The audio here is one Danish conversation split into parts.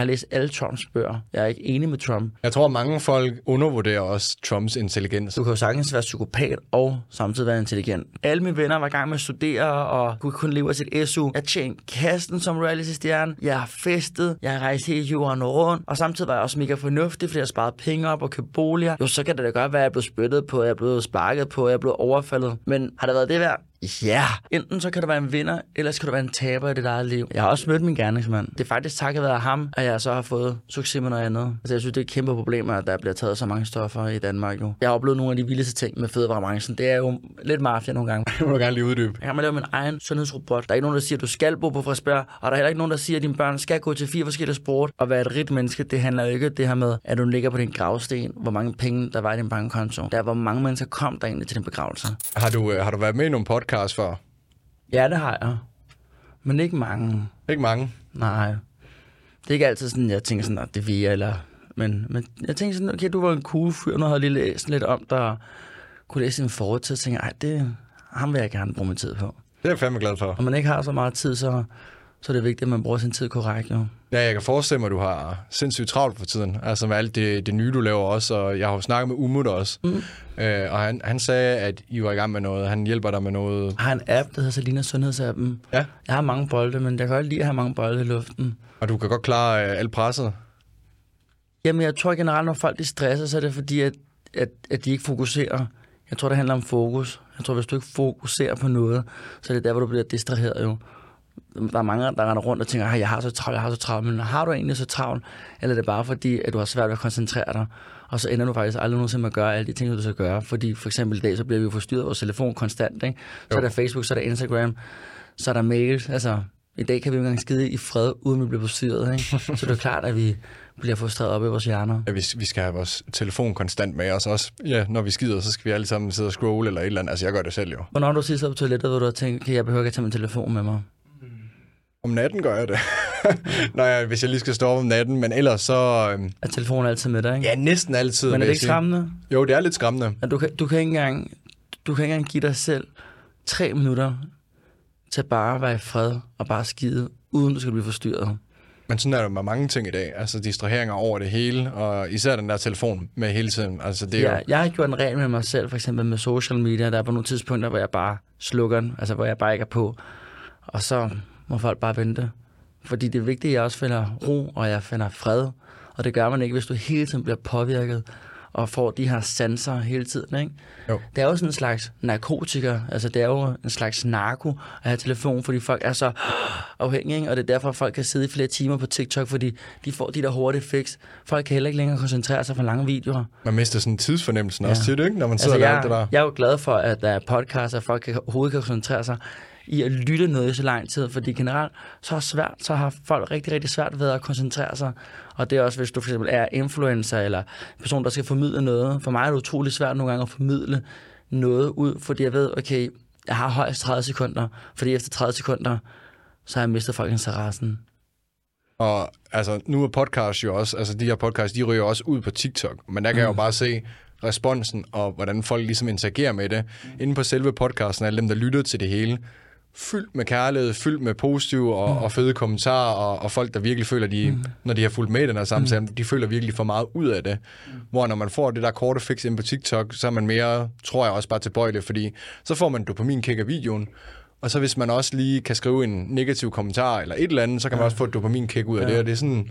har læst alle Trumps bøger. Jeg er ikke enig med Trump. Jeg tror, mange folk undervurderer også Trumps intelligens. Du kan jo sagtens være psykopat og samtidig være intelligent. Alle mine venner var i gang med at studere og kunne kun leve af sit SU. Jeg tjente kasten som reality-stjerne. Jeg har festet. Jeg har rejst hele jorden rundt. Og samtidig var jeg også mega fornuftig, fordi jeg sparede penge op og købte boliger. Jo, så kan det da godt være, at jeg blev spyttet på, jeg blev sparket på, jeg blev overfaldet. Men har det været det værd? Ja, enten så kan du være en vinder, eller så kan du være en taber i dit eget liv. Jeg har også mødt min gerningsmand. Det er faktisk takket være ham, at jeg så har fået succes med noget andet. Altså, jeg synes, det er et kæmpe problem, at der bliver taget så mange stoffer i Danmark jo. Jeg har oplevet nogle af de vildeste ting med fødevarebranchen. Det er jo lidt mafia nogle gange. Jeg må gerne lige uddybe. Jeg kan lave min egen sundhedsrobot. Der er ikke nogen, der siger, at du skal bo på Frederiksberg, og der er heller ikke nogen, der siger, at dine børn skal gå til fire forskellige sport. Og være et rigt menneske, det handler jo ikke det her med, at du ligger på din gravsten, hvor mange penge der var i din bankkonto. Der er, hvor mange mennesker kom der egentlig til din begravelse. Har du, øh, har du været med i nogle podcasts før? Ja, det har jeg. Men ikke mange. Ikke mange. Nej. Det er ikke altid sådan, jeg tænker sådan, at det vil eller... Men, men jeg tænker sådan, okay, du var en cool fyr, nu havde jeg lige læst lidt om dig, kunne læse en fortid, og tænker, ej, det, ham vil jeg gerne bruge min tid på. Det er jeg fandme glad for. Og man ikke har så meget tid, så, så er det vigtigt, at man bruger sin tid korrekt, jo. Ja, jeg kan forestille mig, at du har sindssygt travlt for tiden. Altså med alt det, det nye, du laver også. Og jeg har jo snakket med Umut også. Mm. Øh, og han, han sagde, at I var i gang med noget. Han hjælper dig med noget. Jeg har en app, der hedder Salina Sundhedsappen. Ja. Jeg har mange bolde, men jeg kan godt lide at have mange bolde i luften. Og du kan godt klare øh, alt presset. Jamen, jeg tror generelt, når folk de stresser, så er det fordi, at, at, at de ikke fokuserer. Jeg tror, det handler om fokus. Jeg tror, hvis du ikke fokuserer på noget, så er det der, hvor du bliver distraheret jo. Der er mange, der render rundt og tænker, at jeg har så travlt, jeg har så travlt. Men har du egentlig så travlt, eller er det bare fordi, at du har svært ved at koncentrere dig? Og så ender du faktisk aldrig nogensinde med at gøre alle de ting, du skal gøre. Fordi for eksempel i dag, så bliver vi jo forstyrret af vores telefon konstant. Ikke? Så er der Facebook, så er der Instagram, så er der mails. Altså, i dag kan vi jo engang skide i fred, uden vi bliver forstyrret. Ikke? så det er klart, at vi bliver frustreret op i vores hjerner. Ja, vi, vi skal have vores telefon konstant med os også. Ja, når vi skider, så skal vi alle sammen sidde og scrolle eller et eller andet. Altså, jeg gør det selv jo. Hvornår du sidst på toilettet, hvor du har tænkt, okay, jeg behøver ikke at tage min telefon med mig? Om natten gør jeg det. Når jeg, hvis jeg lige skal stå op om natten, men ellers så... Øhm, Er telefonen altid med dig, ikke? ja, næsten altid. Men er det ikke skræmmende? Jo, det er lidt skræmmende. At du, kan, du, kan ikke engang, du kan ikke engang give dig selv tre minutter til bare at være i fred og bare skide, uden du skal blive forstyrret. Men sådan er det med mange ting i dag. Altså distraheringer over det hele, og især den der telefon med hele tiden. Altså, det er Ja, jo... jeg har gjort en regel med mig selv, for eksempel med social media. Der er på nogle tidspunkter, hvor jeg bare slukker den, altså hvor jeg bare ikke er på. Og så må folk bare vente. Fordi det er vigtigt, at jeg også finder ro, og jeg finder fred. Og det gør man ikke, hvis du hele tiden bliver påvirket og får de her sanser hele tiden. Ikke? Jo. Det er jo sådan en slags narkotiker, altså det er jo en slags narko at have telefon, fordi folk er så afhængige, ikke? og det er derfor, at folk kan sidde i flere timer på TikTok, fordi de får de der hurtige fix. Folk kan heller ikke længere koncentrere sig for lange videoer. Man mister sådan tidsfornemmelsen ja. Også til det, ikke? Når man sidder Altså, altså, jeg, der det der. jeg er jo glad for, at der er podcasts, at folk kan, overhovedet kan koncentrere sig i at lytte noget i så lang tid, fordi generelt så er svært, så har folk rigtig, rigtig svært ved at koncentrere sig. Og det er også, hvis du for eksempel er influencer eller en person, der skal formidle noget. For mig er det utrolig svært nogle gange at formidle noget ud, fordi jeg ved, okay, jeg har højst 30 sekunder, fordi efter 30 sekunder, så har jeg mistet folk interessen. Og altså, nu er podcast jo også, altså de her podcasts, de ryger også ud på TikTok, men der kan mm. jeg jo bare se responsen og hvordan folk ligesom interagerer med det. Inden på selve podcasten, alle dem, der lytter til det hele, fyldt med kærlighed, fyldt med positive og, mm. og fede kommentarer, og, og folk, der virkelig føler, de, mm. når de har fulgt med i den her samtale, mm. de føler virkelig for meget ud af det. Mm. Hvor når man får det der korte fix ind på TikTok, så er man mere, tror jeg også bare tilbøjelig, fordi så får man dopaminkick af videoen, og så hvis man også lige kan skrive en negativ kommentar eller et eller andet, så kan man også få et dopaminkick ud af ja. det, og det er sådan,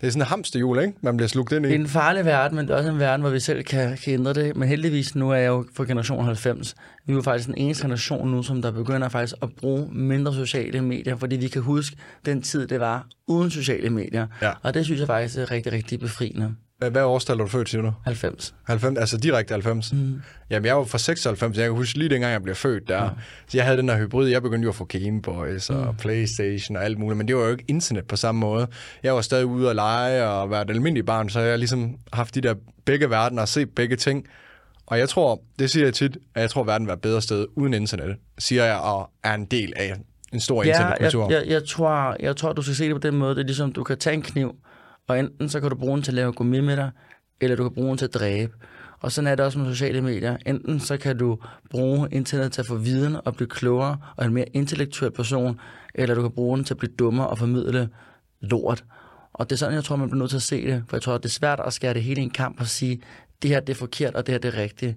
det er sådan en hamsterhjul, ikke? Man bliver slugt ind i. Det er en farlig verden, men det er også en verden, hvor vi selv kan, kan ændre det. Men heldigvis, nu er jeg jo fra generation 90. Vi er jo faktisk den eneste generation nu, som der begynder faktisk at bruge mindre sociale medier, fordi vi kan huske den tid, det var uden sociale medier. Ja. Og det synes jeg faktisk er rigtig, rigtig befriende. Hvad, årstal er du født, siger du? 90. 90, altså direkte 90. Mm. Jamen, jeg var fra 96, jeg kan huske lige dengang, jeg blev født der. Ja. Så jeg havde den der hybrid, jeg begyndte jo at få Gameboys og mm. Playstation og alt muligt, men det var jo ikke internet på samme måde. Jeg var stadig ude at lege og være et almindeligt barn, så jeg har ligesom haft de der begge verdener og set begge ting. Og jeg tror, det siger jeg tit, at jeg tror, at verden var et bedre sted uden internet, siger jeg, og er en del af en stor Ja, jeg, internetkultur. jeg, jeg, tror, jeg tror, du skal se det på den måde. Det er ligesom, du kan tage en kniv, og enten så kan du bruge den til at lave gummi med dig, eller du kan bruge den til at dræbe. Og sådan er det også med sociale medier. Enten så kan du bruge internet til at få viden og blive klogere og en mere intellektuel person, eller du kan bruge den til at blive dummere og formidle lort. Og det er sådan, jeg tror, man bliver nødt til at se det. For jeg tror, det er svært at skære det hele i en kamp og sige, det her det er forkert, og det her det er rigtigt.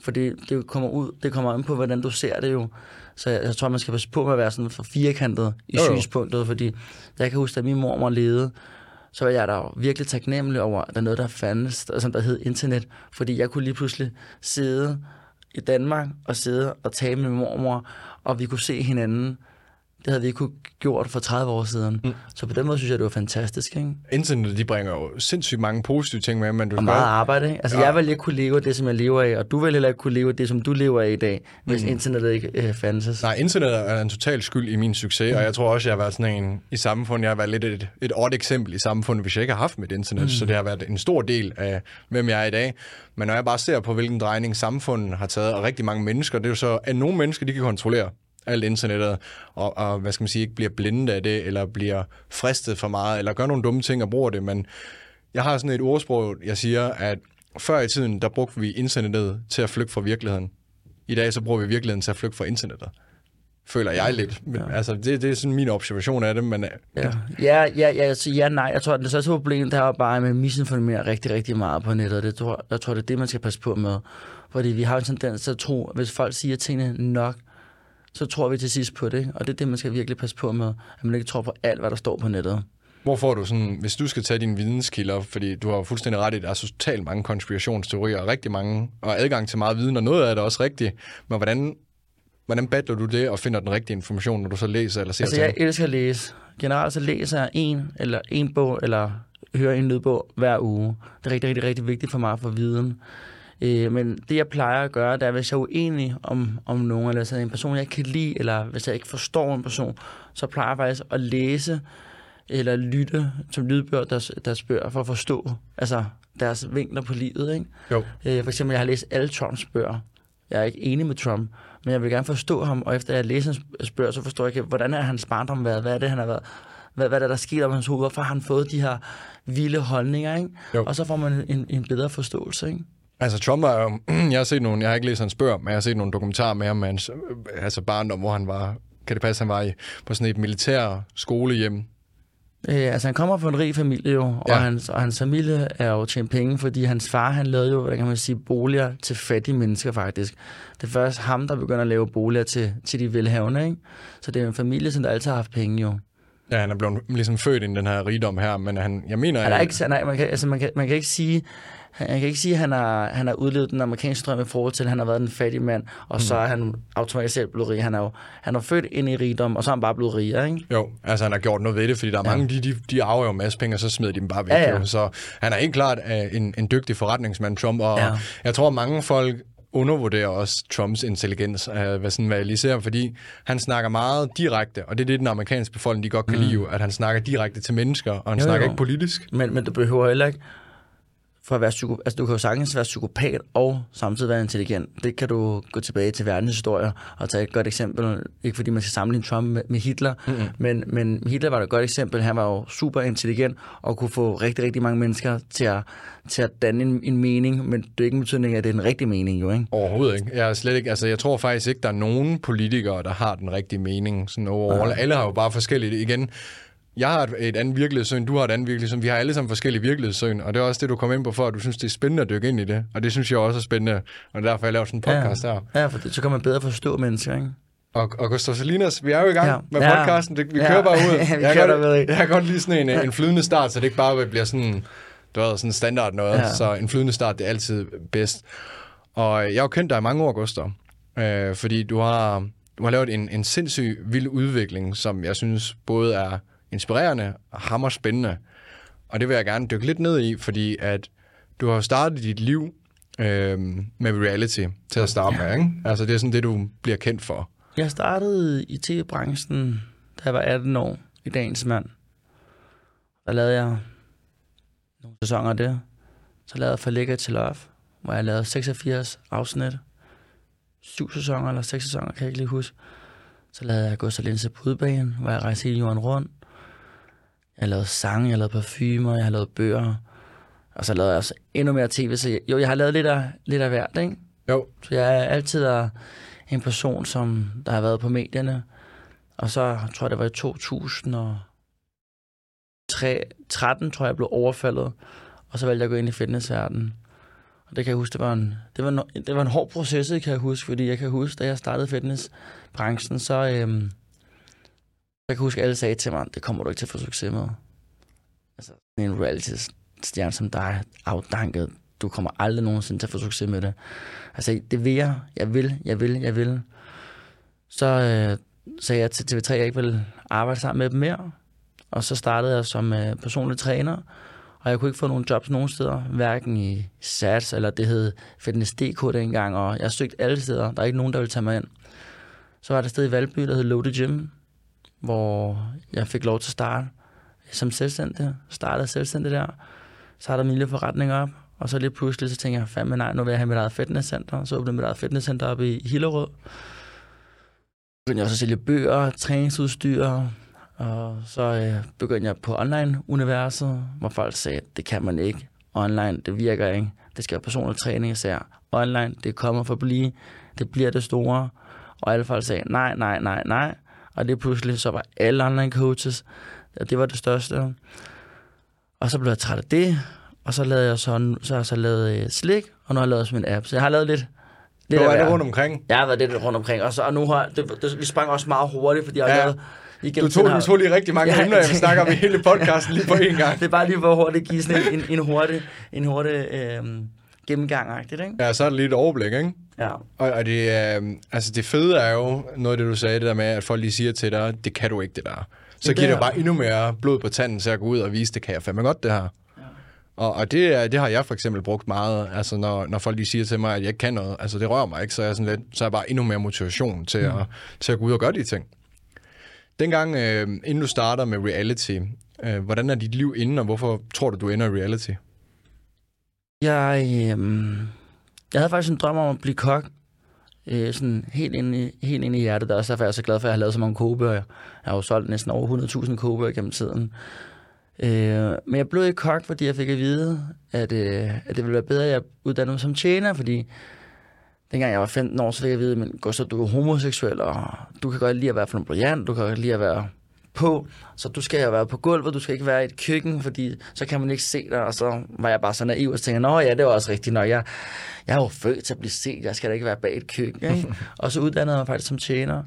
For det, det kommer ud, det kommer an på, hvordan du ser det jo. Så jeg, jeg tror, man skal passe på med at være sådan for firkantet i Jo, jo. synspunktet, fordi jeg kan huske, at min mormor levede, så var jeg da virkelig taknemmelig over, at der er noget, der fandtes, som der hed internet, fordi jeg kunne lige pludselig sidde i Danmark og sidde og tale med min mormor, og vi kunne se hinanden. Det havde vi ikke kunne gjort for 30 år siden. Mm. Så på den måde synes jeg, det var fantastisk. Ikke? Internet, de bringer jo sindssygt mange positive ting med, men du Og meget arbejde. Ikke? Altså, Ja. jeg ville ikke kunne leve af det, som jeg lever af, og du ville heller ikke kunne leve af det, som du lever af i dag, hvis mm. internettet ikke øh, fandtes. Nej, internet er en total skyld i min succes, mm. og jeg tror også, jeg har været sådan en i samfundet. Jeg har været lidt et, et odd eksempel i samfundet, hvis jeg ikke har haft mit internet. Mm. Så det har været en stor del af, hvem jeg er i dag. Men når jeg bare ser på, hvilken drejning samfundet har taget, og rigtig mange mennesker, det er jo så, at nogle mennesker, de kan kontrollere alt internettet, og, og hvad skal man sige, ikke bliver blinde af det, eller bliver fristet for meget, eller gør nogle dumme ting og bruger det. Men jeg har sådan et ordsprog, jeg siger, at før i tiden, der brugte vi internettet til at flygte fra virkeligheden. I dag så bruger vi virkeligheden til at flygte fra internettet. Føler jeg lidt. Men, ja. Altså, det, det er sådan min observation af det, men øh, Ja, ja, ja, ja, altså, ja nej. Jeg tror, at det største problem, der er bare, at man misinformerer rigtig, rigtig meget på nettet. Det tror, jeg tror, det er det, man skal passe på med. Fordi vi har en tendens til at tro, at hvis folk siger tingene nok, så tror vi til sidst på det. Og det er det, man skal virkelig passe på med. At man ikke tror på alt, hvad der står på nettet. hvor får du sådan, hvis du skal tage dine videnskilder, fordi du har fuldstændig ret i, at der er så totalt mange konspirationsteorier, og rigtig mange, og adgang til meget viden, og noget af det er også rigtigt, men hvordan, hvordan battler du det og finder den rigtige information, når du så læser eller ser Altså, ting? jeg elsker at læse. Generelt så læser jeg en, eller en bog, eller hører en lydbog hver uge. Det er rigtig, rigtig, rigtig vigtigt for mig få viden. Øh, men det, jeg plejer at gøre, det er, hvis jeg er uenig om, om nogen, eller er en person, jeg ikke kan lide, eller hvis jeg ikke forstår en person, så plejer jeg faktisk at læse eller lytte som lydbøger, deres, deres bøger, for at forstå altså, deres vinkler på livet. Ikke? Jo. Øh, for eksempel, jeg har læst alle Trumps bøger. Jeg er ikke enig med Trump, men jeg vil gerne forstå ham, og efter jeg læser hans bøger, så forstår jeg ikke, hvordan er hans barndom været, hvad er det, han har været, hvad, hvad er der, der sker om hans hoved, hvorfor har han fået de her vilde holdninger, ikke? Jo. Og så får man en, en bedre forståelse, ikke? Altså Trump er jo, jeg har set nogle, jeg har ikke læst hans bøger, men jeg har set nogle dokumentarer med ham, hans, øh, altså barndom, hvor han var, kan det passe, han var i, på sådan et militær skolehjem. Øh, altså, han kommer fra en rig familie jo, og, Ja. hans, og hans familie er jo tjent penge, fordi hans far, han lavede jo, hvordan kan man sige, boliger til fattige mennesker faktisk. Det er først ham, der begynder at lave boliger til, til de velhavende, ikke? Så det er en familie, som der altid har haft penge jo. Ja, han er blevet ligesom født i den her rigdom her, men han, jeg mener... Han er ikke, nej, man, kan, altså, man, kan, man kan ikke sige, han kan ikke sige, at han har, han har udlevet den amerikanske drøm i forhold til, at han har været en fattig mand, og mm. så er han automatisk selv blevet rig. Han er jo han er født ind i rigdom, og så er han bare blevet rigere, ikke? Jo, altså han har gjort noget ved det, fordi der er Ja. mange, de, de, de arver jo en masse penge, og så smider de dem bare væk. Ja, ja. Jo. Så han er helt klart uh, en, en dygtig forretningsmand, Trump, og Ja. jeg tror, mange folk undervurderer også Trumps intelligens, uh, hvad, sådan, hvad jeg lige ser, fordi han snakker meget direkte, og det er det, den amerikanske befolkning, de godt kan mm. lide, at han snakker direkte til mennesker, og han Jo, snakker jo. ikke politisk. Men, men du behøver heller ikke, for at være psyko, altså du kan jo sagtens være psykopat og samtidig være intelligent. Det kan du gå tilbage til verdenshistorie og tage et godt eksempel. Ikke fordi man skal sammenligne Trump med, med Hitler, mm-hmm. men, men Hitler var et godt eksempel. Han var jo super intelligent og kunne få rigtig, rigtig mange mennesker til at, til at danne en, en mening, men det er ikke en betydning at det er den rigtige mening jo, ikke? Overhovedet ikke. Jeg, er slet ikke. Altså, jeg tror faktisk ikke, der er nogen politikere, der har den rigtige mening. Sådan overall. Alle har jo bare forskellige. Igen, jeg har et, et andet virkelighedssyn, du har et andet virkelighedssyn. Vi har alle sammen forskellige virkelighedssyn, og det er også det, du kom ind på for, at du synes, det er spændende at dykke ind i det. Og det synes jeg også er spændende, og er derfor, jeg laver sådan en podcast her. Ja, for det, så kan man bedre forstå mennesker, ikke? Og, og Gustav Salinas, vi er jo i gang Ja. ja. med Ja. podcasten. Det, vi Ja. kører bare ud. Vi jeg, kører godt, jeg kan godt lide sådan en, en flydende start, så det ikke bare bliver sådan, du ved, sådan standard noget. Ja. Ja. Så en flydende start, det er altid bedst. Og jeg har jo kendt dig i mange år, Gustav, øh, fordi du har, du har lavet en, en sindssyg vild udvikling, som jeg synes både er inspirerende og hammer spændende. Og det vil jeg gerne dykke lidt ned i, fordi at du har startet dit liv øh, med reality til at starte med, ikke? Altså det er sådan det, du bliver kendt for. Jeg startede i tv-branchen, da jeg var 18 år, i dagens mand. Der lavede jeg nogle sæsoner af det. Så lavede jeg For Lækker til Love, hvor jeg lavede 86 afsnit. Syv sæsoner eller seks sæsoner, kan jeg ikke lige huske. Så lavede jeg Gustav Linse på udbanen, hvor jeg rejste hele jorden rundt. Jeg lavede sange, jeg lavede parfumer, jeg har lavet bøger. Og så lavede jeg også endnu mere tv. Så jeg, jo, jeg har lavet lidt af, lidt af hvert, ikke? Jo, Så jeg er altid er en person, som der har været på medierne. Og så tror jeg, det var i 2000 og 3, 13, tror jeg, jeg blev overfaldet. Og så valgte jeg at gå ind i fitnessverdenen. Og det kan jeg huske, det var en, det var en, det var en hård proces, kan jeg huske, fordi jeg kan huske, da jeg startede fitnessbranchen, så øhm, jeg kan huske, at alle sagde til mig, det kommer du ikke til at få succes med. Altså, en reality-stjerne som dig, afdanket, du kommer aldrig nogensinde til at få succes med det. Altså, det vil jeg, jeg vil, jeg vil, jeg vil. Så øh, sagde jeg til TV3, at jeg ikke ville arbejde sammen med dem mere. Og så startede jeg som øh, personlig træner, og jeg kunne ikke få nogen jobs nogen steder, hverken i SATS, eller det hed Fitness.dk dengang, og jeg søgte alle steder. Der er ikke nogen, der ville tage mig ind. Så var der et sted i Valby, der hed Loaded Gym, hvor jeg fik lov til at starte som selvstændig. Startede selvstændig der. Så har der min lille forretning op, og så lige pludselig så tænkte jeg, fandme nej, nu vil jeg have mit eget fitnesscenter. Så åbnede mit eget fitnesscenter op i Hillerød. Så begyndte jeg også at sælge bøger, træningsudstyr, og så øh, begyndte jeg på online-universet, hvor folk sagde, at det kan man ikke. Online, det virker ikke. Det skal være personlig træning, jeg sagde, online, det kommer for at blive. Det bliver det store. Og alle folk sagde, nej, nej, nej, nej. Og det pludselig så var alle online coaches, og det var det største. Og så blev jeg træt af det, og så lavede jeg sådan, så har jeg så lavet øh, slik, og nu har jeg lavet min app. Så jeg har lavet lidt, lidt Hvor er det rundt omkring? Jeg har været lidt rundt omkring, og, så, og nu har det, det, vi sprang også meget hurtigt, fordi jeg har ja. lavet du tog, du tog lige rigtig mange ja, emner, jeg snakker om i hele podcasten lige på én gang. det er bare lige for hurtigt give sådan en, en, en hurtig, en hurtig øh, gennemgang ikke? Ja, så er det lige et overblik, ikke? Ja. Og, og det, øh, altså det fede er jo noget af det, du sagde, det der med, at folk lige siger til dig, det kan du ikke, det der. Så det giver det bare endnu mere blod på tanden til at gå ud og vise, det kan jeg fandme godt, det her. Og, og det, det har jeg for eksempel brugt meget, altså når, når folk lige siger til mig, at jeg ikke kan noget, altså det rører mig ikke, så er jeg, sådan lidt, så er jeg bare endnu mere motivation til, mm. at, til at gå ud og gøre de ting. Dengang, øh, inden du starter med reality, øh, hvordan er dit liv inden, og hvorfor tror du, du ender i reality? Jeg, øh, jeg havde faktisk en drøm om at blive kok. Øh, sådan helt ind, i, helt ind i hjertet. Der er også derfor, jeg er så glad for, at jeg har lavet så mange kogebøger. Jeg har jo solgt næsten over 100.000 kogebøger gennem tiden. Øh, men jeg blev ikke kok, fordi jeg fik at vide, at, øh, at det ville være bedre, at jeg uddannede mig som tjener, fordi dengang jeg var 15 år, så fik jeg at vide, men Gustav, du er homoseksuel, og du kan godt lide at være flamboyant, du kan godt lide at være på, så du skal jo være på gulvet, du skal ikke være i et køkken, fordi så kan man ikke se dig, og så var jeg bare så naiv og tænkte, nå ja, det var også rigtigt nok, jeg, jeg er jo født til at blive set, jeg skal da ikke være bag et køkken, ikke? og så uddannede jeg mig faktisk som tjener.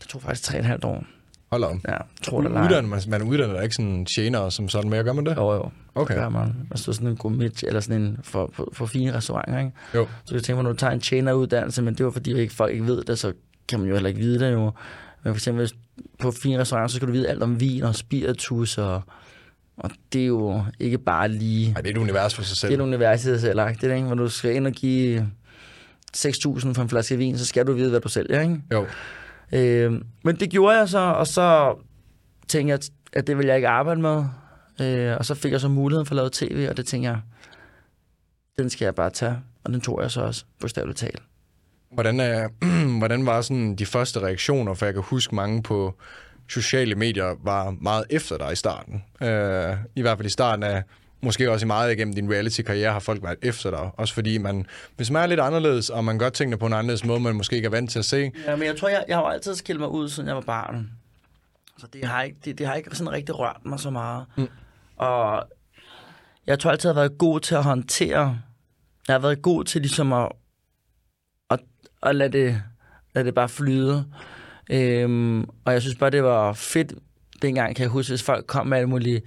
Det tog faktisk tre et halvt år. Hold on. Ja, tror det uddanner man, man uddanner ikke sådan tjener som sådan, men gør man det? Jo, jo. Okay. Det gør man. Altså sådan en gourmet, eller sådan en for, for, for fine restauranter, ikke? Jo. Så jeg tænker når du tager en tjeneruddannelse, men det var fordi ikke, folk ikke ved det, så kan man jo heller ikke vide det jo. Men for eksempel på fine restauranter, så skal du vide alt om vin og spiritus og og det er jo ikke bare lige... Nej, det er et univers for sig selv. Det er et univers i sig selv, ikke? Det er, ikke? Hvor du skal ind og give 6.000 for en flaske vin, så skal du vide, hvad du sælger, ikke? Jo. Øh, men det gjorde jeg så, og så tænkte jeg, at det ville jeg ikke arbejde med. Øh, og så fik jeg så muligheden for at lave tv, og det tænkte jeg, den skal jeg bare tage. Og den tog jeg så også, bogstaveligt talt. Hvordan, er, hvordan var sådan de første reaktioner? For jeg kan huske mange på sociale medier var meget efter dig i starten. Øh, I hvert fald i starten af måske også i meget igennem din reality-karriere har folk været efter dig. Også fordi man, hvis man er lidt anderledes, og man gør tingene på en anderledes måde, man måske ikke er vant til at se. Ja, men jeg tror, jeg, jeg har altid skilt mig ud, siden jeg var barn. Så det har ikke, det, det har ikke sådan rigtig rørt mig så meget. Mm. Og jeg tror altid, jeg har været god til at håndtere. Jeg har været god til ligesom at, og lad det, lad det bare flyde. Øhm, og jeg synes bare, det var fedt dengang, kan jeg huske, hvis folk kom med alle mulige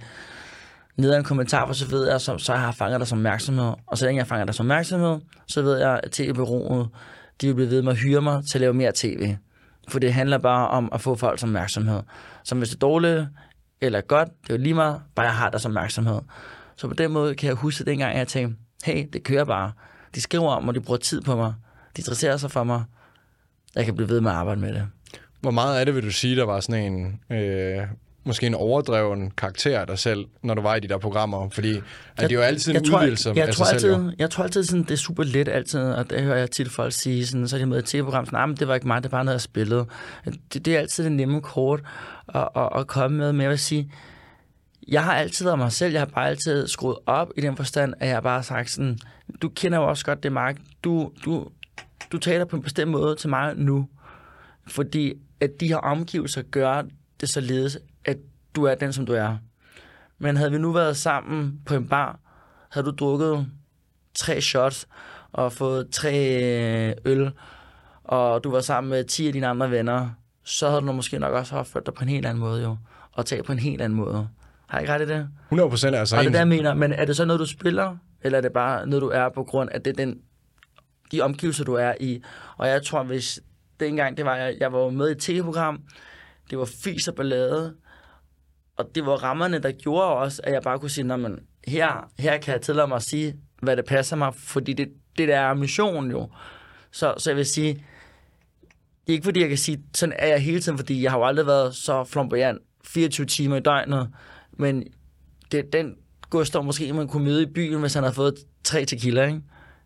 ned en kommentar, for så ved jeg, så, så jeg har fanget dig som opmærksomhed. Og så længe jeg fanger dig som opmærksomhed, så ved jeg, at tv-bureauet, de vil blive ved med at hyre mig til at lave mere tv. For det handler bare om at få folk som opmærksomhed. Så hvis det er dårligt eller godt, det er jo lige meget, bare jeg har dig som opmærksomhed. Så på den måde kan jeg huske dengang, jeg tænkte, hey, det kører bare. De skriver om mig, de bruger tid på mig. De interesserer sig for mig. Jeg kan blive ved med at arbejde med det. Hvor meget af det vil du sige, der var sådan en øh, måske en overdreven karakter af dig selv, når du var i de der programmer? Fordi jeg, det er jo altid en udvidelse jeg, af tror sig altid, selv. Jo. Jeg tror altid, sådan, det er super let altid, og det hører jeg tit folk sige, sådan, så er de med et tv-program, sådan, nah, men det var ikke mig, det var noget, jeg spillede. Det, det er altid det nemme kort at, at, at komme med, men jeg vil sige, jeg har altid været mig selv, jeg har bare altid skruet op i den forstand, at jeg bare har sagt sådan, du kender jo også godt det, Mark, du, du, du taler på en bestemt måde til mig nu, fordi at de her omgivelser gør det således, at du er den, som du er. Men havde vi nu været sammen på en bar, havde du drukket tre shots og fået tre øh, øl, og du var sammen med 10 af dine andre venner, så havde du måske nok også opført dig på en helt anden måde, jo. Og talt på en helt anden måde. Har jeg ikke ret i det? 100 procent altså. Og det er det, jeg mener. Men er det så noget, du spiller? Eller er det bare noget, du er på grund af det, den, de omgivelser, du er i? Og jeg tror, hvis dengang, det var, jeg, jeg var med i et tv-program, det var fis og ballade, og det var rammerne, der gjorde også, at jeg bare kunne sige, men her, her kan jeg tillade mig at sige, hvad det passer mig, fordi det, det der er missionen jo. Så, så jeg vil sige, det er ikke fordi, jeg kan sige, sådan er jeg hele tiden, fordi jeg har jo aldrig været så flamboyant 24 timer i døgnet, men det, den Gustav måske, man kunne møde i byen, hvis han havde fået tre tequila, ikke?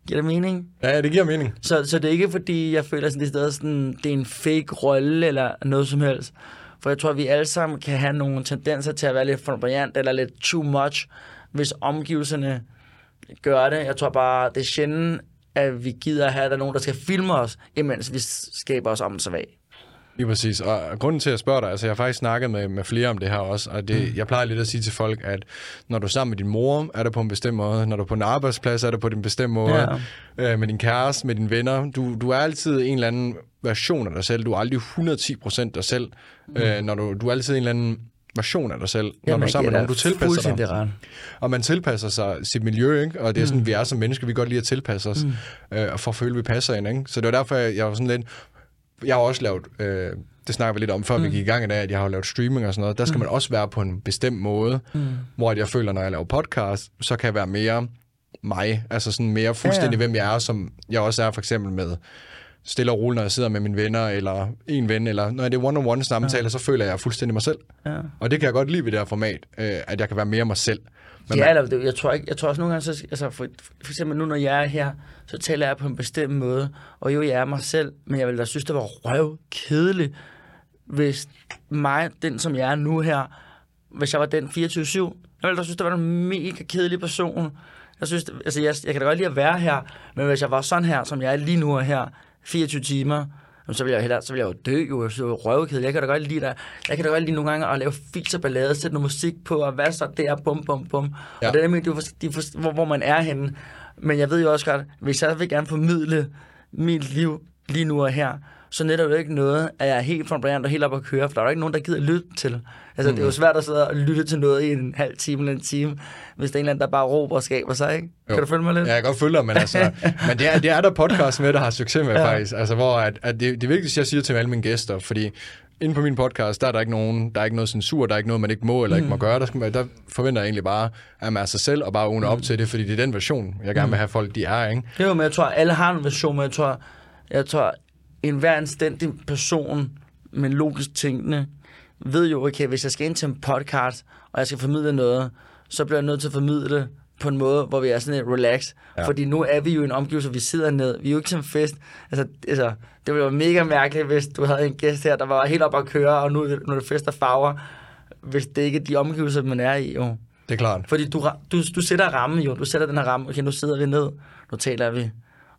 Giver det mening? Ja, det giver mening. Så, så det er ikke fordi, jeg føler, sådan, det, er sådan, det er en fake rolle eller noget som helst. For jeg tror, at vi alle sammen kan have nogle tendenser til at være lidt flamboyant eller lidt too much, hvis omgivelserne gør det. Jeg tror bare, det er sjældent, at vi gider have, at der er nogen, der skal filme os, imens vi skaber os om svag. Lige præcis. Og grunden til at spørge dig, altså jeg har faktisk snakket med, med flere om det her også, og det, mm. jeg plejer lidt at sige til folk, at når du er sammen med din mor, er det på en bestemt måde. Når du er på en arbejdsplads, er det på en bestemt måde. Ja. Øh, med din kæreste, med dine venner. Du, du er altid en eller anden version af dig selv. Du er aldrig 110% dig selv. Mm. Øh, når du, du er altid en eller anden version af dig selv, når du er sammen med nogen, du tilpasser dig. Ret. Og man tilpasser sig sit miljø, ikke? og det er sådan, mm. vi er som mennesker, vi godt lide at tilpasse os, mm. øh, og for at føle, at vi passer ind. Ikke? Så det var derfor, jeg, jeg var sådan lidt... Jeg har også lavet, øh, det snakker vi lidt om, før mm. vi gik i gang i dag, at jeg har lavet streaming og sådan noget. Der skal mm. man også være på en bestemt måde, mm. hvor jeg føler, når jeg laver podcast, så kan jeg være mere mig, altså sådan mere fuldstændig, ja, ja. hvem jeg er, som jeg også er for eksempel med stille og roligt, når jeg sidder med mine venner, eller en ven, eller når det er one-on-one samtaler, ja. så føler jeg, er fuldstændig mig selv. Ja. Og det kan jeg godt lide ved det her format, øh, at jeg kan være mere mig selv. Men ja, eller, jeg tror, ikke, jeg tror også nogle gange, så, altså for, for eksempel nu, når jeg er her, så taler jeg på en bestemt måde, og jo, jeg er mig selv, men jeg ville da synes, det var røv kedeligt, hvis mig, den som jeg er nu her, hvis jeg var den 24-7, jeg ville da synes, det var en mega kedelig person. Jeg synes, altså jeg, jeg kan da godt lide at være her, men hvis jeg var sådan her, som jeg er lige nu og her, 24 timer, så ville jeg jo hellere, så ville jeg jo dø, jo, så røvkedelig. Jeg kan da godt lide det. Jeg kan da godt lide nogle gange at lave fis og ballade, sætte noget musik på, og hvad så der, bum, bum, bum. Ja. Og det er nemlig, de, for, de for, hvor, hvor man er henne. Men jeg ved jo også godt, hvis jeg vil gerne formidle mit liv lige nu og her, så netop det ikke noget, at jeg er helt flamboyant og helt op at køre, for der er jo ikke nogen, der gider lytte til. Altså, mm. det er jo svært at sidde og lytte til noget i en halv time eller en time, hvis der er en eller anden, der bare råber og skaber sig, ikke? Jo. Kan du følge mig lidt? Ja, jeg kan godt følge dig, men, altså, men det, er, det er der podcast med, der har succes med ja. faktisk. Altså, hvor at, at det, det vigtigste, jeg siger til alle mine gæster, fordi inde på min podcast, der er der ikke nogen, der er ikke noget censur, der er ikke noget, man ikke må eller ikke må gøre. Der, skal man, der forventer jeg egentlig bare, at man er sig selv og bare åbner op til det, fordi det er den version, jeg gerne vil have folk, de er, ikke? Jo, men jeg tror, alle har en version, men jeg tror, jeg tror en hver anstændig person med logisk tænkende, ved jo, okay, hvis jeg skal ind til en podcast, og jeg skal formidle noget, så bliver jeg nødt til at formidle det på en måde, hvor vi er sådan lidt relax. Ja. Fordi nu er vi jo i en omgivelse, vi sidder ned. Vi er jo ikke til en fest. Altså, altså, det ville være mega mærkeligt, hvis du havde en gæst her, der var helt op at køre, og nu, nu er det fest og farver, hvis det ikke er de omgivelser, man er i. Jo. Det er klart. Fordi du, du, du sætter rammen jo. Du sætter den her ramme. Okay, nu sidder vi ned. Nu taler vi.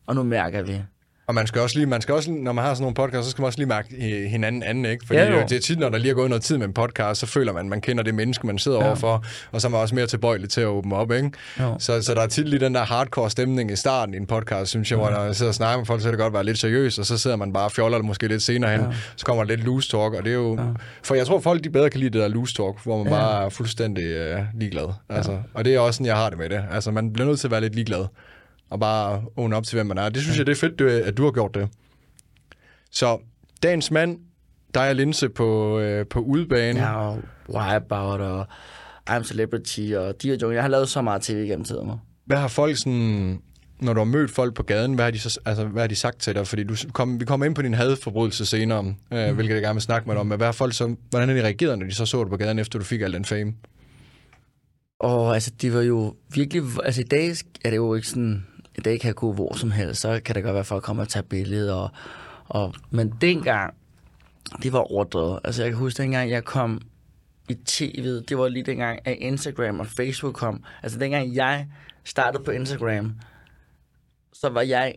Og nu mærker vi. Og man skal også lige, man skal også, når man har sådan nogle podcasts, så skal man også lige mærke øh, hinanden anden, ikke? Fordi Ja, jo. ja, det er tit, når der lige er gået noget tid med en podcast, så føler man, at man kender det menneske, man sidder Ja. ja. overfor, og så er man også mere tilbøjelig til at åbne op, ikke? Jo. Så, så der er tit lige den der hardcore stemning i starten i en podcast, synes jeg, hvor når jeg sidder og snakker med folk, så kan det godt være lidt seriøst, og så sidder man bare og fjoller det måske lidt senere hen, Ja. ja. så kommer der lidt loose talk, og det er jo... Ja. For jeg tror, folk de bedre kan lide det der loose talk, hvor man Ja. ja. bare er fuldstændig øh, ligeglad. Altså, ja. Og det er også sådan, jeg har det med det. Altså, man bliver nødt til at være lidt ligeglad, og bare åbne op til, hvem man er. Det synes ja. jeg, det er fedt, at du har gjort det. Så dagens mand, dig og Linse på, øh, på udebane. Ja, og Wipeout og I'm Celebrity og de joker. Jeg har lavet så meget tv gennem tiden. Hvad har folk sådan, når du har mødt folk på gaden, hvad har de, så, altså, hvad har de sagt til dig? Fordi du kom, vi kommer ind på din hadforbrydelse senere, øh, mm. hvilket jeg gerne vil snakke med dig om. Men hvad har folk så, hvordan har de reageret, når de så så dig på gaden, efter du fik al den fame? Og altså, det var jo virkelig... Altså, i dag er det jo ikke sådan... I dag kan jeg gå hvor som helst. Så kan det godt være, at folk kommer og tager billeder. Og, og, men dengang, det var overdrevet. Altså, jeg kan huske, dengang jeg kom i tv, det var lige dengang, at Instagram og Facebook kom. Altså, dengang jeg startede på Instagram, så var jeg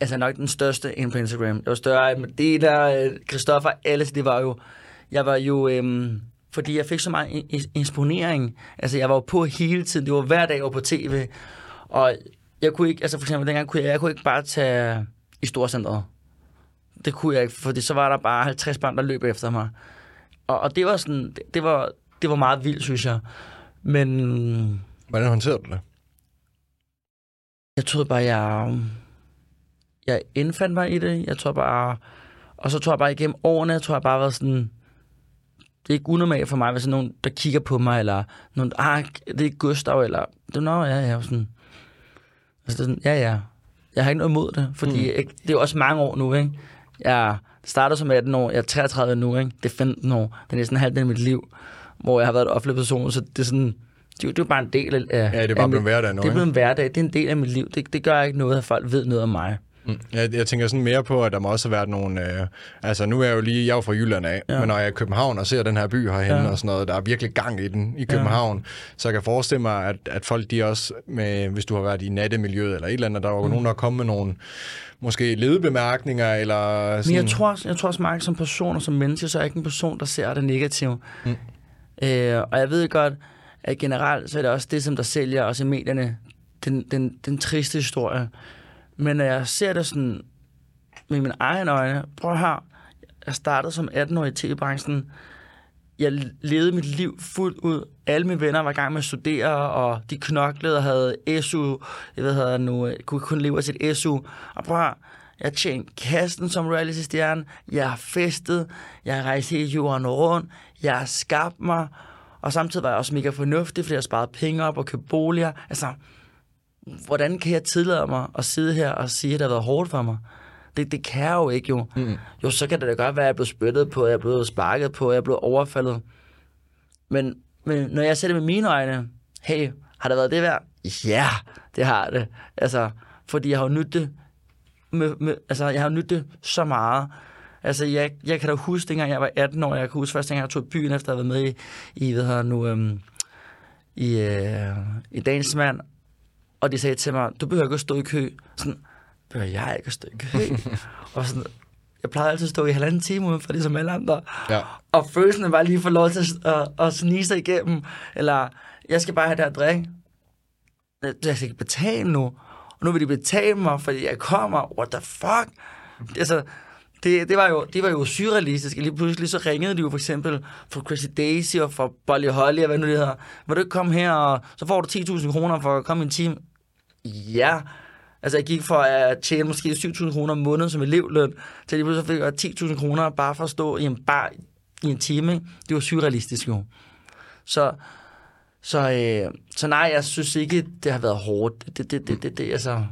altså nok den største inde på Instagram. Jeg var større end det der, Christoffer, alles, det var jo... Jeg var jo øhm, fordi jeg fik så meget in- in- inspirering. Altså, jeg var jo på hele tiden. Det var hver dag, jeg var på tv. Og jeg kunne ikke, altså for eksempel dengang, kunne jeg, jeg kunne ikke bare tage i storcenteret. Det kunne jeg ikke, fordi så var der bare 50 børn, der løb efter mig. Og, og det var sådan, det, det, var, det var meget vildt, synes jeg. Men Hvordan håndterede du det? jeg troede bare, jeg, jeg indfandt mig i det. Jeg tror bare, og så tror jeg bare igennem årene, jeg tror jeg bare var sådan, det er ikke unormalt for mig, hvis der er nogen, der kigger på mig, eller nogen, ah, det er Gustav, eller, det er, nå, ja, ja, sådan, altså, det er sådan, ja, ja, jeg har ikke noget imod det, fordi mm. jeg, det er jo også mange år nu, ikke? Jeg startede som 18 år, jeg er 33 nu, ikke? Det er 15 år, det er næsten halvdelen af mit liv, hvor jeg har været et offentlig person, så det er sådan, det, er jo- det er jo bare en del af... Ja, det er bare blevet hverdag nu, Det er blevet en hverdag, det er en del af mit liv. Det, det gør ikke noget, at folk ved noget om mig. Mm. Jeg, jeg tænker sådan mere på, at der må også have været nogle... Øh, altså, nu er jeg jo lige... Jeg er jo fra Jylland af, ja. Men når jeg er i København og ser den her by herhenne Ja. og sådan noget, der er virkelig gang i den i København, ja. så jeg kan forestille mig, at, at folk de også, med, hvis du har været i nattemiljøet eller et eller andet, der var mm. nogen, der kom med nogle måske ledebemærkninger, eller Men sådan... jeg tror, også, jeg tror også, Mark, som person og som menneske, så er jeg ikke en person, der ser det negative. Mm. Øh, og jeg ved godt, at generelt, så er det også det, som der sælger også i medierne, den, den, den triste historie. Men når jeg ser det sådan med mine egne øjne, prøv at høre, jeg startede som 18-årig i tv-branchen, jeg levede mit liv fuldt ud. Alle mine venner var i gang med at studere, og de knoklede og havde SU. Jeg ved, havde nu, kunne kun leve af sit SU. Og prøv at høre, jeg tjente kassen som reality-stjerne. Jeg har festet. Jeg har rejst hele jorden rundt. Jeg har skabt mig. Og samtidig var jeg også mega fornuftig, fordi jeg sparede penge op og købte boliger. Altså, hvordan kan jeg tillade mig at sidde her og sige, at det har været hårdt for mig? Det, det kan jeg jo ikke jo. Mm. Jo, så kan det da godt være, at jeg blevet spyttet på, at jeg er blevet sparket på, at jeg er blevet overfaldet. Men, men når jeg ser det med mine øjne, hey, har det været det værd? Ja, det har det. Altså, fordi jeg har jo nydt det, med, med, altså, jeg har nydt det så meget. Altså, jeg, jeg kan da huske, dengang jeg var 18 år, jeg kan huske første gang, jeg tog i byen, efter at have været med i, i hvad hedder nu, øhm, i, øh, i Dagens Mand, og de sagde til mig, du behøver ikke at stå i kø. Sådan, behøver jeg ikke at stå i kø? og sådan, jeg plejede altid at stå i halvanden time udenfor, ligesom alle andre. Ja. Og følelsen var lige få lov til at, at, at snige sig igennem. Eller, jeg skal bare have det at drikke. Jeg skal ikke betale nu. Og nu vil de betale mig, fordi jeg kommer. What the fuck? Altså, det, det, var jo, det var jo surrealistisk. Lige pludselig så ringede de jo for eksempel for Crazy Daisy og for Bolly Holly og hvad nu det hedder. Vil du ikke komme her, og så får du 10.000 kroner for at komme i en time? Ja. Altså, jeg gik for at tjene måske 7.000 kroner om måneden som elevløn, til lige pludselig fik jeg 10.000 kroner bare for at stå i en bar i en time. ikke? Det var surrealistisk jo. Så, så, øh, så nej, jeg synes ikke, det har været hårdt. Det, det, det, det, det altså...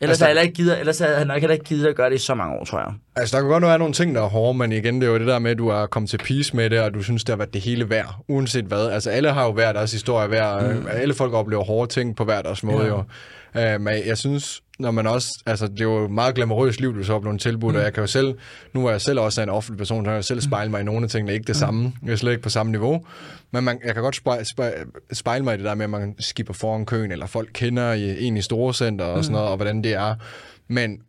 Ellers, Altså- jeg ikke gider, ellers havde jeg nok heller ikke givet at gøre det i så mange år, tror jeg. Altså, der kan godt være nogle ting, der er hårde, men igen, det er jo det der med, at du er kommet til peace med det, og du synes, det har været det hele værd, uanset hvad. Altså, alle har jo hver deres historie hver. Mm. Alle folk oplever hårde ting på hver deres måde, ja. jo. Uh, men jeg synes, når man også, altså, det er jo et meget glamourøst liv, du så har blevet tilbudt, mm. og jeg kan jo selv, nu er jeg selv også en offentlig person, så jeg kan selv spejle mig i nogle af tingene, ikke det samme, jeg er slet ikke på samme niveau, men man, jeg kan godt spejle, spejle, spejle mig i det der med, at man skipper foran køen, eller folk kender i, en i store center og sådan noget, og hvordan det er. Men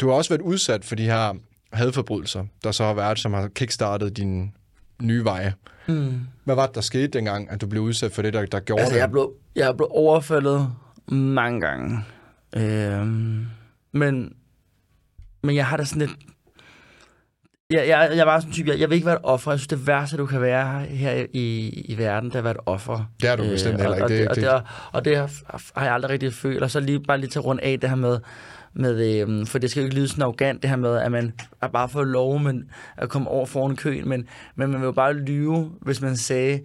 du har også været udsat for de her hadforbrydelser, der så har været, som har kickstartet din nye veje. Mm. Hvad var det, der skete dengang, at du blev udsat for det, der, der gjorde Altså, det? jeg blev, jeg blev overfaldet mange gange. Øhm, men, men jeg har da sådan lidt... Jeg, jeg, jeg var sådan en type, jeg, jeg vil ikke være et offer. Jeg synes, det værste, du kan være her i, i verden, det er at være et offer. Det er du bestemt heller ikke. Og, Det og, det, og, det, og det har, har jeg aldrig rigtig følt. Og så lige, bare lige til rundt af det her med, med øhm, for det skal jo ikke lyde sådan arrogant, det her med, at man er bare for lov men, at komme over foran køen, men, men man vil jo bare lyve, hvis man sagde,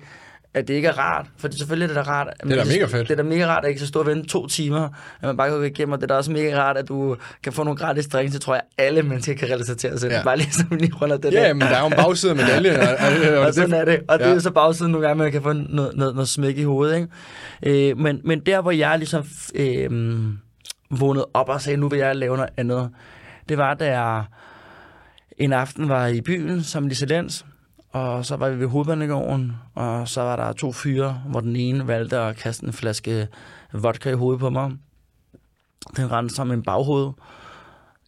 at det ikke er rart. For det, selvfølgelig er det da rart. Det er da mega fedt. Det er da mega rart, at ikke så stå og vente to timer, at man bare kan gå igennem, og det er da også mega rart, at du kan få nogle gratis drinks. Det tror jeg, alle mennesker kan relatere til. Ja. Ja. Bare ligesom lige runder det Ja, men der er jo en bagside af medaljen. og, og, og og sådan er det. Og det Ja. er jo så bagsiden nogle gange, man kan få noget, noget, noget smæk i hovedet. Ikke? Øh, men, men der, hvor jeg ligesom øh, vågnede op og sagde, nu vil jeg lave noget andet, det var, da jeg en aften var i byen som dissidens, og så var vi ved hovedbanegården, og så var der to fyre, hvor den ene valgte at kaste en flaske vodka i hovedet på mig. Den rendte som en baghoved.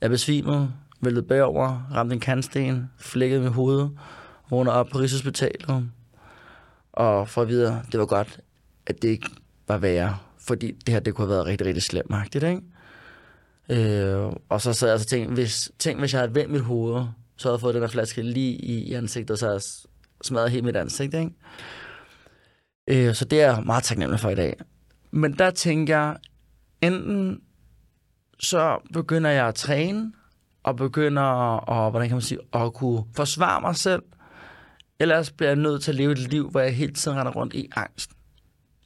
Jeg besvimede, væltede bagover, ramte en kantsten, flækkede med hovedet, vågnede op på Rigshospitalet. og for at vide, det var godt, at det ikke var værre, fordi det her, det kunne have været rigtig, rigtig slemmagtigt, ikke? Øh, og så sad jeg og så tænkte, hvis, tænk, hvis jeg havde vendt mit hoved, så havde jeg fået den der flaske lige i, i ansigtet, så havde jeg smadret helt mit ansigt, ikke? Øh, så det er jeg meget taknemmelig for i dag. Men der tænker jeg, enten så begynder jeg at træne, og begynder at, hvordan kan man sige, at kunne forsvare mig selv, ellers bliver jeg nødt til at leve et liv, hvor jeg hele tiden render rundt i angst.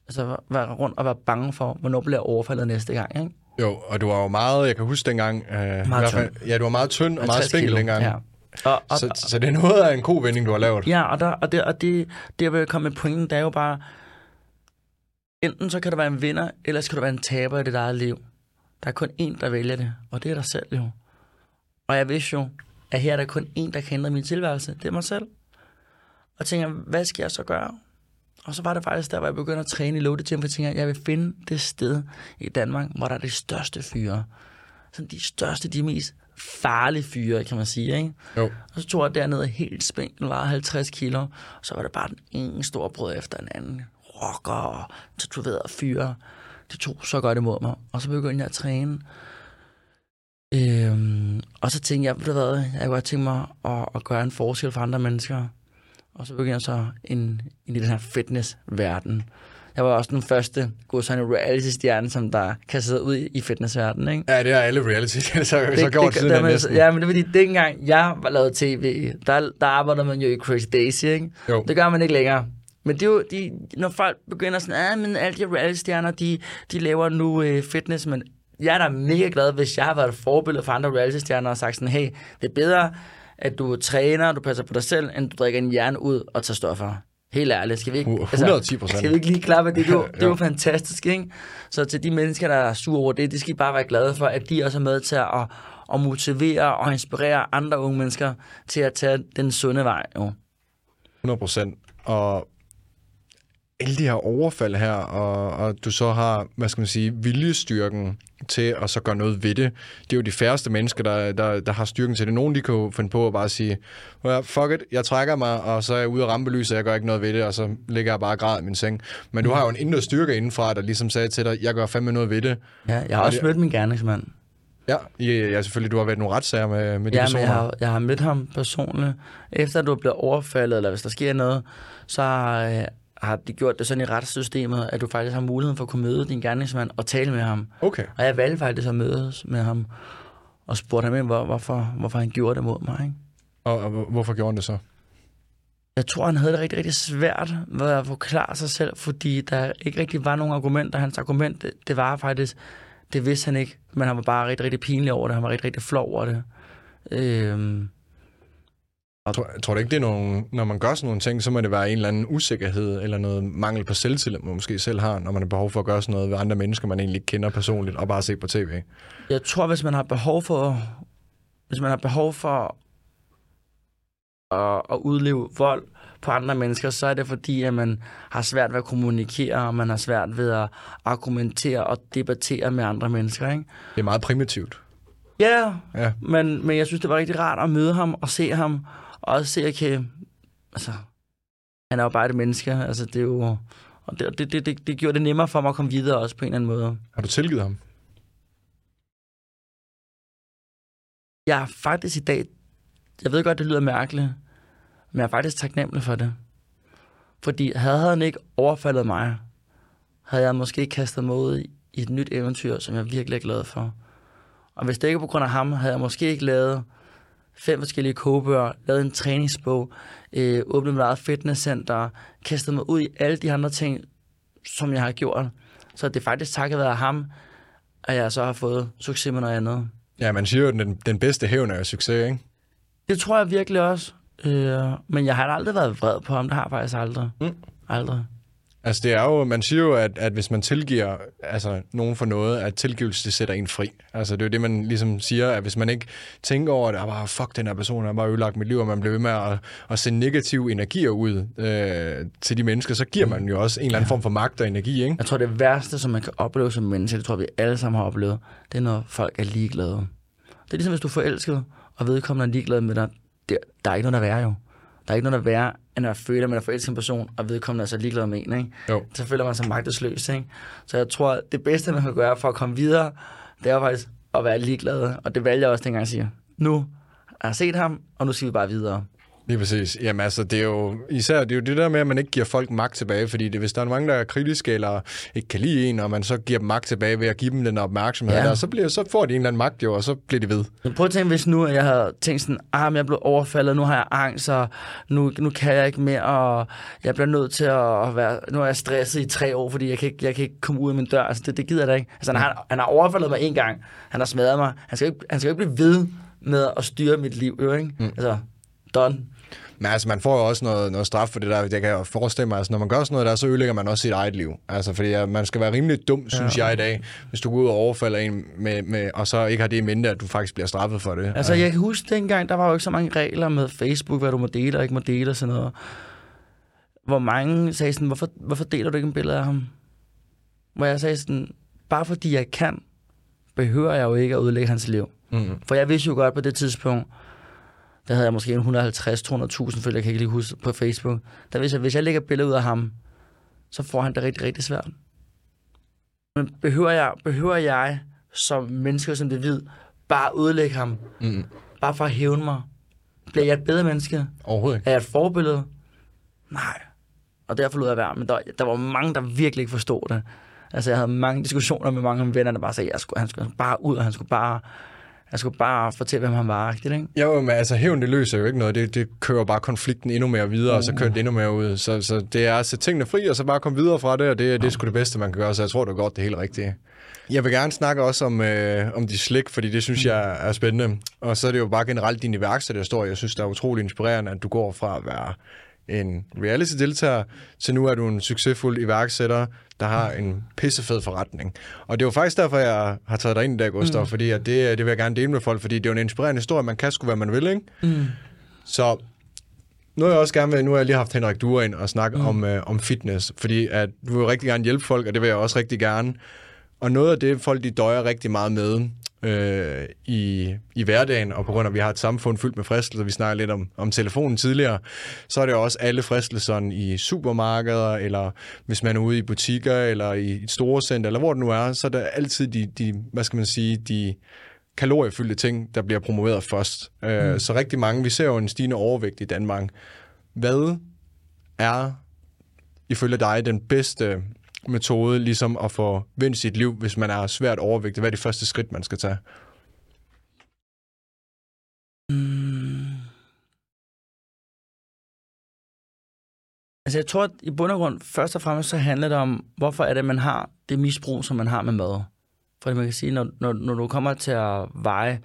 Altså være rundt og være bange for, hvornår bliver jeg overfaldet næste gang, ikke? Jo, og du var jo meget, jeg kan huske dengang, øh, i hvert fald, ja, du var meget tynd og meget 50 spinkel dengang. Ja. Og, og, Så, så det er noget af en god vending, du har lavet. Ja, og, der, og, det, og det, det, jeg vil komme med pointen, det er jo bare, enten så kan du være en vinder, eller så kan du være en taber i dit eget liv. Der er kun én, der vælger det, og det er dig selv jo. Og jeg vidste jo, at her er der kun én, der kan ændre min tilværelse. Det er mig selv. Og tænker, hvad skal jeg så gøre? Og så var det faktisk der, hvor jeg begyndte at træne i Loaded Gym, for jeg tænker, jeg vil finde det sted i Danmark, hvor der er de største fyre. Sådan de største, de mest farlige fyre, kan man sige, ikke? Jo. Og så tog jeg dernede helt spændt, var 50 kilo, og så var det bare den ene store brød efter den anden. Rocker og tatoverede fyre. Det tog så godt imod mig. Og så begyndte jeg at træne. Øhm, og så tænkte jeg, ved hvad, jeg kunne godt tænke mig at, at gøre en forskel for andre mennesker. Og så begyndte jeg så ind, ind i den her fitnessverden. Jeg var også den første god sådan reality-stjerne, som der kastede ud i, fitnessverdenen, ikke? Ja, det er alle reality, så, så Det- gjort det- siden man- næsten. Ja, men det er fordi, dengang jeg var lavet tv, der, der arbejder man jo i Crazy Daisy, ikke? Jo. Det gør man ikke længere. Men det er jo, de, når folk begynder sådan, ah, men alle de reality-stjerner, de, de laver nu øh, fitness, men jeg er da mega glad, hvis jeg har været et forbillede for andre reality-stjerner og sagt sådan, hey, det er bedre, at du træner, du passer på dig selv, end du drikker en jern ud og tager stoffer. Helt ærligt, skal vi ikke... altså, 110%. skal vi ikke lige klappe? Det det er jo Jo. fantastisk, ikke? Så til de mennesker, der er sure over det, de skal bare være glade for, at de også er med til at, at motivere og inspirere andre unge mennesker til at tage den sunde vej. Jo. 100 procent. Og alle de her overfald her, og, og du så har, hvad skal man sige, viljestyrken til at så gøre noget ved det. Det er jo de færreste mennesker, der, der, der har styrken til det. Nogen, de kan jo finde på at bare sige, well, fuck it, jeg trækker mig, og så er jeg ude af rampelyset, og jeg gør ikke noget ved det, og så ligger jeg bare og græder i min seng. Men du har jo en indre styrke indenfra, der ligesom sagde til dig, jeg gør fandme noget ved det. Ja, jeg har også det- mødt min gerningsmand. Ja, ja, ja selvfølgelig, du har været nogle retssager med, med de Ja, personer. jeg har, jeg har mødt ham personligt. Efter at du er blevet overfaldet, eller hvis der sker noget, så har, har de gjort det sådan i retssystemet, at du faktisk har muligheden for at kunne møde din gerningsmand og tale med ham. Okay. Og jeg valgte faktisk at mødes med ham og spurgte ham hvor, hvorfor, hvorfor han gjorde det mod mig. Ikke? Og, og hvor- hvorfor gjorde han det så? Jeg tror, han havde det rigtig, rigtig svært ved at forklare sig selv, fordi der ikke rigtig var nogen argumenter. Hans argument, det, det var faktisk, det vidste han ikke, men han var bare rigtig, rigtig pinlig over det. Han var rigtig, rigtig flov over det. Øhm, Tror, tror du ikke, det er nogen, når man gør sådan nogle ting, så må det være en eller anden usikkerhed eller noget mangel på selvtillid, man måske selv har, når man har behov for at gøre sådan noget ved andre mennesker, man egentlig ikke kender personligt, og bare se på tv. jeg tror, hvis man har behov for, hvis man har behov for at, at udleve vold på andre mennesker, så er det fordi, at man har svært ved at kommunikere, og man har svært ved at argumentere og debattere med andre mennesker. Ikke? Det er meget primitivt. Ja, Ja, Men, men jeg synes, det var rigtig rart at møde ham og se ham. Og se, okay, altså, han er jo bare et menneske. Altså, det er jo... Og det, det, det, det, det gjorde det nemmere for mig at komme videre også på en eller anden måde. har du tilgivet ham? Jeg er faktisk i dag... Jeg ved godt, det lyder mærkeligt, men jeg er faktisk taknemmelig for det. Fordi havde han ikke overfaldet mig, havde jeg måske kastet mig ud i et nyt eventyr, som jeg virkelig er glad for. Og hvis det ikke er på grund af ham, havde jeg måske ikke lavet fem forskellige kogebøger, lavet en træningsbog, øh, åbnet mit eget fitnesscenter, kastet mig ud i alle de andre ting, som jeg har gjort. Så det er faktisk takket være ham, at jeg så har fået succes med noget andet. Ja, man siger jo, at den, den bedste hævn er succes, ikke? Det tror jeg virkelig også. Øh, men jeg har aldrig været vred på ham. Det har jeg faktisk aldrig. Mm. Aldrig. Altså, det er jo, man siger jo, at, at hvis man tilgiver altså, nogen for noget, at tilgivelse det sætter en fri. Altså, det er jo det, man ligesom siger, at hvis man ikke tænker over at bare, fuck, den her person har bare ødelagt mit liv, og man bliver ved med at, at sende negative energier ud øh, til de mennesker, så giver man jo også en eller anden form for magt og energi, ikke? Jeg tror, det værste, som man kan opleve som menneske, det tror vi alle sammen har oplevet, det er, når folk er ligeglade. Det er ligesom, hvis du er forelsket, og vedkommende er ligeglad med dig. Det, der er ikke noget, der er værre jo. Der er ikke noget, der er værre, at føle, at man er forelsket en person, og vedkommende er så ligeglad med en, ikke? Jo. Så føler man sig magtesløs, ikke? Så jeg tror, at det bedste, man kan gøre for at komme videre, det er faktisk at være ligeglad. Og det valgte jeg også dengang, jeg siger, nu har jeg set ham, og nu skal vi bare videre. Lige præcis. Jamen altså, det er jo især det, er jo det der med, at man ikke giver folk magt tilbage, fordi det, hvis der er mange, der er kritiske eller ikke kan lide en, og man så giver dem magt tilbage ved at give dem den opmærksomhed, Ja. der, så, bliver, så får de en eller anden magt jo, og så bliver de ved. Men prøv at tænke, hvis nu jeg havde tænkt sådan, ah, men jeg blev overfaldet, nu har jeg angst, og nu, nu kan jeg ikke mere, og jeg bliver nødt til at være, nu er jeg stresset i tre år, fordi jeg kan ikke, jeg kan ikke komme ud af min dør. Altså, det, det gider jeg da ikke. Altså, han, har, han har overfaldet mig en gang, han har smadret mig, han skal jo ikke, han skal jo ikke blive ved med at styre mit liv, jo, ikke? Mm. Altså, done. Men altså, man får jo også noget, noget straf for det der. Jeg kan jo forestille mig, altså, når man gør sådan noget der, så ødelægger man også sit eget liv. Altså, fordi ja, man skal være rimelig dum, synes jeg i dag, hvis du går ud og overfalder en, med, med, og så ikke har det i mente, at du faktisk bliver straffet for det. Altså, jeg kan huske dengang, der var jo ikke så mange regler med Facebook, hvad du må dele og ikke må dele og sådan noget. Hvor mange sagde sådan, hvorfor, hvorfor deler du ikke en billede af ham? Hvor jeg sagde sådan, bare fordi jeg kan, behøver jeg jo ikke at udlægge hans liv. Mm. For jeg vidste jo godt på det tidspunkt, der havde jeg måske en 150-200.000 følger, jeg kan ikke lige huske på Facebook. Der vidste jeg, hvis jeg lægger et billede ud af ham, så får han det rigtig, rigtig svært. Men behøver jeg, behøver jeg som menneske, som det ved, bare udlægge ham? Mm. Bare for at hævne mig? Bliver jeg et bedre menneske? Overhovedet ikke. Er jeg et forbillede? Nej. Og derfor lod jeg være. Men der, der var mange, der virkelig ikke forstod det. Altså, jeg havde mange diskussioner med mange af mine venner, der bare sagde, at jeg skulle, han skulle bare ud, og han skulle bare, han skulle bare fortælle, hvem han var. Ikke? Jo, men altså hævn, det løser jo ikke noget. Det, det kører bare konflikten endnu mere videre, og så kører det endnu mere ud. Så, så det er at sætte tingene fri, og så bare komme videre fra det, og det, det er sgu det bedste, man kan gøre. Så jeg tror, det er godt det helt rigtige. Jeg vil gerne snakke også om, øh, om de slik, fordi det synes jeg er spændende. Og så er det jo bare generelt din iværksætterhistorie. Jeg synes, det er utrolig inspirerende, at du går fra at være en reality-deltager, til nu er du en succesfuld iværksætter, der har en pissefed forretning. Og det er jo faktisk derfor, jeg har taget dig ind i dag, Gustav, mm. fordi at det, det vil jeg gerne dele med folk, fordi det er jo en inspirerende historie, man kan sgu, hvad man vil, ikke? Mm. Så nu jeg også gerne med, nu har jeg lige haft Henrik Duer ind og snakke mm. om, øh, om fitness, fordi at du vil rigtig gerne hjælpe folk, og det vil jeg også rigtig gerne. Og noget af det, folk de døjer rigtig meget med øh, i, i hverdagen, og på grund af, at vi har et samfund fyldt med fristelser, vi snakker lidt om, om telefonen tidligere, så er det også alle fristelserne i supermarkeder, eller hvis man er ude i butikker, eller i et store center, eller hvor det nu er, så er der altid de, de hvad skal man sige, de kaloriefyldte ting, der bliver promoveret først. Mm. Så rigtig mange, vi ser jo en stigende overvægt i Danmark. Hvad er ifølge dig den bedste metode ligesom at få vendt sit liv, hvis man er svært overvægtig? Hvad er det første skridt, man skal tage? Mm. Altså jeg tror, at i bund og grund, først og fremmest så handler det om, hvorfor er det, man har det misbrug, som man har med mad. For man kan sige, når, når, når du kommer til at veje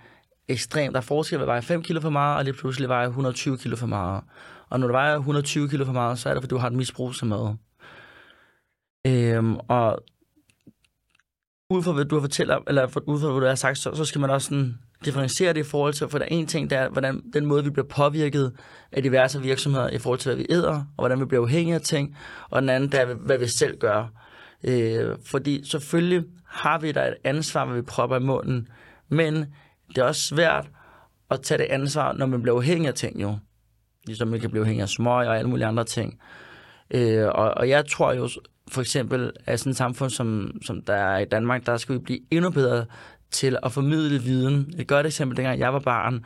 ekstremt, der er forskel ved at veje 5 kilo for meget, og lige pludselig veje 120 kilo for meget. Og når du vejer 120 kilo for meget, så er det, fordi du har et misbrug som mad. Øhm, og ud fra hvad du har fortalt eller ud fra hvad du har sagt, så, så skal man også sådan differentiere det i forhold til, for der er en ting, der er, hvordan den måde, vi bliver påvirket af diverse virksomheder i forhold til, hvad vi æder, og hvordan vi bliver afhængige af ting, og den anden, der er, hvad vi selv gør. Øh, fordi selvfølgelig har vi da et ansvar, hvad vi propper i munden, men det er også svært at tage det ansvar, når man bliver afhængig af ting jo. Ligesom man kan blive afhængig af smøg og alle mulige andre ting. Øh, og, og jeg tror jo for eksempel, af sådan et samfund, som, som der er i Danmark, der skal vi blive endnu bedre til at formidle viden. Et godt eksempel, dengang jeg var barn,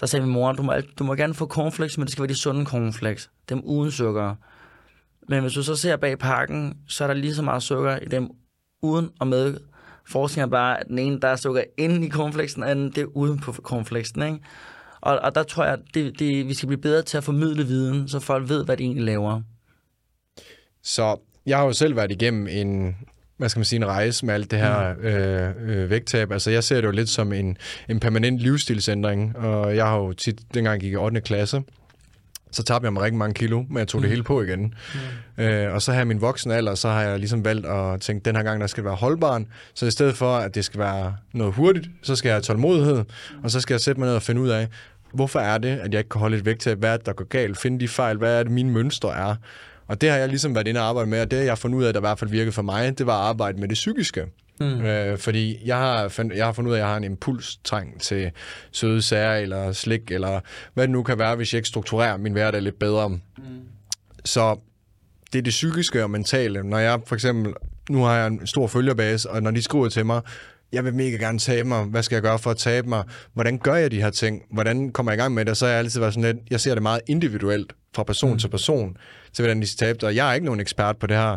der sagde min mor, du må, du må gerne få cornflakes, men det skal være de sunde cornflakes. Dem uden sukker. Men hvis du så ser bag pakken, så er der lige så meget sukker i dem uden og med. Forskning er bare, at den ene, der er sukker inde i cornflakesen, og den anden, det er uden på cornflakesen. Ikke? Og, og der tror jeg, at det, det, vi skal blive bedre til at formidle viden, så folk ved, hvad de egentlig laver. Så jeg har jo selv været igennem en, hvad skal man sige, en rejse med alt det her øh, øh, vægttab. Altså, jeg ser det jo lidt som en, en permanent livsstilsændring, og jeg har jo tit, dengang jeg gik i 8. klasse, så tabte jeg mig rigtig mange kilo, men jeg tog det hele på igen. Mm. Øh, og så her i min voksne alder, så har jeg ligesom valgt at tænke, den her gang, der skal være holdbaren. Så i stedet for, at det skal være noget hurtigt, så skal jeg have tålmodighed, og så skal jeg sætte mig ned og finde ud af, hvorfor er det, at jeg ikke kan holde et vægttab? Hvad er det, der går galt? Finde de fejl? Hvad er det, mine mønstre er? Og det har jeg ligesom været inde og arbejde med, og det jeg har fundet ud af, der i hvert fald virkede for mig, det var at arbejde med det psykiske. Mm. Øh, fordi jeg har, fund, jeg har fundet ud af, at jeg har en impulstræng til søde sager, eller slik, eller hvad det nu kan være, hvis jeg ikke strukturerer min hverdag lidt bedre. Mm. Så det er det psykiske og mentale. Når jeg for eksempel, nu har jeg en stor følgerbase, og når de skriver til mig, jeg vil mega gerne tabe mig, hvad skal jeg gøre for at tabe mig, hvordan gør jeg de her ting, hvordan kommer jeg i gang med det, så har jeg altid været sådan lidt, jeg ser det meget individuelt, fra person mm. til person, til hvordan de skal tabe sig. Jeg er ikke nogen ekspert på det her,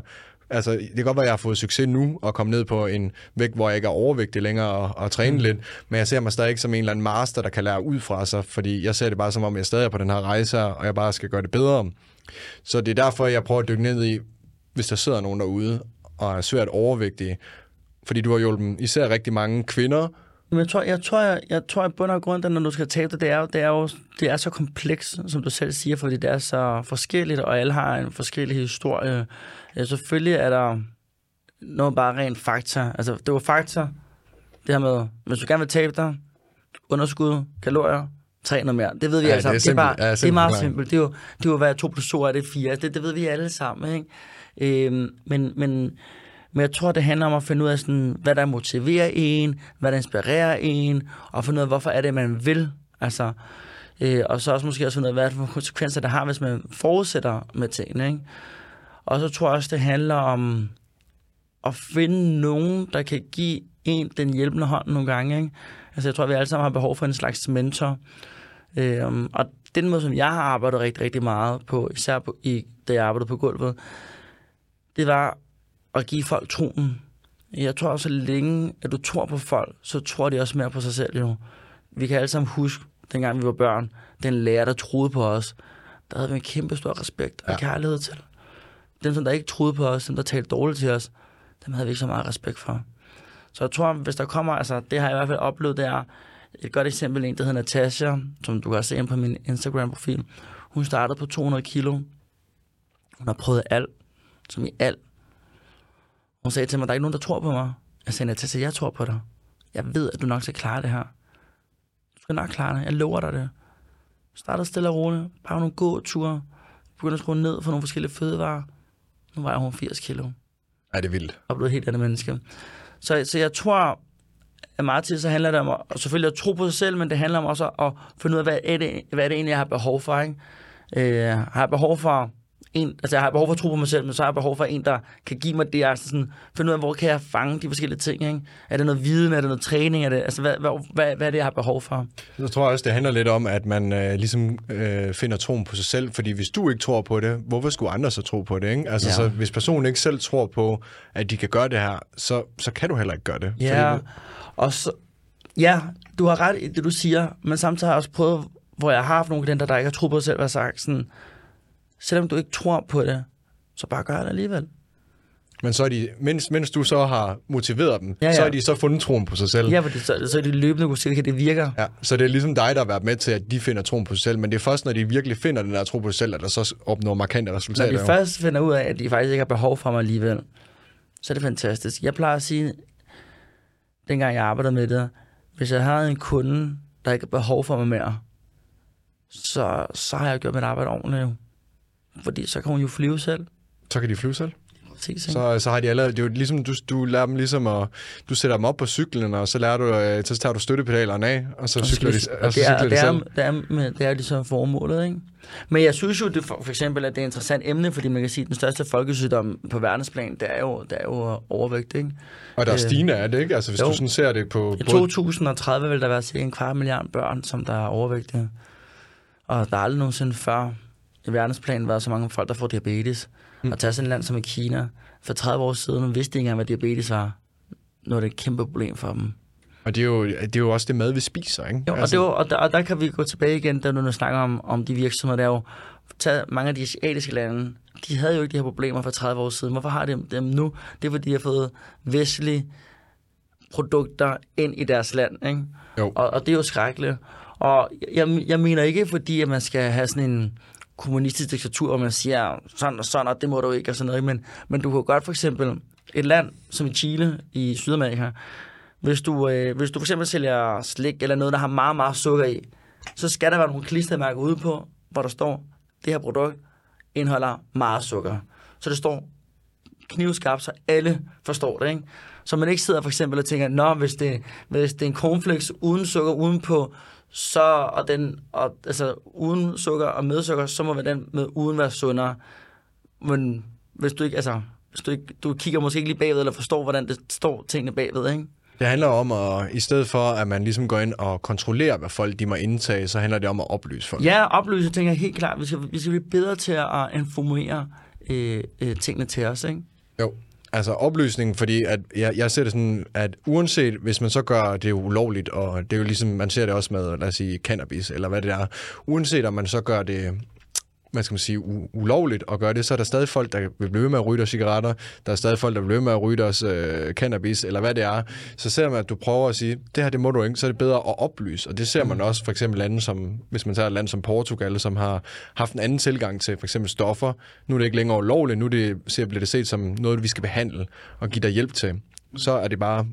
altså, det kan godt være, at jeg har fået succes nu og komme ned på en vægt, hvor jeg ikke er overvægtig længere og, og træne mm. lidt, men jeg ser mig stadig ikke som en eller anden master, der kan lære ud fra sig, fordi jeg ser det bare som om, jeg stadig er på den her rejse, og jeg bare skal gøre det bedre. Så det er derfor, jeg prøver at dykke ned i, hvis der sidder nogen derude og er svært overvægtige, fordi du har hjulpet især rigtig mange kvinder. Men jeg tror, jeg tror, jeg, jeg tror, at bund og grund, når du skal tabe det, det er, jo, det er jo det er så komplekst, som du selv siger, fordi det er så forskelligt, og alle har en forskellig historie. Ja, selvfølgelig er der noget bare rent fakta. Altså, det var fakta, det her med, hvis du gerne vil tabe dig, underskud, kalorier, træn noget mere. Det ved vi ja, alle sammen. Det er, det er, bare, ja, det er meget simpelt. Det er, jo, det er jo, hvad to plus to er, det er fire. Det, det ved vi alle sammen, ikke? Øhm, men, men men jeg tror, det handler om at finde ud af, sådan, hvad der motiverer en, hvad der inspirerer en, og finde ud af, hvorfor er det, man vil. Altså, øh, og så også måske også finde ud af, hvad det for konsekvenser det har, hvis man forudsætter med tingene. Ikke? Og så tror jeg også, det handler om at finde nogen, der kan give en den hjælpende hånd nogle gange. Ikke? Altså, jeg tror, vi alle sammen har behov for en slags mentor. Øhm, og den måde, som jeg har arbejdet rigtig, rigtig meget på, især på, i, da jeg arbejdede på gulvet, det var at give folk troen. Jeg tror også, så længe at du tror på folk, så tror de også mere på sig selv jo. Vi kan alle sammen huske, dengang vi var børn, den lærer, der troede på os, der havde vi en kæmpe stor respekt og ja. kærlighed til. Dem, som der ikke troede på os, dem, der talte dårligt til os, dem havde vi ikke så meget respekt for. Så jeg tror, hvis der kommer, altså det har jeg i hvert fald oplevet, det er et godt eksempel, en der hedder Natasha, som du kan se ind på min Instagram-profil. Hun startede på 200 kilo. Hun har prøvet alt, som i alt. Hun sagde til mig, der er ikke nogen, der tror på mig. Jeg sagde, Natasha, jeg tror på dig. Jeg ved, at du nok skal klare det her. Du skal nok klare det. Jeg lover dig det. Startede stille og roligt. Bare nogle gåture. Begyndte at skrue ned for nogle forskellige fødevarer. Nu var hun 80 kilo. Ej, det er vildt. Og blev et helt andet menneske. Så, så jeg tror, at meget tid så handler det om at, selvfølgelig at tro på sig selv, men det handler om også at finde ud af, hvad er det, hvad er det egentlig, jeg har behov for. Ikke? Øh, har jeg behov for en, altså jeg har behov for at tro på mig selv, men så har jeg behov for en, der kan give mig det, altså sådan, finde ud af, hvor kan jeg fange de forskellige ting, ikke? Er det noget viden, er det noget træning, er det, altså hvad, hvad, hvad, hvad er det, jeg har behov for? Jeg tror også, det handler lidt om, at man øh, ligesom øh, finder troen på sig selv, fordi hvis du ikke tror på det, hvorfor skulle andre så tro på det, ikke? Altså, ja. så hvis personen ikke selv tror på, at de kan gøre det her, så, så kan du heller ikke gøre det. Ja, fordi... og så, ja, du har ret i det, du siger, men samtidig har jeg også prøvet, hvor jeg har haft nogle klienter, der ikke har troet på sig selv, og sagt sådan, selvom du ikke tror på det, så bare gør det alligevel. Men så er de, mens, mens du så har motiveret dem, ja, ja. så har de så fundet troen på sig selv. Ja, for det, så, så er de løbende kunne se, at det virker. Ja, så det er ligesom dig, der har været med til, at de finder troen på sig selv, men det er først, når de virkelig finder den der tro på sig selv, at der så opnår markante resultater. Når de først finder ud af, at de faktisk ikke har behov for mig alligevel, så er det fantastisk. Jeg plejer at sige, dengang jeg arbejdede med det, hvis jeg havde en kunde, der ikke har behov for mig mere, så, så har jeg gjort mit arbejde ordentligt. Fordi så kan hun jo flyve selv. Så kan de flyve selv? Præcis, så, så har de allerede, det er jo ligesom, du, du lærer dem ligesom at, du sætter dem op på cyklen, og så lærer du, øh, så tager du støttepedalerne af, og så og cykler de, og så det er, cykler de selv. Det er, det er, det er ligesom formålet, ikke? Men jeg synes jo, det for, for eksempel, at det er et interessant emne, fordi man kan sige, at den største folkesygdom på verdensplan, det er jo, det er jo overvægt, ikke? Og der er øh, stigende af det, ikke? Altså, hvis jo. du sådan ser det på... I 2030 vil der være cirka en kvart milliard børn, som der er overvægtige. Og der er aldrig nogensinde før i verdensplan været så mange folk, der får diabetes. Mm. Og tage sådan et land som i Kina, for 30 år siden, vidste ikke engang, hvad diabetes var. Nu er det et kæmpe problem for dem. Og det er, jo, det er jo også det mad, vi spiser, ikke? Jo, altså... og, det var, og, der, og der kan vi gå tilbage igen, da du snakker om, om de virksomheder, der jo taget mange af de asiatiske lande, de havde jo ikke de her problemer for 30 år siden. Hvorfor har de dem nu? Det er, fordi de har fået vestlige produkter ind i deres land, ikke? Jo. Og, og det er jo skrækkeligt. Og jeg, jeg mener ikke, fordi at man skal have sådan en kommunistisk diktatur, hvor man siger sådan og sådan, og det må du ikke, og sådan noget. Men, men du kan godt for eksempel et land som Chile i Sydamerika, hvis du, øh, hvis du for eksempel sælger slik eller noget, der har meget, meget sukker i, så skal der være nogle klistermærker ude på, hvor der står, det her produkt indeholder meget sukker. Så det står knivskarpt, så alle forstår det, ikke? Så man ikke sidder for eksempel og tænker, nå, hvis det, hvis det er en cornflakes uden sukker udenpå, så, og den, og, altså uden sukker og med sukker, så må den med uden være sundere. Men hvis du ikke, altså, hvis du, ikke, du kigger måske ikke lige bagved, eller forstår, hvordan det står tingene bagved, ikke? Det handler om, at i stedet for, at man ligesom går ind og kontrollerer, hvad folk de må indtage, så handler det om at oplyse folk. Ja, oplyse, tænker jeg helt klart. Vi skal, vi skal blive bedre til at informere øh, øh, tingene til os, ikke? Jo. Altså opløsningen, fordi at jeg, jeg ser det sådan, at uanset hvis man så gør det ulovligt, og det er jo ligesom, man ser det også med, lad os sige, cannabis, eller hvad det er, uanset om man så gør det hvad skal man sige, u- ulovligt at gøre det, så er der stadig folk, der vil blive med at ryge deres cigaretter, der er stadig folk, der vil blive med at ryge deres øh, cannabis, eller hvad det er. Så selvom at du prøver at sige, det her det må du ikke, så er det bedre at oplyse. Og det ser man også for eksempel lande som, hvis man tager et land som Portugal, som har haft en anden tilgang til for eksempel stoffer. Nu er det ikke længere ulovligt, nu det, ser, bliver det set som noget, vi skal behandle og give dig hjælp til. Så er det bare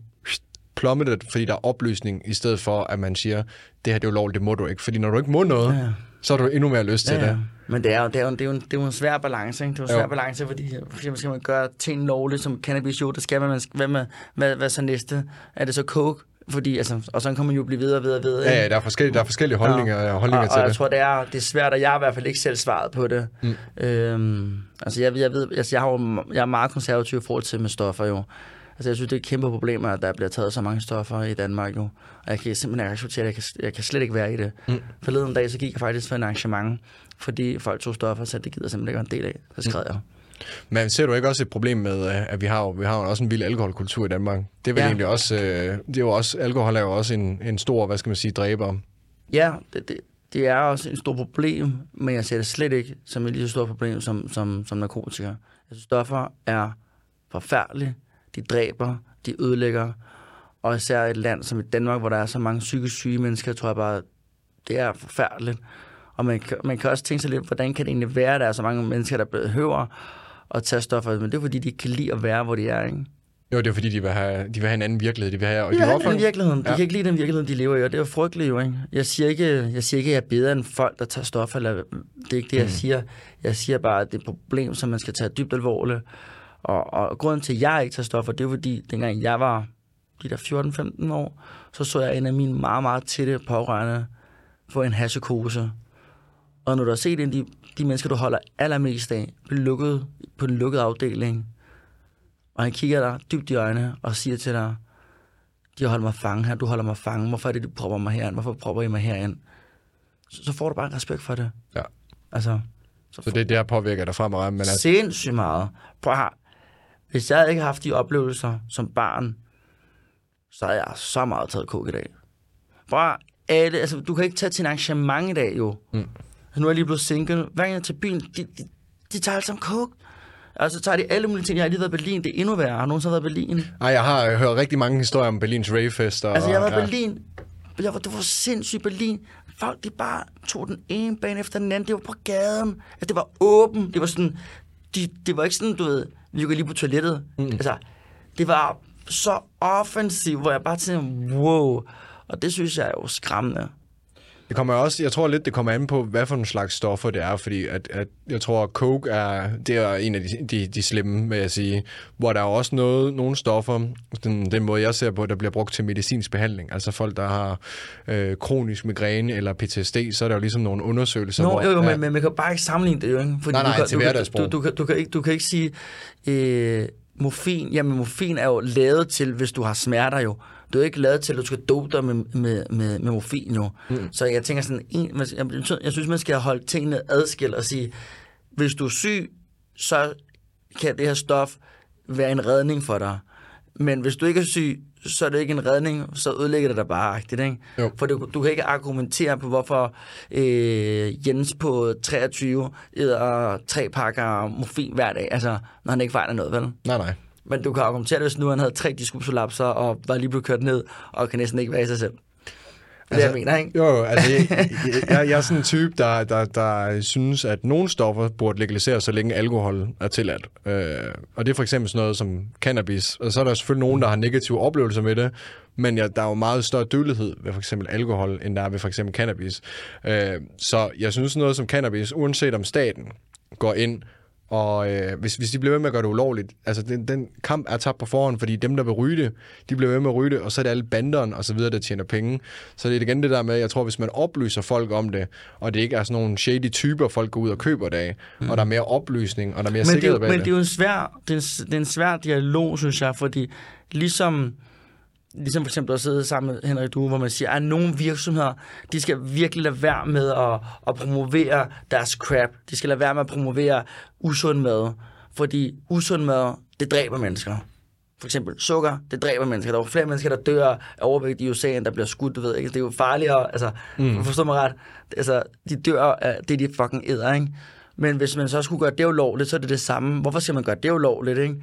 plummetet, fordi der er oplysning, i stedet for, at man siger, det her det er ulovligt, det må du ikke. Fordi når du ikke må noget, ja. Så har du endnu mere lyst til det. Men det er, jo, det, er jo, det, er jo en, det er jo en svær balance, ikke? Det er jo en svær jo. balance, fordi for eksempel skal man gøre ting lovligt, som cannabis jo, det skal man, hvad, med, hvad, hvad så næste? Er det så coke? Fordi, altså, og så kan man jo blive videre og videre og videre. Ja, ja, der er forskellige, der er forskellige holdninger, ja. holdninger og, til og det. jeg tror, det er, det er svært, og jeg har i hvert fald ikke selv svaret på det. Mm. Øhm, altså, jeg, jeg, ved, altså, jeg, har jo, jeg er meget konservativ i forhold til med stoffer jo. Altså, jeg synes, det er et kæmpe problem, at der bliver taget så mange stoffer i Danmark jo. Og jeg kan simpelthen ikke acceptere det. Jeg kan, jeg kan slet ikke være i det. Mm. Forleden dag, så gik jeg faktisk for en arrangement, fordi folk tog stoffer, så det gider simpelthen ikke være en del af. Så skrev mm. jeg. Men ser du ikke også et problem med, øh, at vi har, vi har også en vild alkoholkultur i Danmark? Det er vel ja. egentlig også, øh, det er jo også, alkohol er jo også en, en stor, hvad skal man sige, dræber. Ja, det, det, det er også et stort problem, men jeg ser det slet ikke som et lige så stort problem som, som, som narkotika. Synes, stoffer er forfærdelige de dræber, de ødelægger. Og især et land som i Danmark, hvor der er så mange psykisk syge mennesker, tror jeg bare, det er forfærdeligt. Og man, man kan også tænke sig lidt, hvordan kan det egentlig være, at der er så mange mennesker, der behøver at tage stoffer, men det er fordi, de kan lide at være, hvor de er, ikke? Jo, det er fordi, de vil have, de vil have en anden virkelighed. De vil have, og de, vil have en virkelighed. De ja. kan ikke lide den virkelighed, de lever i, og det er jo frygteligt jo, ikke? Jeg siger ikke, jeg siger ikke, at jeg er bedre end folk, der tager stoffer, eller det er ikke det, jeg mm. siger. Jeg siger bare, at det er et problem, som man skal tage dybt alvorligt. Og, og grunden til, at jeg ikke tager stoffer, det er fordi, dengang jeg var de der 14-15 år, så så jeg en af mine meget, meget tætte pårørende få en hashekose. Og når du har set en de, de mennesker, du holder allermest af, blive lukket på en lukket afdeling, og han kigger dig dybt i øjnene og siger til dig, de holder mig fange her, du holder mig fange, hvorfor er det, du propper mig herind, hvorfor propper I mig herind? Så, så får du bare respekt for det. Ja. Altså, så, så det er der påvirker dig fremadrettet? Men altså... Sindssygt meget. Prøv at hvis jeg ikke haft de oplevelser som barn, så havde jeg så meget taget kok i dag. Bare alle, altså, du kan ikke tage til en arrangement i dag, jo. Mm. Altså, nu er jeg lige blevet single. Hver gang jeg til byen, de, de, de tager alt sammen coke. Altså, tager de alle mulige ting. Jeg har lige været i Berlin. Det er endnu værre. Har nogen så været i Berlin? Nej, jeg har hørt rigtig mange historier om Berlins ravefest. Og, altså, jeg har været i ja. Berlin. Jeg var, det var sindssygt Berlin. Folk, de bare tog den ene bane efter den anden. Det var på gaden. Altså, det var åben. Det var sådan... De, det var ikke sådan, du ved vi går lige på toilettet. Mm. Altså, det var så offensivt, hvor jeg bare tænkte, wow. Og det synes jeg er jo skræmmende. Det kommer også, jeg tror lidt, det kommer an på, hvad for en slags stoffer det er, fordi at, at jeg tror, at coke er, det er en af de, de, de slemme, vil jeg sige, hvor der er også noget, nogle stoffer, den, den måde jeg ser på, der bliver brugt til medicinsk behandling, altså folk, der har øh, kronisk migræne eller PTSD, så er der jo ligesom nogle undersøgelser. Nå, hvor, jo, jo, ja, men, men man kan bare ikke sammenligne det jo, ikke? Fordi nej, nej, du kan, til hverdagsbrug. Du, du, du, du, kan ikke, du kan ikke sige, øh, morfin, jamen morfin er jo lavet til, hvis du har smerter jo. Du er ikke lavet til, at du skal dope dig med, med, med, med morfin jo. Mm. Så jeg tænker sådan, en, jeg, jeg synes, man skal holde tingene adskilt og sige, hvis du er syg, så kan det her stof være en redning for dig. Men hvis du ikke er syg, så er det ikke en redning, så ødelægger det dig bare agtigt, ikke? Jo. For du, du kan ikke argumentere på, hvorfor øh, Jens på 23 æder tre pakker morfin hver dag, altså, når han ikke fejler noget, vel? Nej, nej. Men du kan argumentere, hvis nu han havde tre diskupsolapser og var lige blevet kørt ned, og kan næsten ikke være i sig selv. Det altså, jeg mener, ikke? Jo, altså, jeg, jeg, jeg er sådan en type, der, der, der synes, at nogle stoffer burde legaliseres, så længe alkohol er tilladt. Øh, og det er for eksempel sådan noget som cannabis. Og så er der selvfølgelig nogen, der har negative oplevelser med det, men ja, der er jo meget større dødelighed ved for eksempel alkohol, end der er ved for eksempel cannabis. Øh, så jeg synes noget som cannabis, uanset om staten går ind og øh, hvis, hvis de bliver ved med at gøre det ulovligt, altså den, den kamp er tabt på forhånd, fordi dem, der vil ryge det, de bliver ved med at ryge det, og så er det alle banderne og så videre, der tjener penge. Så det er igen det der med, jeg tror, hvis man oplyser folk om det, og det ikke er sådan nogle shady typer, folk går ud og køber det af, mm. og der er mere oplysning, og der er mere men det, er sikkerhed jo- bag men det. det er jo en svær, det er det er en svær dialog, synes jeg, fordi ligesom, ligesom for eksempel at sidde sammen med Henrik Due, hvor man siger, at nogle virksomheder, de skal virkelig lade være med at, at promovere deres crap. De skal lade være med at promovere usund mad, fordi usund mad, det dræber mennesker. For eksempel sukker, det dræber mennesker. Der er flere mennesker, der dør af overvægt i USA, end der bliver skudt, du ved ikke. Det er jo farligere, altså, mm. forstår mig ret. Altså, de dør af det, de fucking æder, ikke? Men hvis man så skulle gøre det ulovligt, så er det det samme. Hvorfor skal man gøre det ulovligt, ikke?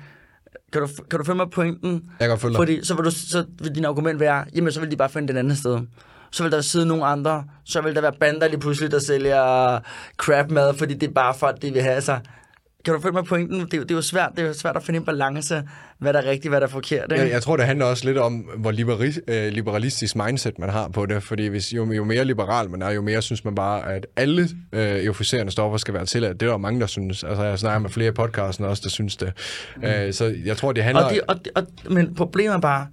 Kan du, kan du følge mig pointen? Jeg kan godt følge dig. Fordi så vil, du, så vil din argument være, jamen så vil de bare finde den andet sted. Så vil der sidde nogle andre, så vil der være bander lige pludselig, der sælger crap mad, fordi det er bare folk, de vil have sig. Kan du følge mig pointen? Det, er jo- det er jo svært, det er jo svært at finde en balance, hvad der er rigtigt, hvad der er forkert. Ikke? Jeg, jeg tror, det handler også lidt om, hvor liberi, øh, liberalistisk mindset man har på det. Fordi hvis, jo, jo mere liberal man er, jo mere synes man bare, at alle øh, euforiserende stoffer skal være tilladt. Det er der mange, der synes. Altså, jeg snakker med flere i podcasten også, der synes det. Mm. Øh, så jeg tror, det handler... Og det, og, det- og, men problemet er bare,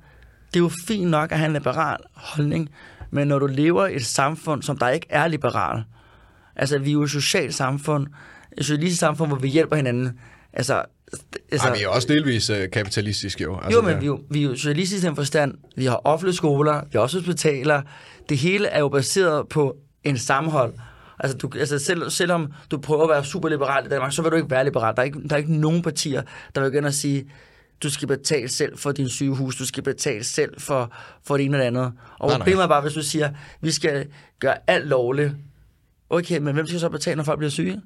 det er jo fint nok at have en liberal holdning, men når du lever i et samfund, som der ikke er liberal, altså vi er jo et socialt samfund, socialistisk samfund, hvor vi hjælper hinanden, altså... altså Ej, vi er også delvis øh, kapitalistiske jo. Altså, jo, men det- vi jo, vi er jo socialistiske i den forstand. Vi har offentlige skoler, vi har også hospitaler. Det hele er jo baseret på en sammenhold. Altså, du, altså selv, selvom du prøver at være super liberal i Danmark, så vil du ikke være liberal. Der er ikke, der er ikke nogen partier, der vil ind og sige, du skal betale selv for din sygehus, du skal betale selv for, for det ene eller andet. Og Nej, nej. problemet er bare, hvis du siger, vi skal gøre alt lovligt. Okay, men hvem skal så betale, når folk bliver syge?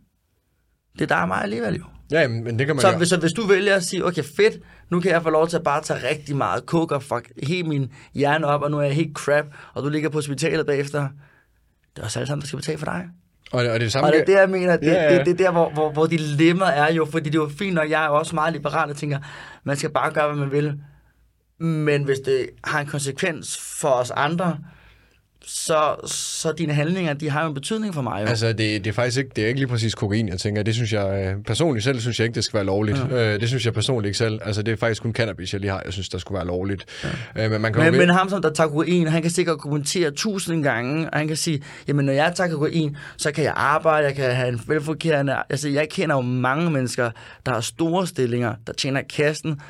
Det er der og mig alligevel jo. Ja, men det kan man Så jo... hvis, så hvis du vælger at sige, okay fedt, nu kan jeg få lov til at bare tage rigtig meget coke og fuck helt min hjerne op, og nu er jeg helt crap, og du ligger på hospitalet bagefter, det er også alle sammen, der skal betale for dig. Og, det- og det er samme... Og det er det, jeg mener, det, Ja, ja. det, det er der, hvor, hvor, hvor dilemmaet er jo, fordi det er jo fint, når jeg er også meget liberal og tænker, man skal bare gøre, hvad man vil. Men hvis det har en konsekvens for os andre, så, så dine handlinger, de har jo en betydning for mig. Jo. Altså, det, det er faktisk ikke, det er ikke lige præcis kokain, jeg tænker. Det synes jeg, øh, personligt selv synes jeg ikke, det skal være lovligt. Ja. Øh, det synes jeg personligt ikke selv. Altså, det er faktisk kun cannabis, jeg lige har, jeg synes, der skulle være lovligt. Ja. Øh, men man kan jo Men, ved- men ham, som der tager kokain, han kan sikkert kommentere tusind gange, og han kan sige, jamen når jeg tager kokain, så kan jeg arbejde, jeg kan have en velfungerende... Altså, jeg kender jo mange mennesker, der har store stillinger, der tjener kassen,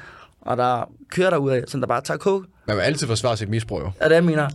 og der kører der ud af, som der bare tager coke. man vil altid forsvare sit misbrug, jo. Er det, jeg mener?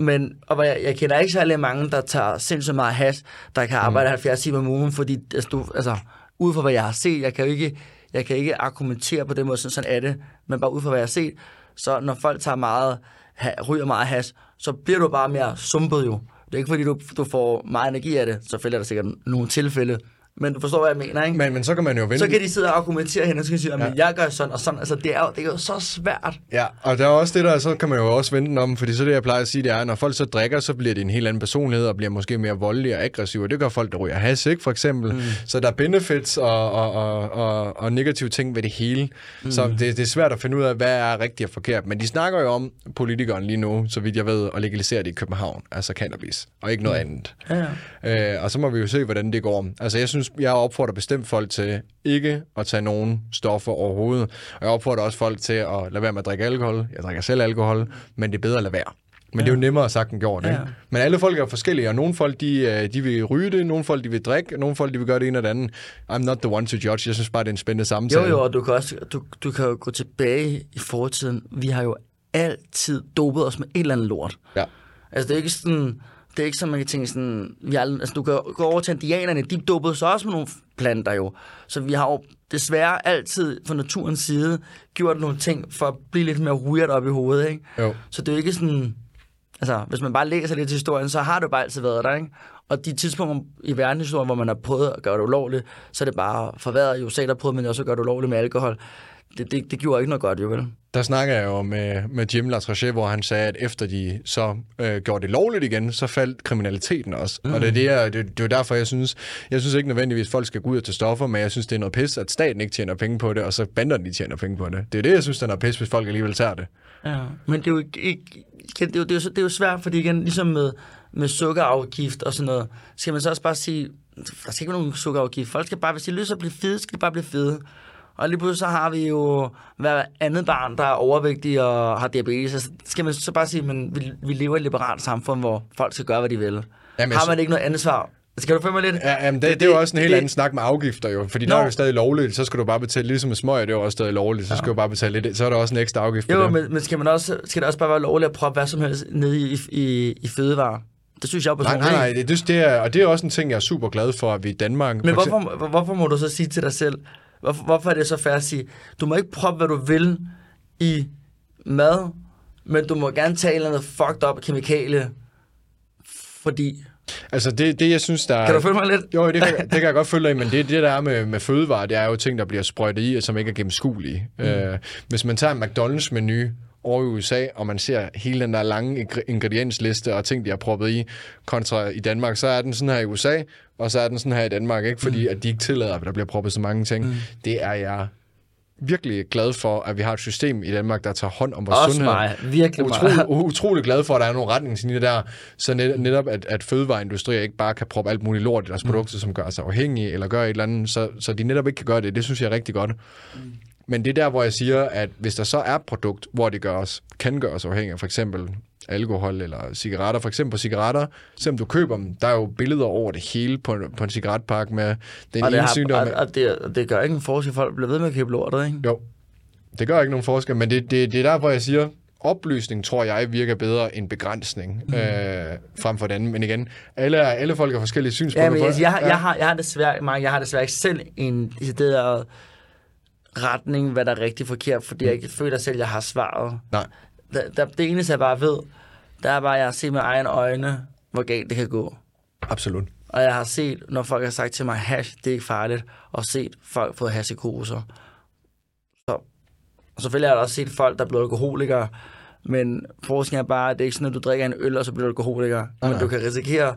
Men og jeg, jeg kender ikke særlig mange, der tager sindssygt meget hash, der kan arbejde mm. 70 timer om ugen, fordi altså, du, altså, ud fra hvad jeg har set, jeg kan jo ikke, jeg kan ikke argumentere på den måde, sådan, sådan er det, men bare ud fra hvad jeg har set, så når folk tager meget, ha, ryger meget hash, så bliver du bare mere sumpet jo. Det er ikke fordi, du, du får meget energi af det, selvfølgelig er der sikkert nogle tilfælde, men du forstår, hvad jeg mener, ikke? Men, men så kan man jo vente... så kan de sidde og argumentere hen og så kan de sige, at jeg gør sådan og sådan. Altså, det er jo, det er jo så svært. Ja, og der er også det der, så kan man jo også vente den om, fordi så det, jeg plejer at sige, det er, når folk så drikker, så bliver det en helt anden personlighed, og bliver måske mere voldelig og aggressiv, og det gør folk, der ryger hash, ikke, for eksempel. Mm. Så der er benefits og, og, og, og, og negative ting ved det hele. Mm. Så det, det er svært at finde ud af, hvad er rigtigt og forkert. Men de snakker jo om, politikeren lige nu, så vidt jeg ved, at legalisere det i København, altså cannabis, og ikke noget mm. andet. Ja, ja. Øh, og så må vi jo se, hvordan det går. Altså, jeg synes, jeg opfordrer bestemt folk til ikke at tage nogen stoffer overhovedet. Og jeg opfordrer også folk til at lade være med at drikke alkohol. Jeg drikker selv alkohol, men det er bedre at lade være. Men ja. det er jo nemmere sagt end gjort, ikke? Ja. Men alle folk er forskellige, og nogle folk, de, øh, de vil ryge det, nogle folk, de vil drikke, nogle folk, de vil gøre det ene og det andet. I'm not the one to judge. Jeg synes bare, det er en spændende samtale. Jo, jo, og du kan, også, du, du kan jo gå tilbage i fortiden. Vi har jo altid dopet os med et eller andet lort. Ja. Altså, det er ikke sådan... Det er ikke sådan, man kan tænke sådan... Vi har, altså, du kan gå over til indianerne, de dopede sig også med nogle planter jo. Så vi har jo desværre altid fra naturens side gjort nogle ting for at blive lidt mere weird op i hovedet, ikke? Jo. Så det er jo ikke sådan... Altså, hvis man bare læser lidt til historien, så har det jo bare altid været der, ikke? Og de tidspunkter i verdenshistorien, hvor man har prøvet at gøre det ulovligt, så er det bare forværet. I USA, der prøvede man jo også at gøre det ulovligt med alkohol. Det, det, det gjorde ikke noget godt, jo vel? Der snakker jeg jo med, med Jim Latrachet, hvor han sagde, at efter de så øh, gjorde det lovligt igen, så faldt kriminaliteten også. Mm. Og det er, det, jeg, det, det er derfor, jeg synes, jeg synes ikke nødvendigvis, at folk skal gå ud og tage stoffer, men jeg synes, det er noget pis, at staten ikke tjener penge på det, og så banderne de tjener penge på det. Det er det, jeg synes, der er noget pis, hvis folk alligevel tager det. Ja, men det er jo ikke, det er jo, det er jo, det er jo svært, fordi igen, ligesom med, med sukkerafgift og sådan noget, skal man så også bare sige, der skal ikke være nogen sukkerafgift. Folk skal bare, hvis de lyst til at blive fede, skal de bare blive fede. Og lige pludselig så har vi jo hver andet barn, der er overvægtig og har diabetes. Så skal man så bare sige, at vi, vi lever i et liberalt samfund, hvor folk skal gøre, hvad de vil. Jamen, har man ikke noget ansvar? Skal du følge mig lidt? Ja, jamen, det, det, det er jo også en helt det- anden snak med afgifter jo, fordi Nå. der er jo stadig lovligt, så skal du bare betale, ligesom med smøger, det er jo også stadig lovligt, så skal du bare betale lidt, så er der også en ekstra afgift Jo, men, men skal, man også, skal det også bare være lovligt at proppe hvad som helst nede i, i, i fødevarer? Det synes jeg Nej, personligt. nej, nej, ikke. det, det, er, og det er også en ting, jeg er super glad for, at vi i Danmark... Men eksempel- hvorfor, hvorfor må du så sige til dig selv, hvorfor, hvorfor er det så fair at sige, du må ikke proppe, hvad du vil i mad, men du må gerne tage noget fucked up kemikalie, fordi... Altså, det, det jeg synes, der er... Kan du følge mig lidt? Jo, det kan, det kan jeg godt følge dig men det, det der er med, med fødevarer, det er jo ting, der bliver sprøjtet i, og som ikke er gennemskuelige. Mm. Øh, hvis man tager en McDonald's-menu over i USA, og man ser hele den der lange ingre- ingrediensliste og ting, de har proppet i, kontra i Danmark, så er den sådan her i USA, og så er den sådan her i Danmark, ikke? fordi at de ikke tillader, at der bliver proppet så mange ting. Mm. Det er jeg virkelig glad for, at vi har et system i Danmark, der tager hånd om vores Også sundhed mig. Virkelig utrolig, mig. utrolig glad for, at der er nogle retningslinjer der, så net, netop, at, at fødevareindustrier ikke bare kan proppe alt muligt lort i deres produkter, som gør sig afhængige, eller gør et eller andet, så, så de netop ikke kan gøre det. Det synes jeg er rigtig godt. Men det er der, hvor jeg siger, at hvis der så er et produkt, hvor det gør os, kan gøre os afhængige, for eksempel alkohol eller cigaretter, for eksempel på cigaretter, selvom du køber dem, der er jo billeder over det hele på, en- på en cigaretpakke med den Og det, ene har, sygdom. og, og, det, det gør ikke en forskel, folk bliver ved med at købe lortet, ikke? Jo, det gør ikke nogen forskel, men det, det, det er der, hvor jeg siger, oplysning tror jeg virker bedre end begrænsning mm. øh, frem for andet. Men igen, alle, alle folk har forskellige synspunkter. Ja, men på jeg, jeg, har, jeg, har, jeg har desværre, Mark, jeg har desværre ikke selv en decideret retning, hvad der er rigtig forkert, fordi jeg ikke føler selv, at jeg har svaret. Nej, Der, der, det eneste, jeg bare ved, der er bare, at jeg har set med egne øjne, hvor galt det kan gå. absolut. Og jeg har set, når folk har sagt til mig, hash, det er ikke farligt, og set folk få hashikoser. Så, og selvfølgelig har jeg også set folk, der bliver alkoholikere, men forskningen er bare, at det er ikke sådan, at du drikker en øl, og så bliver du alkoholiker. Men nej. du kan risikere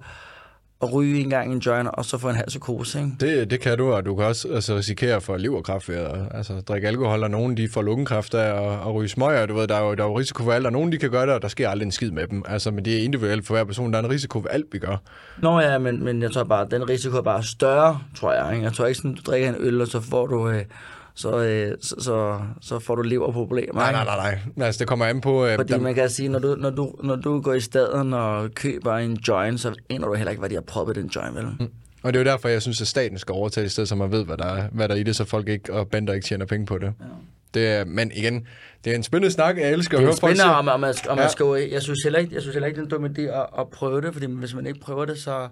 at ryge en gang en joint, og så få en hashikose, ikke? Det, det kan du, og du kan også altså, risikere for leverkræft ved at altså, drikke alkohol, og nogen de får lungekræft af at, at ryge smøger. Du ved, der er, jo, der er jo risiko for alt, og nogen de kan gøre det, og der sker aldrig en skid med dem. Altså, men det er individuelt for hver person. Der er en risiko for alt, vi gør. Nå ja, men, men jeg tror bare, den risiko er bare større, tror jeg. Ikke? Jeg tror ikke sådan, du drikker en øl, og så får du, øh, så, øh, så, så, så får du leverproblemer. Nej, nej, nej, nej. Altså, det kommer an på... Øh, Fordi der, man kan sige, når du, når, du, når du går i staden og køber en joint, så aner du heller ikke, hvad de har proppet den joint, vel? Mm. Og det er jo derfor, jeg synes, at staten skal overtage i stedet, så man ved, hvad der er, hvad der er i det, så folk ikke og bander ikke tjener penge på det. Ja. det er, men igen, det er en spændende snak. Jeg elsker Det at er høre folk spændende, sige- om, om, man, om man Ja. skal, jo- jeg synes heller ikke, jeg synes heller ikke, det er en dum idé at, at prøve det, fordi hvis man ikke prøver det, så,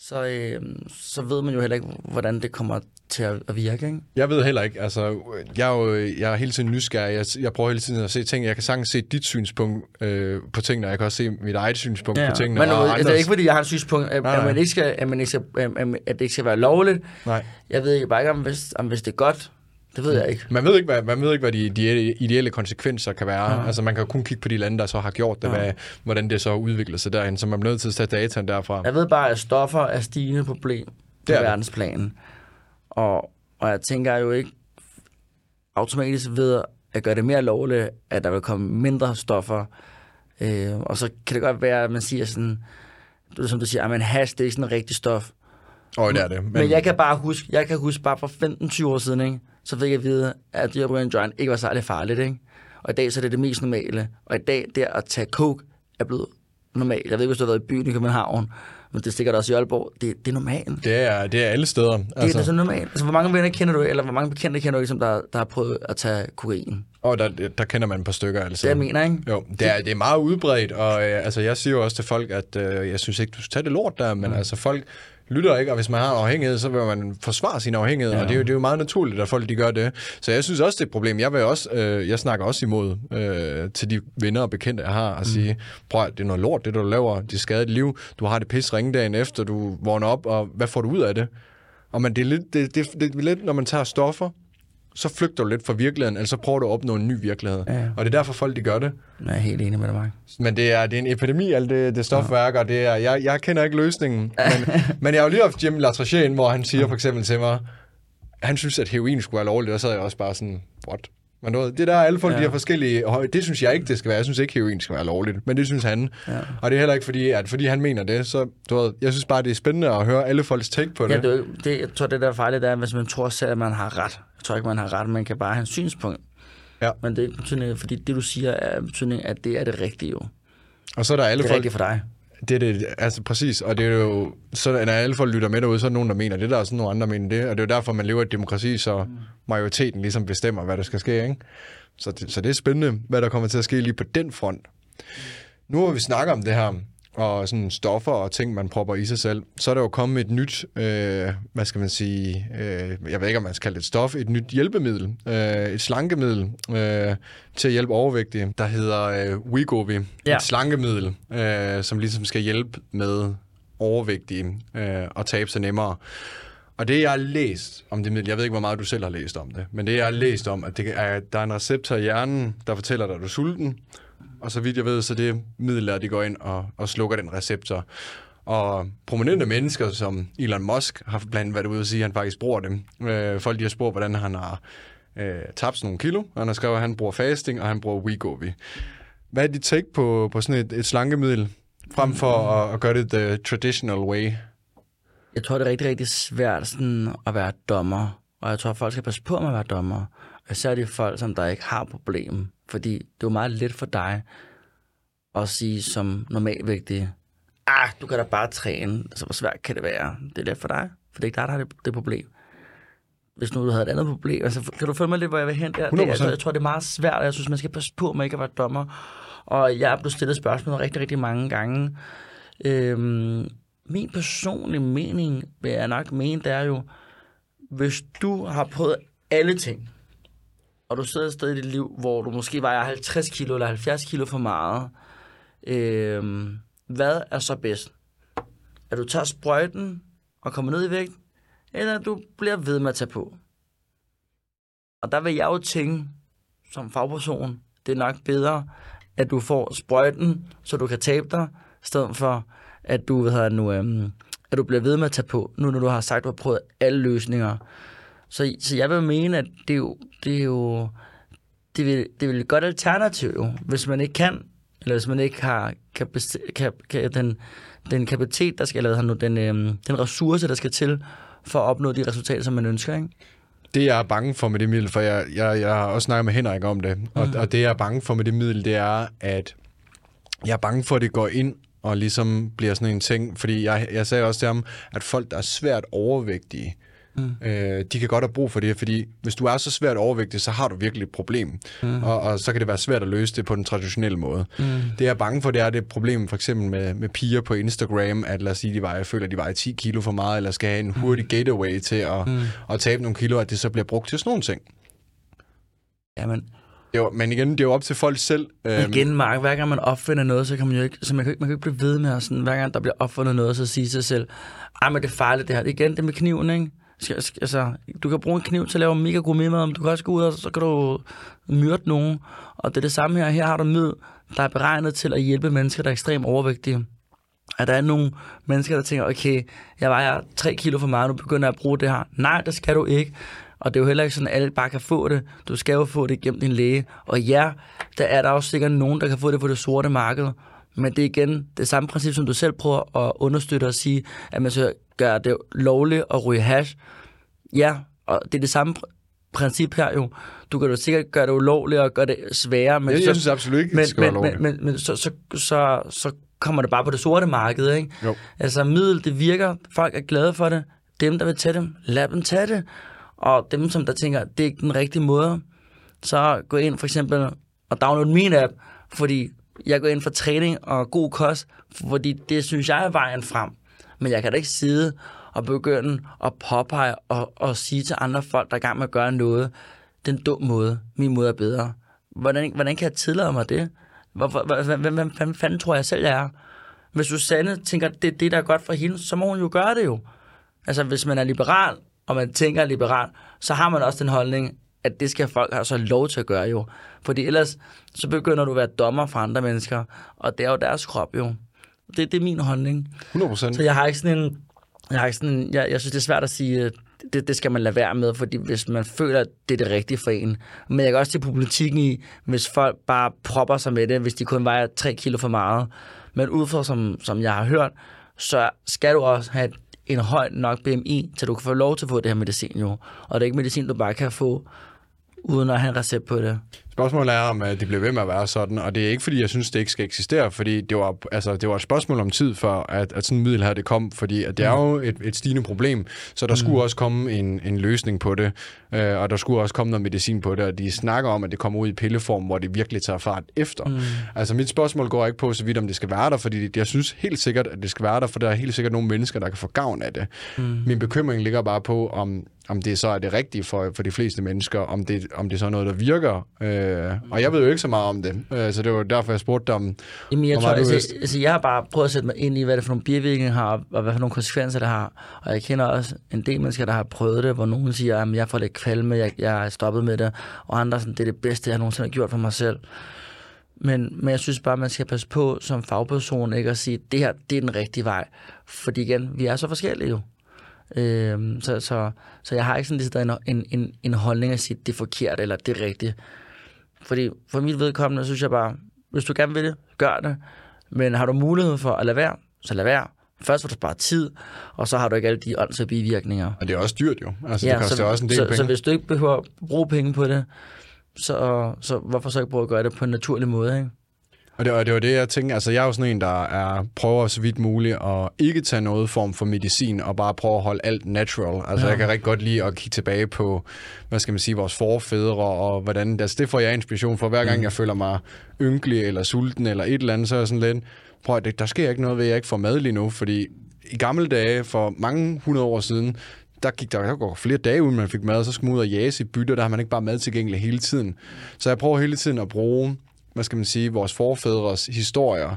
så, øh, så ved man jo heller ikke, hvordan det kommer til at, at virke, ikke? Jeg ved heller ikke. Altså, jeg er jo jeg er hele tiden nysgerrig. Jeg, jeg prøver hele tiden at se ting. Jeg kan sagtens se dit synspunkt øh, på tingene, og jeg kan også se mit eget synspunkt på tingene. Men og det er andres. ikke, fordi jeg har et synspunkt, at, Nej, at, nej. man ikke skal, at, man ikke skal, at, at det ikke skal være lovligt. Nej. Jeg ved ikke bare ikke, om hvis, om hvis det er godt. Det ved jeg ikke. Man ved ikke, hvad, man ved ikke, hvad de, de ideelle konsekvenser kan være. Ja. Altså, man kan kun kigge på de lande, der så har gjort det, ja. hvad, hvordan det så udvikler sig derhen. Så man bliver nødt til at tage dataen derfra. Jeg ved bare, at stoffer er stigende problem på er verdensplanen. Og, og jeg tænker jo ikke automatisk ved at gøre det mere lovligt, at der vil komme mindre stoffer. Øh, og så kan det godt være, at man siger sådan, som du siger, at hash, det er ikke sådan en rigtig stof. Og det er det. Men, men jeg kan bare huske, jeg kan huske bare for 15-20 år siden, ikke? Så fik jeg at vide, at det at ryge en joint ikke var særlig farligt. Ikke? Og i dag så er det det mest normale. Og i dag, det at tage coke er blevet normalt. Jeg ved ikke, hvis du har været i byen i København, men det er sikkert også i Aalborg. Det, det er normalt. Det er, det er alle steder. Det er altså. så normalt. Altså, hvor mange venner kender du, eller hvor mange bekendte kender du, som der, der har prøvet at tage kokain? Og der, der kender man et par stykker. Altså. Det jeg mener, ikke? Jo, det er, det er meget udbredt, og øh, altså, jeg siger jo også til folk, at øh, jeg synes ikke, du skal tage det lort der, men mm. altså folk lytter ikke, og hvis man har en afhængighed, så vil man forsvare sin afhængighed, ja. og det er, jo, det er jo meget naturligt, at folk de gør det. Så jeg synes også, det er et problem. Jeg, vil også, øh, jeg snakker også imod øh, til de venner og bekendte, jeg har, at mm. sige, prøv at, det er noget lort, det du laver, det skader dit liv, du har det pis ringe dagen efter, du vågner op, og hvad får du ud af det? Og man, det, er lidt, det, det, det er lidt, når man tager stoffer, så flygter du lidt fra virkeligheden, eller så prøver du at opnå en ny virkelighed. Ja. Og det er derfor, folk de gør det. Jeg er helt enig med dig, Mark. Men det er, det er en epidemi, alt det, det stofværk, og det er, jeg, jeg kender ikke løsningen. Men, men jeg har jo lige haft Jim Latrachien, hvor han siger for eksempel til mig, han synes, at heroin skulle være lovligt, og så er jeg også bare sådan, what? Men du ved, det der er alle folk, ja. De har forskellige. Det synes jeg ikke, det skal være. Jeg synes ikke, heroin skal være lovligt. Men det synes han. Ja. Og det er heller ikke fordi, at fordi han mener det. Så du ved, jeg synes bare, det er spændende at høre alle folks take på det. Ja, det, det, jeg tror, det der er farligt, er, hvis man tror selv, at man har ret. Jeg tror ikke, man har ret, man kan bare have en synspunkt. Ja. Men det er ikke betydning, fordi det, du siger, er betydning, at det er det rigtige jo. og så er der alle Det er folk, rigtigt for dig. Det er det, altså præcis, og det er jo, så når alle folk lytter med derude, så er der nogen, der mener det, der er sådan nogle andre, der mener det, og det er jo derfor, man lever i et demokrati, så majoriteten ligesom bestemmer, hvad der skal ske, ikke? Så det, så det er spændende, hvad der kommer til at ske lige på den front. Nu hvor vi snakker om det her, og sådan stoffer og ting, man propper i sig selv, så er der jo kommet et nyt, øh, hvad skal man sige, øh, jeg ved ikke, om man skal kalde det et stof, et nyt hjælpemiddel, øh, et slankemiddel øh, til at hjælpe overvægtige, der hedder øh, Wegovy. Ja. Et slankemiddel, øh, som ligesom skal hjælpe med overvægtige øh, og tabe sig nemmere. Og det, jeg har læst om det middel, jeg ved ikke, hvor meget du selv har læst om det, men det, jeg har læst om, at det er, der er en receptor i hjernen, der fortæller dig, at du er sulten, og så vidt jeg ved, så det middel at de går ind og, og slukker den receptor. Og prominente mennesker som Elon Musk har blandt andet været ude og sige, at han faktisk bruger dem. Øh, folk de har spurgt, hvordan han har øh, tabt nogle kilo, og han har skrevet, at han bruger fasting, og han bruger Wegovy. Hvad er dit take på, på sådan et, et slankemiddel, frem for at, at gøre det the traditional way? Jeg tror, det er rigtig, rigtig svært sådan, at være dommer. Og jeg tror, folk skal passe på med at være dommer. Og især de folk, som der ikke har problem. Fordi det er jo meget let for dig at sige som normalvægtig, ah, du kan da bare træne. Altså, hvor svært kan det være? Det er let for dig, for det er ikke dig, der har det, det problem. Hvis nu du havde et andet problem, altså, kan du følge mig lidt, hvor jeg vil hen der? Det, 100%. altså, jeg tror, det er meget svært, og jeg synes, man skal passe på med ikke at være dommer. Og jeg er blevet stillet spørgsmål rigtig, rigtig mange gange. Øhm, min personlige mening, vil jeg nok mene, det er jo, hvis du har prøvet alle ting, og du sidder et sted i dit liv, hvor du måske vejer 50 kilo eller 70 kilo for meget, øh, hvad er så bedst? At du tager sprøjten og kommer ned i vægt, eller at du bliver ved med at tage på? Og der vil jeg jo tænke, som fagperson, det er nok bedre, at du får sprøjten, så du kan tabe dig, i stedet for, at du, hvad hedder det nu, øhm, at du bliver ved med at tage på, nu når du har sagt, at du har prøvet alle løsninger. Så, så jeg vil mene, at det er jo, det er jo det vil, det vil et godt alternativ, jo, hvis man ikke kan, eller hvis man ikke har kapacitet, kan, kan, den, den kapacitet, der skal, eller nu, den, øhm, den ressource, der skal til, for at opnå de resultater, som man ønsker, ikke? Det, jeg er bange for med det middel, for jeg, jeg, jeg har også snakket med Henrik om det, og, mm. og det, jeg er bange for med det middel, det er, at jeg er bange for, at det går ind og ligesom bliver sådan en ting, fordi jeg, jeg sagde også til ham, at folk, der er svært overvægtige, mm. Øh, de kan godt have brug for det, fordi hvis du er så svært overvægtig, så har du virkelig et problem, mm. og, og så kan det være svært at løse det på den traditionelle måde. Mm. Det, jeg er bange for, det er det problem for eksempel med, med piger på Instagram, at lad os sige, de vejer, føler, at de vejer 10 kilo for meget, eller skal have en hurtig getaway til at, mm. at tabe nogle kilo, at det så bliver brugt til sådan nogle ting. Jamen, Jo, men igen, det er jo op til folk selv. Øhm, igen, Mark, hver gang man opfinder noget, så kan man jo ikke, så man kan, ikke- man kan ikke blive ved med at sådan, hver gang der bliver opfundet noget, så sige sig selv, ej, men det er farligt det her. Er igen det med kniven, ikke? Altså, du kan bruge en kniv til at lave mega god mad, men du kan også gå ud og så kan du myrde nogen. Og det er det samme her. Her har du en der er beregnet til at hjælpe mennesker, der er ekstremt overvægtige. At der er nogle mennesker, der tænker, okay, jeg vejer 3 kilo for meget, nu begynder jeg at bruge det her. Nej, det skal du ikke. Og det er jo heller ikke sådan, at alle bare kan få det. Du skal jo få det gennem din læge. Og ja, der er der også sikkert nogen, der kan få det på det sorte marked. Men det er igen det samme princip, som du selv prøver at understøtte og sige, at man skal gøre det lovligt at ryge hash. Ja, og det er det samme pr- princip her jo. Du kan jo sikkert gøre det ulovligt og gøre det sværere. Men jeg, så, jeg synes absolut ikke, men, det skal være men, lovligt. men, men, men så, så, så, så kommer det bare på det sorte marked, ikke? Jo. Altså middel, det virker, folk er glade for det. Dem, der vil tage dem, lad dem tage det. Og dem, som der tænker, det er ikke den rigtige måde, så gå ind for eksempel og download min app, fordi jeg går ind for træning og god kost, fordi det synes jeg er vejen frem. Men jeg kan da ikke sidde og begynde at påpege og, og sige til andre folk, der er i gang med at gøre noget, den dum måde, min måde er bedre. Hvordan, hvordan kan jeg tillade mig det? Hvem, hvem, hvem, fanden tror jeg selv, jeg er? Hvis Susanne tænker, det er det, der er godt for hende, så må hun jo gøre det jo. Altså, hvis man er liberal, og man tænker liberal, så har man også den holdning, at det skal folk altså have så lov til at gøre jo. Fordi ellers, så begynder du at være dommer for andre mennesker, og det er jo deres krop jo. Det, det er min holdning. 100 procent. Så jeg har ikke sådan en... Jeg, har ikke sådan en, jeg, jeg synes, det er svært at sige, øh, det, det skal man lade være med, fordi hvis man føler, at det er det rigtige for en. Men jeg kan også se politikken i, hvis folk bare propper sig med det, hvis de kun vejer 3 kilo for meget. Men ud fra, som, som jeg har hørt, så skal du også have en høj nok BMI, så du kan få lov til at få det her medicin jo. Og det er ikke medicin, du bare kan få, uden at have en recept på det. Spørgsmålet er, om det bliver ved med at være sådan, og det er ikke, fordi jeg synes, det ikke skal eksistere, fordi det var, altså, det var et spørgsmål om tid for, at, at sådan en middel her det kom, fordi at det er jo et, et stigende problem, så der mm. skulle også komme en, en løsning på det, øh, og der skulle også komme noget medicin på det, og de snakker om, at det kommer ud i pilleform, hvor det virkelig tager fart efter. Mm. Altså mit spørgsmål går ikke på så vidt, om det skal være der, fordi jeg synes helt sikkert, at det skal være der, for der er helt sikkert nogle mennesker, der kan få gavn af det. Mm. Min bekymring ligger bare på, om, om det så er det rigtige for, for de fleste mennesker, om det, om det så er noget, der virker. Øh, og jeg ved jo ikke så meget om det, øh, så det var derfor, jeg spurgte dig om... Jamen, jeg, tror, altså, vidste. altså, jeg har bare prøvet at sætte mig ind i, hvad det for nogle bivirkninger har, og hvad for nogle konsekvenser det har. Og jeg kender også en del mennesker, der har prøvet det, hvor nogen siger, at jeg får lidt kvalme, jeg, jeg er stoppet med det, og andre sådan, det er det bedste, jeg nogensinde har gjort for mig selv. Men, men jeg synes bare, man skal passe på som fagperson, ikke at sige, det her, det er den rigtige vej. Fordi igen, vi er så forskellige jo. Øhm, så, så, så jeg har ikke sådan lige en, en, en holdning at sige, det er forkert, eller det er rigtigt. Fordi for mit vedkommende, synes jeg bare, hvis du gerne vil det, gør det. Men har du mulighed for at lade være, så lad være. Først får du spare tid, og så har du ikke alle de åndsige bivirkninger. Og det er også dyrt jo. Altså, ja, det koster så, også en del så, penge. Så hvis du ikke behøver at bruge penge på det, så, så hvorfor så ikke prøve at gøre det på en naturlig måde, ikke? Og det, og det var det, jeg tænkte. Altså, jeg er jo sådan en, der er, prøver så vidt muligt at ikke tage noget form for medicin, og bare prøve at holde alt natural. Altså, ja. jeg kan rigtig godt lide at kigge tilbage på, hvad skal man sige, vores forfædre, og hvordan, altså, det får jeg inspiration for, hver gang mm. jeg føler mig ynkelig, eller sulten, eller et eller andet, så er jeg sådan lidt, prøv at der sker ikke noget ved, at jeg ikke får mad lige nu, fordi i gamle dage, for mange hundrede år siden, der gik der, der går flere dage, uden man fik mad, og så skulle man ud og jage i bytte, der har man ikke bare mad tilgængelig hele tiden. Så jeg prøver hele tiden at bruge hvad skal man sige, vores forfædres historier,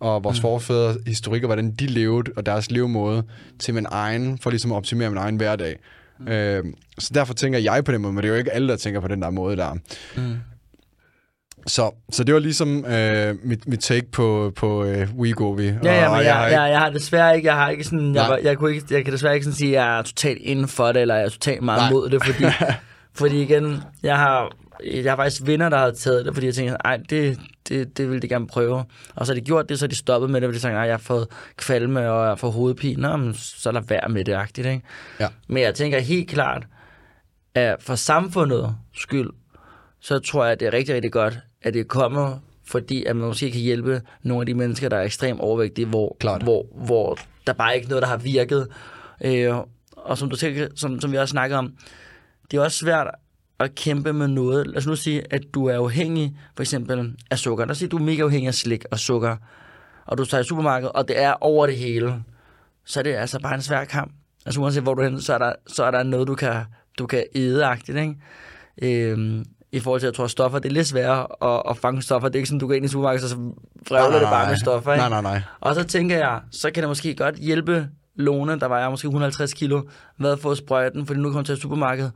og vores mm. forfædres historik, og hvordan de levede, og deres levemåde, til min egen, for ligesom at optimere min egen hverdag. Mm. Øh, så derfor tænker jeg på den måde, men det er jo ikke alle, der tænker på den der måde der. Mm. Så, så det var ligesom øh, mit, mit take på, på øh, WeGoVi. Ja, ja, men jeg, jeg, jeg, jeg, har desværre ikke, jeg har ikke sådan, jeg, jeg, kunne ikke, jeg kan desværre ikke sådan sige, at jeg er totalt inden for det, eller jeg er totalt meget Nej. mod det, fordi, fordi igen, jeg har jeg har faktisk venner, der har taget det, fordi jeg tænker, nej, det, det, det vil de gerne prøve. Og så har de gjort det, så de stoppet med det, fordi de tænker, nej, jeg har fået kvalme, og jeg har fået hovedpine, Nå, men så lad være med det, agtigt, ikke? Ja. Men jeg tænker helt klart, at for samfundet skyld, så tror jeg, at det er rigtig, rigtig godt, at det kommer, fordi at man måske kan hjælpe nogle af de mennesker, der er ekstremt overvægtige, hvor, Klart. hvor, hvor der bare ikke er noget, der har virket. Øh, og som, du tænker, som, som vi også snakkede om, det er også svært at kæmpe med noget. Lad os nu sige, at du er afhængig for eksempel af sukker. Lad os sige, at du er mega afhængig af slik og sukker, og du tager i supermarkedet, og det er over det hele. Så er det altså bare en svær kamp. Altså uanset hvor du er henne, så er der, så er der noget, du kan, du kan æde-agtigt, ikke? Øhm, i forhold til, at jeg tror, stoffer, det er lidt sværere at, at fange stoffer. Det er ikke sådan, du går ind i supermarkedet, og så vrøvler det bare med stoffer. Ikke? Nej, nej, nej. Og så tænker jeg, så kan det måske godt hjælpe Lone, der vejer måske 150 kilo, med at få sprøjten, fordi nu kommer til supermarkedet,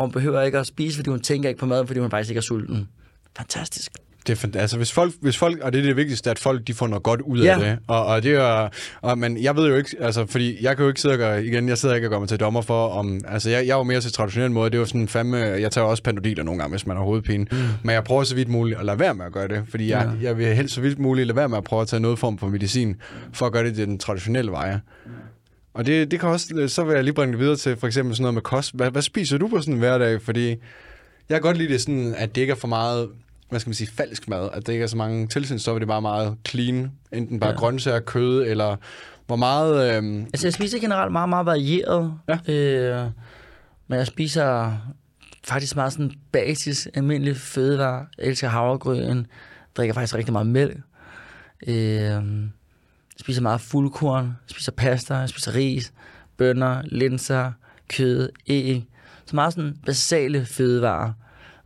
og hun behøver ikke at spise, fordi hun tænker ikke på mad, fordi hun faktisk ikke er sulten. Fantastisk. Det er, altså, hvis folk, hvis folk, og det er det vigtigste, at folk de får noget godt ud Ja. af det. Og, og det er, og, men jeg ved jo ikke, altså, fordi jeg kan jo ikke sidde og gøre, igen, jeg sidder ikke og gør mig til dommer for, om, altså, jeg, jeg er jo mere til traditionel måde, det er jo sådan fandme, jeg tager også panodiler nogle gange, hvis man har hovedpine, mm. men jeg prøver så vidt muligt at lade være med at gøre det, fordi jeg, Ja. jeg vil helst så vidt muligt lade være med at prøve at tage noget form for medicin, for at gøre det den traditionelle vej. Og det, det kan også, så vil jeg lige bringe det videre til for eksempel sådan noget med kost. Hvad, hvad spiser du på sådan en hverdag? Fordi jeg kan godt lide det sådan, at det ikke er for meget, hvad skal man sige, falsk mad. At det ikke er så mange tilsætningsstoffer, det er bare meget clean. Enten bare Ja. grøntsager, kød, eller hvor meget... Øhm, Altså, jeg spiser generelt meget, meget varieret. Ja. Øh, men jeg spiser faktisk meget sådan basis, almindelig fødevarer. Jeg elsker havregryn. Drikker faktisk rigtig meget mælk. Øh, spiser meget fuldkorn. Spiser pasta. Spiser ris, bønner, linser, kød, æg. Så meget sådan basale fødevarer.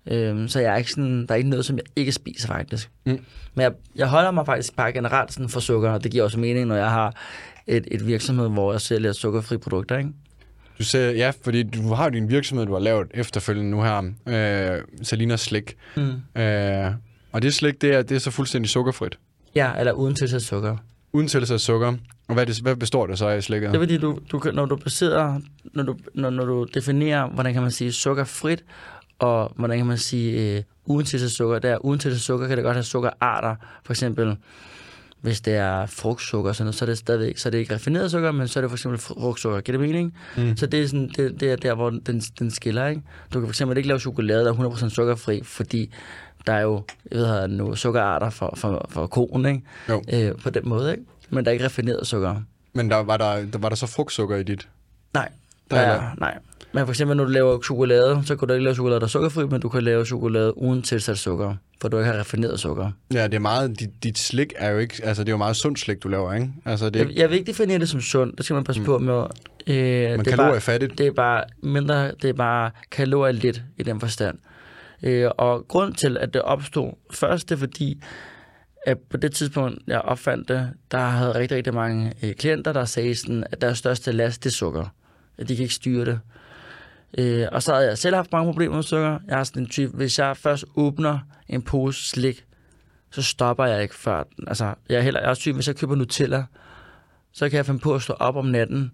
Øh, så jeg er ikke sådan, der er ikke noget, som jeg ikke spiser faktisk. Mm. Men jeg, jeg holder mig faktisk bare generelt sådan for sukker, og det giver også mening, når jeg har et, et virksomhed, hvor jeg sælger sukkerfri produkter, ikke? du ser, ja, fordi du har din virksomhed, du har lavet efterfølgende nu her, øh, Salinas Slik. Mm. Øh, og det slik, det er, det er så fuldstændig sukkerfrit. Ja, eller uden tilsat sukker. Uden tilsat sukker. Og hvad, det, hvad består det så af slikket? Det er fordi, du, du, når du baserer, når du, når, når du definerer, hvordan kan man sige sukkerfrit, og hvordan kan man sige øh, uden tilsat sukker, der uden tilsat sukker kan det godt have sukkerarter, for eksempel hvis det er frugtsukker, og sådan noget, så er det stadigvæk, så er det ikke raffineret sukker, men så er det for eksempel frugtsukker. Giver det mening? Mm. Så det er, sådan, det, det er der, hvor den, den skiller, ikke? Du kan for eksempel ikke lave chokolade, der er 100% sukkerfri, fordi der er jo, jeg ved, nu, sukkerarter for, for, for koen, ikke? Jo. Øh, på den måde, ikke? Men der er ikke raffineret sukker. Men der, var, der, der, var der så frugtsukker i dit? Nej. Der Der er nej. Men for eksempel, når du laver chokolade, så kan du ikke lave chokolade, der er sukkerfri, men du kan lave chokolade uden tilsat sukker, for du ikke har raffineret sukker. Ja, det er meget, dit, dit slik er jo ikke, altså det er jo meget sundt slik, du laver, ikke? Altså det, Jeg, jeg vil ikke definere det som sundt, det skal man passe mm. på med. Øh, men det er bare, det er bare mindre, det er bare kalorier lidt i den forstand. Øh, og grund til, at det opstod først, det er fordi, at på det tidspunkt, jeg opfandt det, der havde rigtig, rigtig mange øh, klienter, der sagde sådan, at deres største last, det er sukker. At de kan ikke styre det. Øh, og så havde jeg selv haft mange problemer med sukker. Jeg har sådan en type, hvis jeg først åbner en pose slik, så stopper jeg ikke før. Altså, jeg er, heller, jeg er også type, hvis jeg køber Nutella, så kan jeg finde på at stå op om natten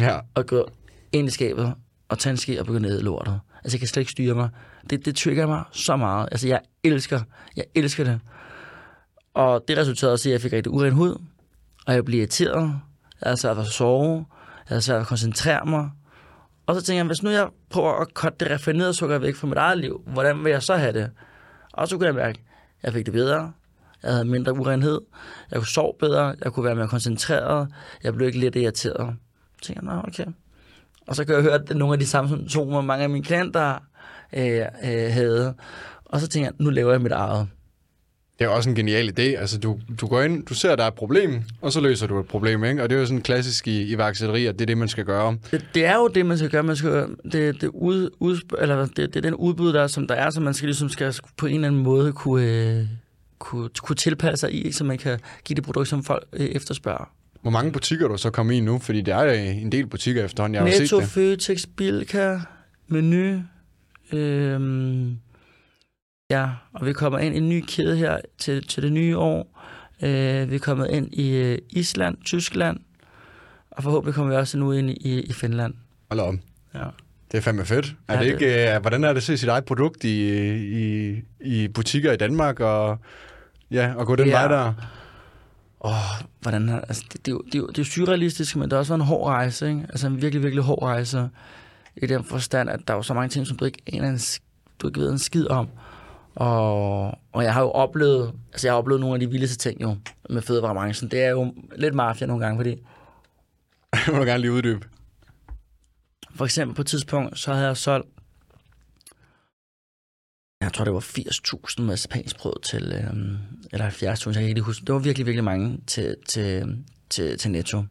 Ja, og gå ind i skabet og tage en ske og begynde at æde lortet. Altså, jeg kan slet ikke styre mig. Det, det trigger mig så meget. Altså, jeg elsker, jeg elsker det. Og det resulterede også i, at jeg fik rigtig uren hud, og jeg blev irriteret. Jeg havde svært ved at sove. Jeg havde svært ved at koncentrere mig. Og så tænkte jeg, hvis nu jeg prøver at cutte det raffinerede sukker væk fra mit eget liv, hvordan vil jeg så have det? Og så kunne jeg mærke, at jeg fik det bedre. Jeg havde mindre urenhed. Jeg kunne sove bedre. Jeg kunne være mere koncentreret. Jeg blev ikke lidt irriteret. Så tænkte jeg, nå, okay. Og så kan jeg høre, at det nogle af de samme symptomer, mange af mine klienter øh, øh, havde. Og så tænker jeg, nu laver jeg mit eget. det er også en genial idé. Altså du, du går ind, du ser, at der er et problem, og så løser du et problem, ikke? Og det er jo sådan klassisk i iværksætteri, at det er det, man skal gøre. Det, det er jo det, man skal gøre. Man skal, det, det, ud, ud, eller det, det er den udbud, der, er, som der er, som man skal, ligesom skal på en eller anden måde kunne, øh, kunne, kunne tilpasse sig i, så man kan give det produkt, som folk øh, efterspørger. Hvor mange butikker er du så kommet i nu? Fordi det er en del butikker efterhånden, jeg har Netto, set det. Føtex, Bilka, Menu. Øhm, ja, og vi kommer ind i en ny kæde her til, til det nye år. Øh, vi er kommet ind i øh, Island, Tyskland, og forhåbentlig kommer vi også nu ind i, i Finland. Hold op. Ja. Det er fandme fedt. Er Ja, det det- ikke, øh, hvordan er det at se sit eget produkt i, i, i butikker i Danmark, og, ja, og gå den Ja. vej der? Åh, hvordan har, altså, det, det, er det, er jo, det er jo surrealistisk, men det har også været en hård rejse, ikke? Altså en virkelig, virkelig hård rejse. I den forstand, at der er jo så mange ting, som du ikke aner en, du ikke ved en skid om. Og, og jeg har jo oplevet, altså jeg har oplevet nogle af de vildeste ting jo, med fødevarebranchen. Det er jo lidt mafia nogle gange, fordi Jeg må du gerne lige uddybe. for eksempel på et tidspunkt, så havde jeg solgt, jeg tror det var 80.000 marcipansbrød til, øhm, eller 70.000, jeg kan ikke huske. Det var virkelig, virkelig mange til, til, til, til Netto.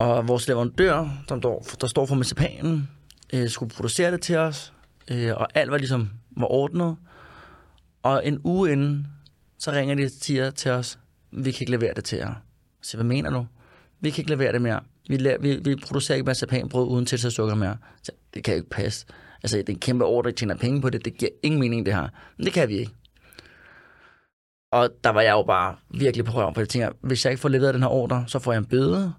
Og vores leverandør, som der, der står for marcipanen, øh, skulle producere det til os, øh, og alt var ligesom var ordnet. Og en uge inden, så ringer de siger til os, vi kan ikke levere det til jer. Så hvad mener du? Vi kan ikke levere det mere. Vi, la- vi, vi producerer ikke marcipanbrød uden tilsat sukker mere. Så det kan jo ikke passe. Altså, det er en kæmpe ordre, der tjener penge på det. Det giver ingen mening, det her. Men det kan vi ikke. Og der var jeg jo bare virkelig på røven, for jeg tænker, hvis jeg ikke får leveret den her ordre, så får jeg en bøde,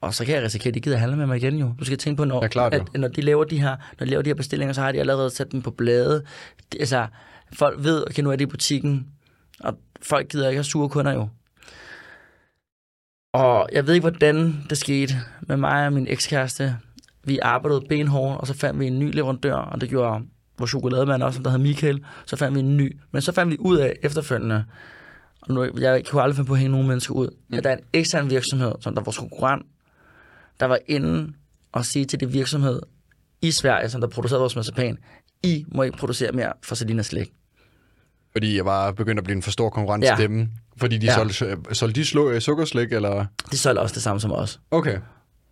og så kan jeg risikere, at de gider handle med mig igen jo. Du skal tænke på, når, Ja, klart jo. at, når de laver de her, når de laver de her bestillinger, så har de allerede sat dem på blade. Det, altså, folk ved, okay, nu er det i butikken, og folk gider ikke have sure kunder jo. Og jeg ved ikke, hvordan det skete med mig og min ekskæreste. Vi arbejdede benhårdt, og så fandt vi en ny leverandør, og det gjorde vores chokolademand også, der hed Michael. Så fandt vi en ny. Men så fandt vi ud af efterfølgende, og nu, jeg kunne aldrig finde på at hænge nogen mennesker ud, mm. at der er en ekstern virksomhed, som der er vores konkurrent, der var inde og sige til det virksomhed i Sverige, som der producerede vores marcipan, I må ikke producere mere for Salinas slik. Fordi jeg var begyndt at blive en for stor konkurrent Ja. til dem. Fordi de Ja. solgte, solgte de slå, øh, sukkerslik, eller? De solgte også det samme som os. Okay.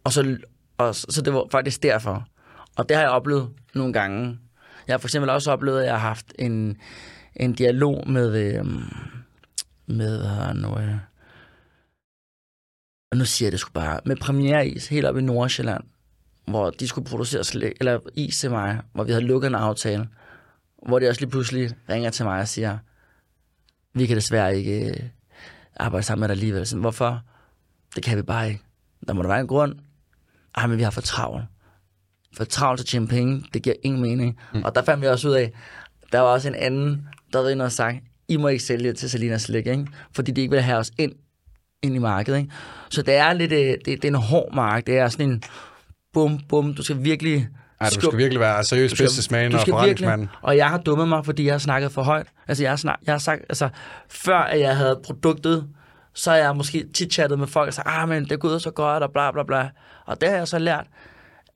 Og så, og, så det var faktisk derfor. Og det har jeg oplevet nogle gange. Jeg har for eksempel også oplevet, at jeg har haft en, en dialog med, øh, med han nu, øh, og nu siger jeg det sgu bare, med premiereis helt op i Nordsjælland, hvor de skulle producere slik, eller is til mig, hvor vi havde lukket en aftale, hvor de også lige pludselig ringer til mig og siger, vi kan desværre ikke, øh, arbejde sammen med dig alligevel. Sådan, hvorfor? Det kan vi bare ikke. Der må der være en grund. Ej, men vi har for travlt. For travlt til at tjene penge, det giver ingen mening. Mm. Og der fandt vi også ud af, der var også en anden, der inde og sagt, I må ikke sælge til Selina Slik, ikke? fordi de ikke vil have os ind, ind i markedet. Ikke? Så det er lidt, øh, det, det er en hård mark. Det er sådan en bum, bum. Du skal virkelig Ja, du skal virkelig være seriøs businessman og forretningsmand. Og jeg har dummet mig, fordi jeg har snakket for højt. Altså, jeg har, snak, jeg har sagt, altså, før at jeg havde produktet, så har jeg måske chattet med folk og sagt, ah, men det går ud så godt, og bla bla bla. Og det har jeg så lært,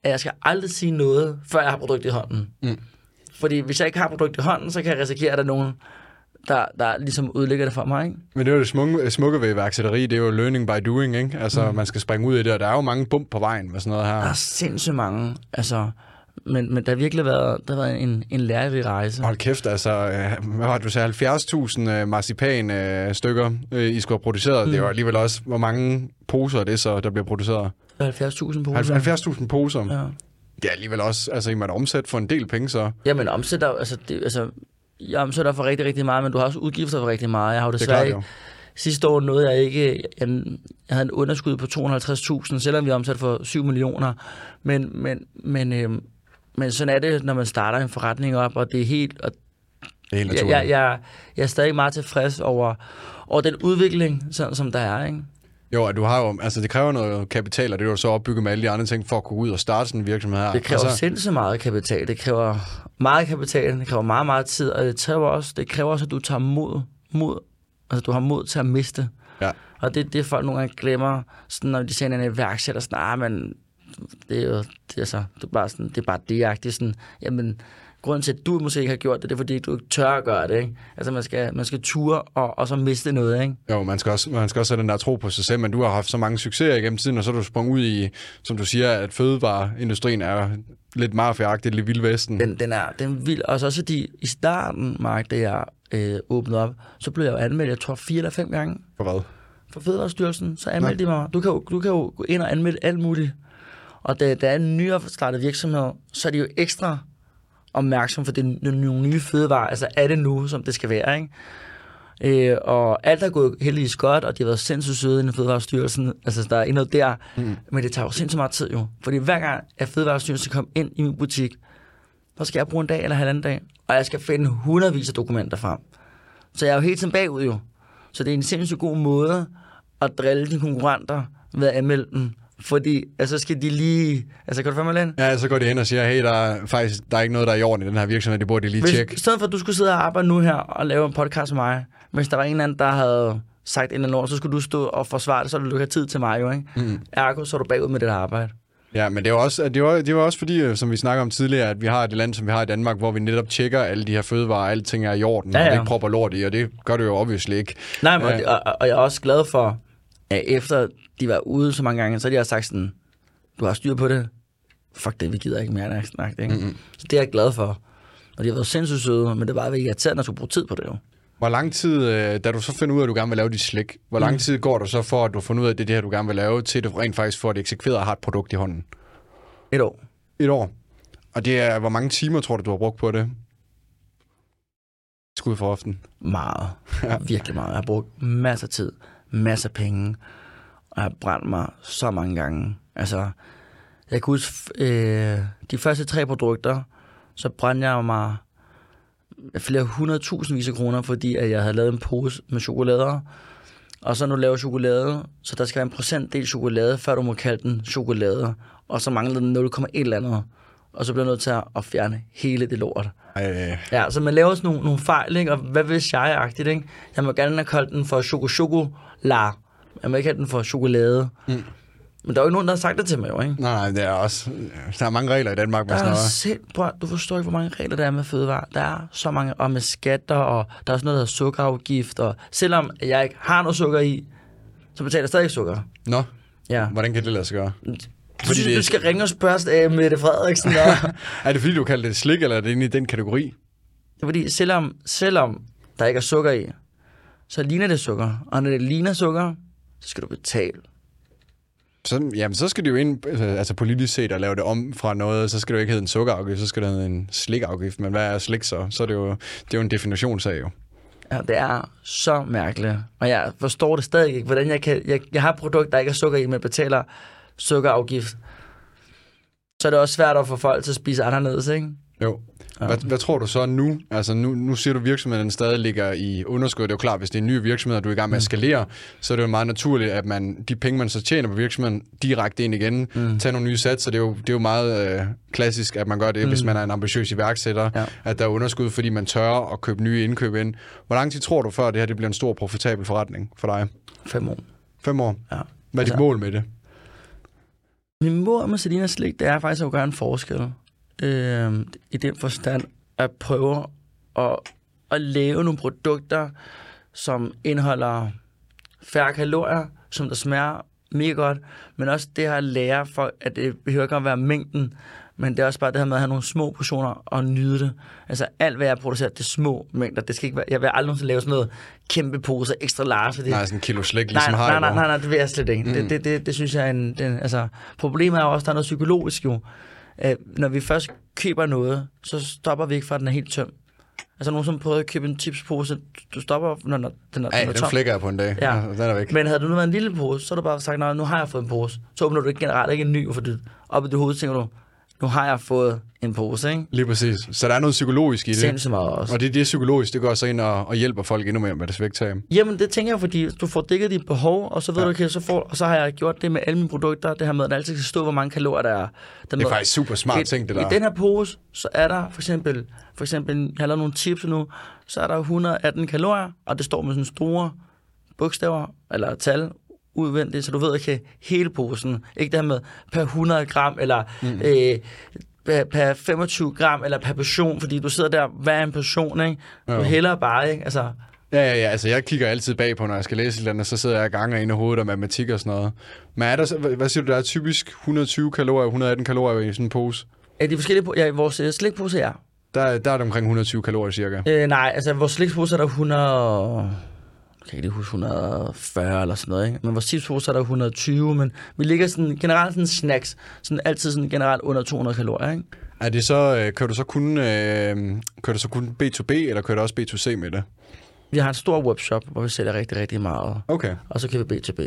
at jeg skal aldrig sige noget, før jeg har produktet i hånden. Mm. Fordi hvis jeg ikke har produktet i hånden, så kan jeg risikere, at der er nogen, der, der ligesom udlægger det for mig. Ikke? Men det er jo det smukke, smukke ved iværksætteri, det er jo learning by doing, ikke? Altså, mm. man skal springe ud i det, og der er jo mange bump på vejen med sådan noget her. Der er sindssygt mange. Altså, men, men der har virkelig været, der har været en, en lærerig rejse. Hold kæft, altså, øh, hvad var det, du sagde, 70.000 øh, marcipan-stykker, øh, I skulle have produceret. Mm. Det var alligevel også, hvor mange poser er det så, der bliver produceret? 70.000 poser. 70.000 poser? Ja. Det er alligevel også, altså, I må omsætte for en del penge, så. Ja, men omsætter, altså, det, altså, jeg omsætter for rigtig, rigtig meget, men du har også udgifter for rigtig meget. Jeg har jo desværre ikke, Sidste år nåede jeg ikke, jeg, jeg havde en underskud på 250.000, selvom vi omsat for 7 millioner. Men, men, men, øh, men sådan er det, når man starter en forretning op, og det er helt... Og det er helt naturligt. Jeg, jeg, jeg er stadig meget tilfreds over, over den udvikling, sådan, som der er, ikke? Jo, at du har jo, altså det kræver noget kapital, og det er jo så opbygget med alle de andre ting for at kunne ud og starte sådan en virksomhed her. Det kræver altså... sindssygt meget kapital. Det kræver meget kapital, det kræver meget, meget tid, og det kræver også, det kræver også at du tager mod, mod, altså du har mod til at miste. Ja. Og det det, folk nogle gange glemmer, sådan, når de ser en iværksætter, sådan, ah, men det er jo, det er, altså, det er bare sådan, det er bare det sådan, jamen, grunden til, at du måske ikke har gjort det, det er, fordi du ikke tør at gøre det, ikke? Altså, man skal, man skal ture og, og så miste noget, ikke? Jo, man skal, også, man skal også have den der tro på sig selv, men du har haft så mange succeser igennem tiden, og så er du sprunget ud i, som du siger, at fødevareindustrien er lidt mafiagtigt, lidt vildvesten. Den, den er, den er vild, og så også fordi i starten, Mark, da jeg øh, åbnede op, så blev jeg jo anmeldt, jeg tror, fire eller fem gange. For hvad? For Fødevarestyrelsen, så anmeldte de mig. Du kan, jo, du kan jo gå ind og anmelde alt muligt. Og da der er en nyopstartet virksomhed, så er de jo ekstra opmærksom, for det er nogle nye fødevarer. Altså er det nu, som det skal være, ikke? Øh, og alt er gået heldigvis godt, og de har været sindssygt søde i Fødevarestyrelsen. Altså, der er ikke noget der. Mm. Men det tager jo sindssygt meget tid jo. Fordi hver gang, at Fødevarestyrelsen kommer ind i min butik, så skal jeg bruge en dag eller halvanden dag. Og jeg skal finde hundredvis af dokumenter frem. Så jeg er jo helt tiden bagud jo. Så det er en sindssygt god måde at drille dine konkurrenter ved at anmelde dem fordi altså skal de lige... Altså, kan du fandme ind? Ja, så går de hen og siger, hey, der er faktisk der er ikke noget, der er i orden i den her virksomhed, det burde de lige hvis, tjekke. I stedet for, at du skulle sidde og arbejde nu her og lave en podcast med mig, hvis der var en eller anden, der havde sagt en eller anden ord, så skulle du stå og forsvare det, så du ikke have tid til mig jo, ikke? Mm. Ergo, så er du bagud med det der arbejde. Ja, men det er også, det var, det var også fordi, øh, som vi snakker om tidligere, at vi har et land, som vi har i Danmark, hvor vi netop tjekker alle de her fødevarer, alle ting er i orden, ja, ja. og det ikke propper lort i, og det gør det jo obviously ikke. Nej, men, ja. og, og, jeg er også glad for, at efter de var ude så mange gange, så har de også sagt sådan, du har styr på det. Fuck det, vi gider ikke mere at snakke. Ikke? Mm-hmm. Så det er jeg glad for. Og de har været sindssygt søde, men det var bare irriterende at skulle bruge tid på det jo. Hvor lang tid, øh, da du så finder ud af, at du gerne vil lave dit slik, hvor lang mm. tid går du så for, at du får ud af, at det er det her, du gerne vil lave, til du rent faktisk får det eksekveret og har et produkt i hånden? Et år. Et år. Og det er, hvor mange timer tror du, du har brugt på det? Skud for often. Meget. Ja. Virkelig meget. Jeg har brugt masser af tid, masser af penge, og jeg har brændt mig så mange gange. Altså, jeg kan huske, øh, de første tre produkter, så brændte jeg mig flere hundredtusindvis af kroner, fordi at jeg havde lavet en pose med chokolader. Og så nu laver chokolade, så der skal være en procentdel chokolade, før du må kalde den chokolade. Og så mangler den 0,1 eller andet. Og så bliver jeg nødt til at fjerne hele det lort. Ej. Ja, så man laver sådan nogle, nogle fejl, ikke? Og hvad hvis jeg-agtigt, ikke? Jeg må gerne have kaldt den for choco-chokola. Jeg må ikke have den for chokolade. Mm. Men der er jo ikke nogen, der har sagt det til mig, jo, ikke? Nej, det er også... Der er mange regler i Danmark med sådan noget. Sind, prøv, du forstår ikke, hvor mange regler der er med fødevarer. Der er så mange, og med skatter, og der er også noget, der hedder sukkerafgift, og selvom jeg ikke har noget sukker i, så betaler jeg stadig sukker. Nå, ja. hvordan kan det lade sig gøre? Fordi synes, det... du skal ringe og spørge af Mette Frederiksen. Og... er det fordi, du kalder det slik, eller er det inde i den kategori? Det er fordi, selvom, selvom der ikke er sukker i, så ligner det sukker. Og når det ligner sukker, så skal du betale så, jamen, så skal det jo ind, altså, altså politisk set, at lave det om fra noget, så skal det jo ikke hedde en sukkerafgift, så skal det hedde en slikafgift. Men hvad er slik så? Så er det jo, det er jo en definitionssag jo. Ja, det er så mærkeligt. Og jeg forstår det stadig ikke, hvordan jeg kan... Jeg, jeg har et produkt, der ikke er sukker i, men betaler sukkerafgift. Så er det også svært at få folk til at spise anderledes, ikke? Jo. Hvad, hvad tror du så nu? Altså nu, nu siger du, at virksomheden stadig ligger i underskud. Det er jo klart, hvis det er en ny virksomhed, og du er i gang med at skalere, så er det jo meget naturligt, at man de penge, man så tjener på virksomheden, direkte ind igen, mm. tager nogle nye satser. Det er jo, det er jo meget øh, klassisk, at man gør det, mm. hvis man er en ambitiøs iværksætter, ja. at der er underskud, fordi man tør at købe nye indkøb ind. Hvor lang tid tror du, før det her det bliver en stor profitabel forretning for dig? Fem år. Fem år? Ja. Hvad er dit Altså- mål med det? Min mål med Selina Slik, det er faktisk at gøre en forskel. Øh, I den forstand at prøve at, at lave nogle produkter, som indeholder færre kalorier, som der smager mega godt, men også det her at lære folk, at det behøver ikke at være mængden, men det er også bare det her med at have nogle små portioner og nyde det. Altså alt, hvad jeg producerer, det er små mængder. Det skal ikke være, jeg vil aldrig nogensinde lave sådan noget kæmpe poser, ekstra large. fordi- Nej, sådan en kilo slik, nej, ligesom nej, nej, Haribo. nej, nej, det vil jeg slet ikke. Mm. Det, det, det, det, synes jeg er en... Den, altså, problemet er jo også, at der er noget psykologisk jo. At når vi først køber noget, så stopper vi ikke, før den er helt tøm. Altså nogen, som prøver at købe en chipspose, du stopper, når, den er, den er den tom. flækker jeg på en dag. Ja. Ja. Den er væk. Men havde du nu været en lille pose, så har du bare sagt, nej, nu har jeg fået en pose. Så åbner du ikke generelt ikke en ny, for det, op i dit hoved tænker du, nu har jeg fået en pose, ikke? Lige præcis. Så der er noget psykologisk i det. Sindssygt meget også. Og det, det er psykologisk, det går så ind og, og hjælper folk endnu mere med deres vægttab. Jamen, det tænker jeg, fordi du får dækket dit behov, og så ved ja. Du, okay, så, får, og så har jeg gjort det med alle mine produkter, det her med, at der altid skal stå, hvor mange kalorier der er. Den Det er faktisk super smart ting, det der. I den her pose, så er der for eksempel, for eksempel, jeg har lavet nogle chips nu, så er der 118 kalorier, og det står med sådan store bogstaver, eller tal, udvendigt, så du ved, okay, hele posen, ikke det her med per 100 gram, eller mm. øh, per, per 25 gram, eller per portion, fordi du sidder der, hvad er en portion, ikke? Du Jo. hælder bare, ikke? Altså, Ja, ja, ja. Altså, jeg kigger altid bag på, når jeg skal læse et eller andet, så sidder jeg og ganger ind i hovedet og matematik og sådan noget. Men er der, hvad siger du, der er typisk 120 kalorier, 118 kalorier i sådan en pose? er de forskellige, ja, vores øh, slikpose, ja. Der, der er det omkring 120 kalorier cirka. Øh, nej, altså vores slikspose er der 100... Jeg kan ikke huske 140 eller sådan noget, ikke? Men vores chipspose er der 120, men vi ligger sådan generelt sådan snacks, sådan altid sådan generelt under 200 kalorier, ikke? Er det så, øh, kører du så kun, øh, kører du så kun B2B, eller kører du også B2C med det? Vi har en stor webshop, hvor vi sælger rigtig, rigtig meget, Okay. og så kan vi B2B.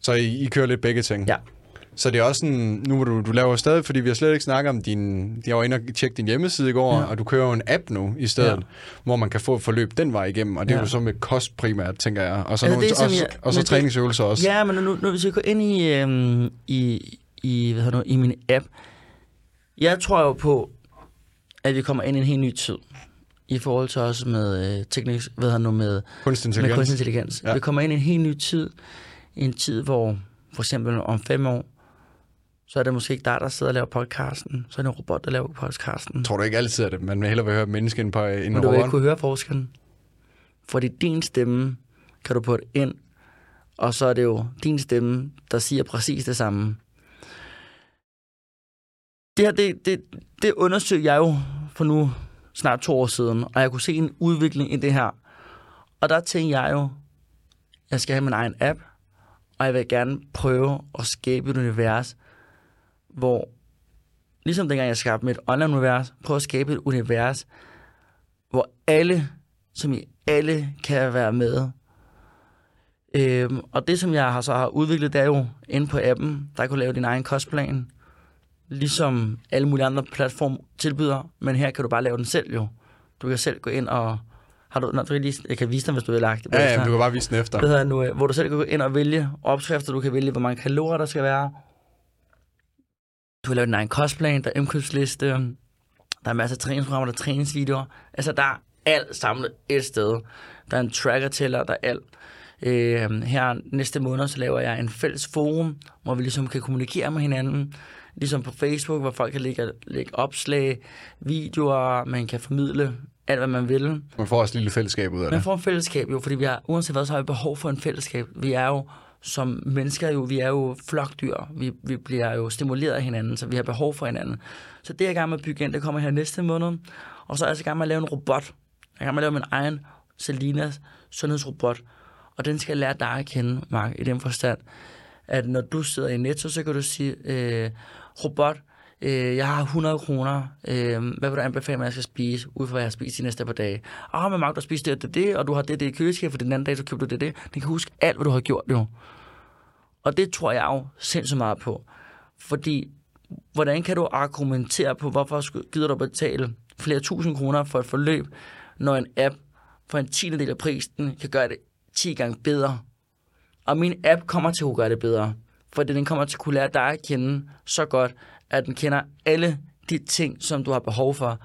Så I, I kører lidt begge ting? Ja. Så det er også sådan, nu hvor du, du laver stadig, fordi vi har slet ikke snakket om din, jeg var inde og tjekke din hjemmeside i går, Ja. og du kører jo en app nu i stedet, Ja. hvor man kan få et forløb den vej igennem, og det er Ja. jo så med kost primært, tænker jeg, og så, Altså, nogle, det er også, jeg- og så det- træningsøvelser også. Ja, men nu, nu hvis vi går ind i, øhm, i, i, hvad hedder nu, i min app, jeg tror jo på, at vi kommer ind i en helt ny tid, i forhold til også med øh, teknik, hvad hedder nu, med Kunstig med intelligens. kunstig intelligens. Ja. Ja. Vi kommer ind i en helt ny tid. En tid, hvor for eksempel om fem år, så er det måske ikke dig, der sidder og laver podcasten. Så er det en robot, der laver podcasten. Tror du ikke altid, at man vil hellere vil høre menneske end på en Men du vil ikke kunne høre forskellen. Fordi din stemme kan du putte ind, og så er det jo din stemme, der siger præcis det samme. Det her, det, det, det undersøgte jeg jo for nu snart to år siden, og jeg kunne se en udvikling i det her. Og der tænkte jeg jo, jeg skal have min egen app, og jeg vil gerne prøve at skabe et univers, hvor, ligesom dengang jeg skabte mit online-univers, prøve at skabe et univers, hvor alle, som i alle, kan være med. Øhm, og det, som jeg har, så har udviklet, det er jo inde på appen, der kan du lave din egen kostplan, ligesom alle mulige andre platforme tilbyder, men her kan du bare lave den selv jo. Du kan selv gå ind og... Har du, når du lige, jeg kan vise dig, hvis du vil lagt det. Ja, ja, du kan bare vise den efter. Det hedder nu, øh, hvor du selv kan gå ind og vælge opskrifter, du kan vælge, hvor mange kalorier der skal være. Du kan lave din egen kostplan, der er indkøbsliste, der er masser af træningsprogrammer, der er træningsvideoer. Altså, der er alt samlet et sted. Der er en tracker tæller, der er alt. Øh, her næste måned, så laver jeg en fælles forum, hvor vi ligesom kan kommunikere med hinanden. Ligesom på Facebook, hvor folk kan lægge, lægge opslag, videoer, man kan formidle alt, hvad man vil. Man får også et lille fællesskab ud af Man det. får en fællesskab jo, fordi vi har, uanset hvad, så har vi behov for en fællesskab. Vi er jo som mennesker jo, vi er jo flokdyr. Vi, vi bliver jo stimuleret af hinanden, så vi har behov for hinanden. Så det er jeg i gang med at bygge ind, det kommer her næste måned. Og så er jeg altså i gang med at lave en robot. Jeg er i gang med at lave min egen Selinas sundhedsrobot. Og den skal lære dig at kende, Mark, i den forstand, at når du sidder i Netto, så kan du sige, øh, robot, øh, jeg har 100 kroner, øh, hvad vil du anbefale mig, jeg skal spise, ud fra hvad jeg har spist de næste par dage? Ah, men Mark, du har spist det, og det, og du har det, det i køleskabet, for den anden dag, så købte du det, det. Den kan huske alt, hvad du har gjort, jo. Og det tror jeg jo sindssygt meget på. Fordi, hvordan kan du argumentere på, hvorfor skulle- gider du betale flere tusind kroner for et forløb, når en app for en tiende del af prisen kan gøre det 10 gange bedre? Og min app kommer til at kunne gøre det bedre. Fordi den kommer til at kunne lære dig at kende så godt, at den kender alle de ting, som du har behov for.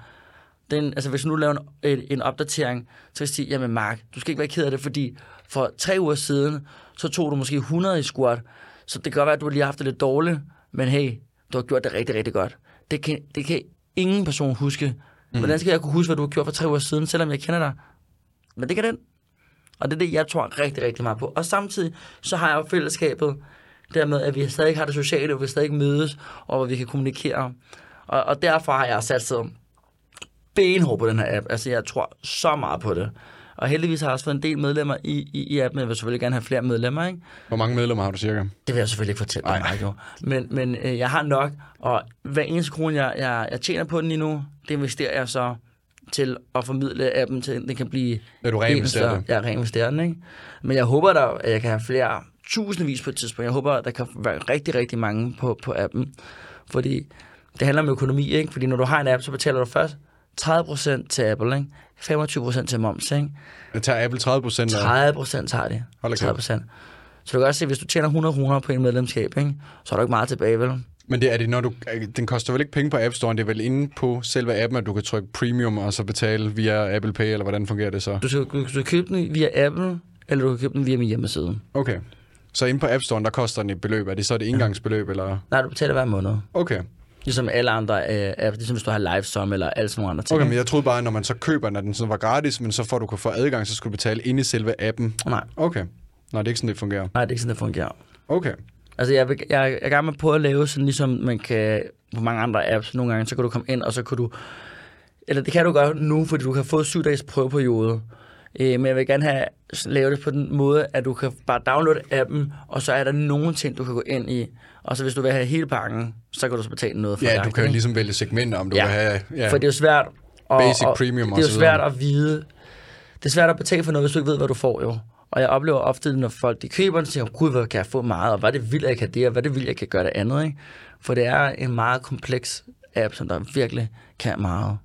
Den, altså hvis du nu laver en, en, opdatering, så vil jeg sige, jamen Mark, du skal ikke være ked af det, fordi for tre uger siden, så tog du måske 100 i squat. Så det kan godt være, at du lige har haft det lidt dårligt, men hey, du har gjort det rigtig, rigtig godt. Det kan, det kan ingen person huske. Mm. Hvordan skal jeg kunne huske, hvad du har gjort for tre uger siden, selvom jeg kender dig? Men det kan den. Og det er det, jeg tror rigtig, rigtig meget på. Og samtidig, så har jeg jo fællesskabet, dermed, at vi stadig har det sociale, og vi stadig mødes, og hvor vi kan kommunikere. Og, og derfor har jeg sat sig benhård på den her app. Altså, jeg tror så meget på det. Og heldigvis har jeg også fået en del medlemmer i, i, i appen. Jeg vil selvfølgelig gerne have flere medlemmer, ikke? Hvor mange medlemmer har du cirka? Det vil jeg selvfølgelig ikke fortælle dig, Mark, jo. Men, men øh, jeg har nok, og hver eneste krone, jeg, jeg, jeg tjener på den lige nu, det investerer jeg så til at formidle appen til, den kan blive... Ja, du reinvesterer det. Reinvesterer den, ikke? Men jeg håber da, at jeg kan have flere tusindvis på et tidspunkt. Jeg håber, at der kan være rigtig, rigtig mange på, på appen. Fordi det handler om økonomi, ikke? Fordi når du har en app, så betaler du først 30% til Apple, ikke? 25% til moms, ikke? Det tager Apple 30 procent af. 30 procent tager de. Hold da 30 procent. Så du kan også se, hvis du tjener 100 kroner på en medlemskab, ikke? så er der ikke meget tilbage, vel? Men det er det, når du, den koster vel ikke penge på App Store, det er vel inde på selve appen, at du kan trykke premium og så betale via Apple Pay, eller hvordan fungerer det så? Du skal, du skal købe den via Apple, eller du kan købe den via min hjemmeside. Okay. Så inde på App Store, der koster den et beløb. Er det så et indgangsbeløb, eller? Nej, du betaler hver måned. Okay. Ligesom alle andre øh, apps, ligesom hvis du har LiveSum eller alle sådan nogle andre ting. Okay, men jeg troede bare, at når man så køber at den så var gratis, men så at du kunne få adgang, så skulle du betale inde i selve appen. Nej, Okay. Nej, det er ikke sådan, det fungerer. nej, det er ikke sådan, det fungerer. Okay. Altså, jeg, vil, jeg, jeg er gang med på at lave sådan, ligesom man kan på mange andre apps. Nogle gange, så kan du komme ind, og så kan du... Eller det kan du gøre nu, fordi du kan få syv dages prøveperiode. Øh, men jeg vil gerne have lave det på den måde, at du kan bare downloade appen, og så er der nogle ting, du kan gå ind i. Og så hvis du vil have hele pakken, så kan du så betale noget for Ja, det. du kan jo ligesom vælge segmenter, om du Ja, vil have... Ja. For det er jo svært... at- Basic, og, premium og Det er jo svært at vide... Det er svært at betale for noget, hvis du ikke ved, hvad du får, jo. Og jeg oplever ofte, når folk de køber så siger, gud, hvad kan jeg få meget, og hvad det vildt, jeg kan det, og hvad det vildt, jeg kan gøre det andet, ikke? For det er en meget kompleks app, som der virkelig kan meget.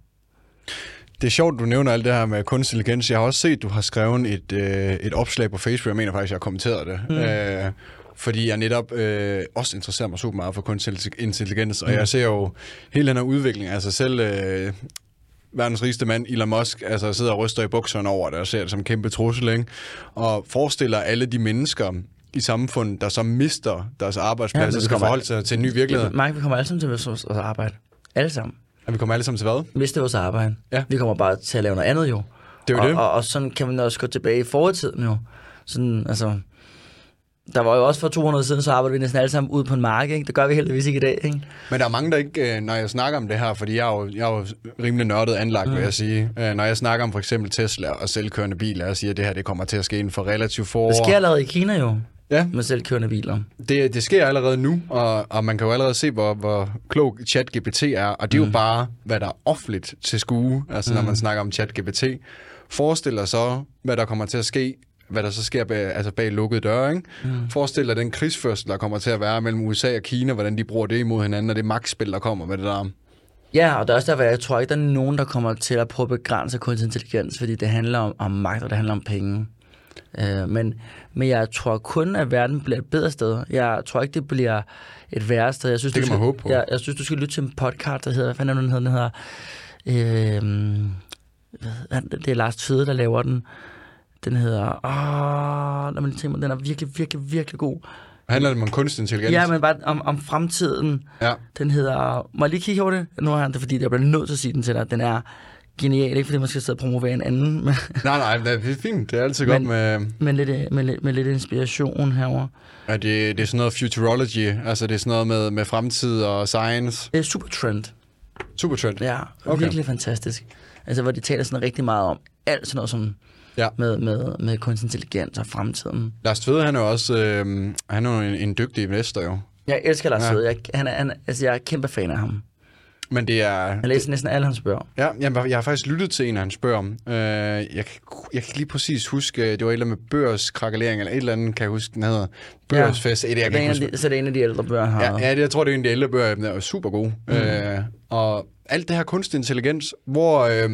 Det er sjovt, du nævner alt det her med kunstig intelligens. Jeg har også set, du har skrevet et, øh, et opslag på Facebook. Jeg mener faktisk, jeg har kommenteret det. Mm. Øh, fordi jeg netop øh, også interesserer mig super meget for kunstig intelligens. Og jeg ser jo hele den her udvikling. Altså selv øh, verdens rigeste mand, Elon Musk, altså sidder og ryster i bukserne over det og ser det som en kæmpe trussel. Ikke? Og forestiller alle de mennesker i samfundet, der så mister deres arbejdsplads Ja, ja, vi skal kommer- forholde sig til en ny virkelighed. Mark, vi kommer alle sammen til vores arbejde. Alle sammen. Og vi kommer alle sammen til hvad? Miste vores arbejde. Ja. Vi kommer bare til at lave noget andet, jo. Det er jo og, det. Og, og, sådan kan man også gå tilbage i fortiden, jo. Sådan, altså... Der var jo også for 200 år siden, så arbejdede vi næsten alle sammen ude på en mark, ikke? Det gør vi heldigvis ikke i dag, ikke? Men der er mange, der ikke, øh, når jeg snakker om det her, fordi jeg er jo, jeg er jo rimelig nørdet anlagt, mm. vil jeg sige. Øh, Når jeg snakker om for eksempel Tesla og selvkørende biler, og siger, at det her det kommer til at ske inden for relativt få år. Det sker allerede i Kina jo, Ja, med selvkørende biler. det, det sker allerede nu, og, og man kan jo allerede se, hvor, hvor klog ChatGPT er, og det er mm. jo bare, hvad der er offentligt til skue, altså mm. når man snakker om ChatGPT. Forestil dig så, hvad der kommer til at ske, hvad der så sker bag, altså bag lukkede døre. Ikke? Mm. Forestil dig den krigsførsel, der kommer til at være mellem USA og Kina, hvordan de bruger det imod hinanden, og det magtspil, der kommer med det der. Ja, og det er også derfor, jeg tror ikke, der er nogen, der kommer til at prøve at begrænse kunstig intelligens, fordi det handler om, om magt, og det handler om penge. Øh, men, men jeg tror kun, at verden bliver et bedre sted. Jeg tror ikke, det bliver et værre sted. Jeg synes, Det kan man skal, håbe på. Jeg, jeg synes, du skal lytte til en podcast, der hedder, hvad fanden er det, den hedder? Den hedder øh, det er Lars Tvede, der laver den. Den hedder... Åh, lad mig lige tænke mig, den er virkelig, virkelig, virkelig god. Handler det om kunstig intelligens? Ja, men bare om, om fremtiden. ja. Den hedder... Må jeg lige kigge over det? Nu er det, fordi jeg bliver nødt til at sige den til dig. Den er genial, ikke fordi man skal sidde og promovere en anden, men, Nej, nej, det er fint. Det er altid godt Men- med... med, lidt, med, lidt, med lidt inspiration herover. Ja, det, det er sådan noget futurology, altså det er sådan noget med, med fremtid og science. Det er Supertrend. Supertrend. Ja, Okay. okay. virkelig fantastisk. Altså, hvor de taler sådan rigtig meget om alt sådan noget som Ja. med, med, med kunstig intelligens og fremtiden. Lars Tvede, han er jo også øh, han er jo en, en dygtig investor jo. Jeg elsker Lars Ja. ja. jeg, han er, han, altså, jeg er kæmpe fan af ham. Men det er... Jeg læser næsten alle hans bøger. Ja, jeg, jeg har faktisk lyttet til en af hans bøger. Øh, jeg, kan, jeg kan lige præcis huske, det var et eller andet med børskrakelering, eller et eller andet, kan jeg huske, den hedder. Børsfest. Ja. Det, jeg det er en de, så det er en af de ældre bøger, han ja, ja, det, jeg tror, det er en af de ældre bøger, den er super god. Mm. Øh, og alt det her kunstig intelligens, hvor... Øh,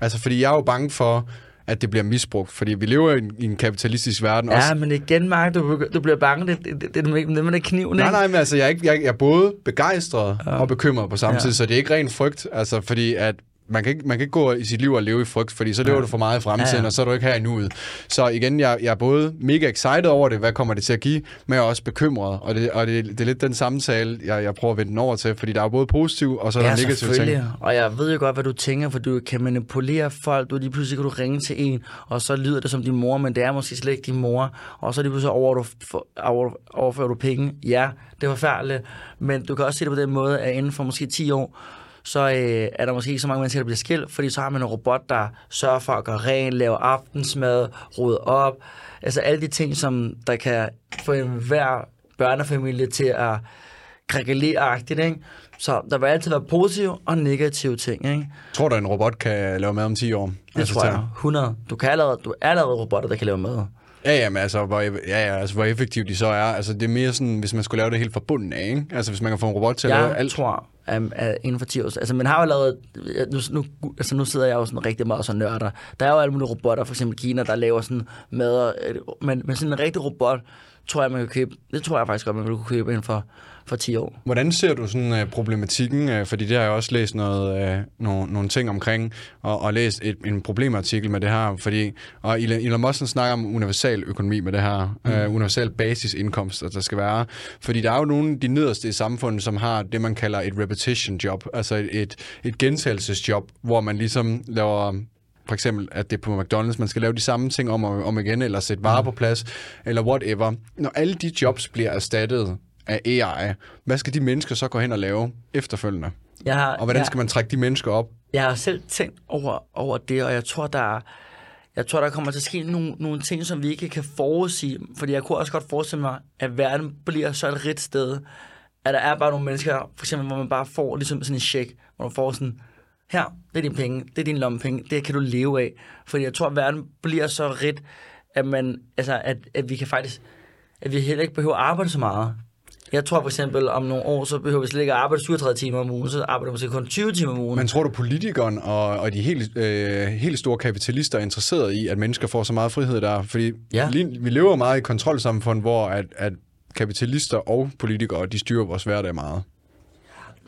altså, fordi jeg er jo bange for at det bliver misbrugt, fordi vi lever i en, i en kapitalistisk verden. Ja, også. men igen, Mark, du, du bliver bange, det, det, det, det, det, med kniven, Nej, nej, men altså, jeg er, ikke, jeg, jeg er både begejstret ja. og bekymret på samme ja. tid, så det er ikke ren frygt, altså, fordi at man kan, ikke, man kan ikke gå i sit liv og leve i frygt, fordi så lever ja. du for meget i fremtiden, ja, ja. og så er du ikke her endnu ud. Så igen, jeg, jeg er både mega excited over det, hvad kommer det til at give, men jeg er også bekymret, og det, og det, det er lidt den samtale, jeg, jeg prøver at vende den over til, fordi der er både positiv, og så er ja, der negative ting. og jeg ved jo godt, hvad du tænker, for du kan manipulere folk, du lige pludselig kan du ringe til en, og så lyder det som din mor, men det er måske slet ikke din mor, og så lige pludselig over, du, over, overfører du penge. Ja, det er forfærdeligt, men du kan også se det på den måde, at inden for måske 10 år, så øh, er der måske ikke så mange mennesker, der bliver skilt, fordi så har man en robot, der sørger for at gøre rent, lave aftensmad, rode op. Altså alle de ting, som der kan få en hver børnefamilie til at krakkelere-agtigt, ikke? Så der vil altid være positive og negative ting, ikke? Tror du, en robot kan lave mad om 10 år? Det altså, tror jeg. 100. Du, kan allerede, du er allerede robotter, der kan lave mad. Ja, ja, men altså, hvor, ja, ja, altså, hvor effektivt de så er. Altså, det er mere sådan, hvis man skulle lave det helt fra bunden af, ikke? Altså, hvis man kan få en robot til at lave alt. Jeg tror, at, at inden for 10 år... Altså, man har jo lavet... Nu, nu, altså, nu sidder jeg jo sådan rigtig meget og nørder. Der er jo alle mulige robotter, for eksempel Kina, der laver sådan mad. Øh, men, men sådan en rigtig robot, tror jeg, man kan købe... Det tror jeg faktisk godt, man vil kunne købe inden for for 10 år. Hvordan ser du sådan uh, problematikken? Uh, fordi det har jeg også læst noget, uh, nogle, nogle ting omkring, og, og læst et, en problemartikel med det her. Fordi, og Elon Musk snakker om universal økonomi med det her. Mm. Uh, universal basisindkomst, at der skal være. Fordi der er jo nogle af de nederste i samfundet, som har det, man kalder et repetition job. Altså et, et, et gentagelsesjob, hvor man ligesom laver for eksempel, at det er på McDonald's, man skal lave de samme ting om og om igen, eller sætte varer mm. på plads, eller whatever. Når alle de jobs bliver erstattet af AI, hvad skal de mennesker så gå hen og lave efterfølgende? Jeg har, og hvordan jeg, skal man trække de mennesker op? Jeg har selv tænkt over, over det, og jeg tror, der er, jeg tror, der kommer til at ske nogle, nogle ting, som vi ikke kan forudsige. Fordi jeg kunne også godt forestille mig, at verden bliver så et rigt sted, at der er bare nogle mennesker, for eksempel, hvor man bare får ligesom sådan en check, hvor man får sådan, her, det er dine penge, det er din lommepenge, det kan du leve af. Fordi jeg tror, at verden bliver så rigt, at, man, altså, at, at vi kan faktisk, at vi heller ikke behøver at arbejde så meget. Jeg tror for eksempel, om nogle år, så behøver vi slet ikke at arbejde 37 timer om ugen, så arbejder vi måske kun 20 timer om ugen. Men tror du, politikeren og, og de helt, øh, helt store kapitalister er interesseret i, at mennesker får så meget frihed der? Fordi ja. lige, vi lever meget i kontrolsamfund, hvor at, at kapitalister og politikere, de styrer vores hverdag meget.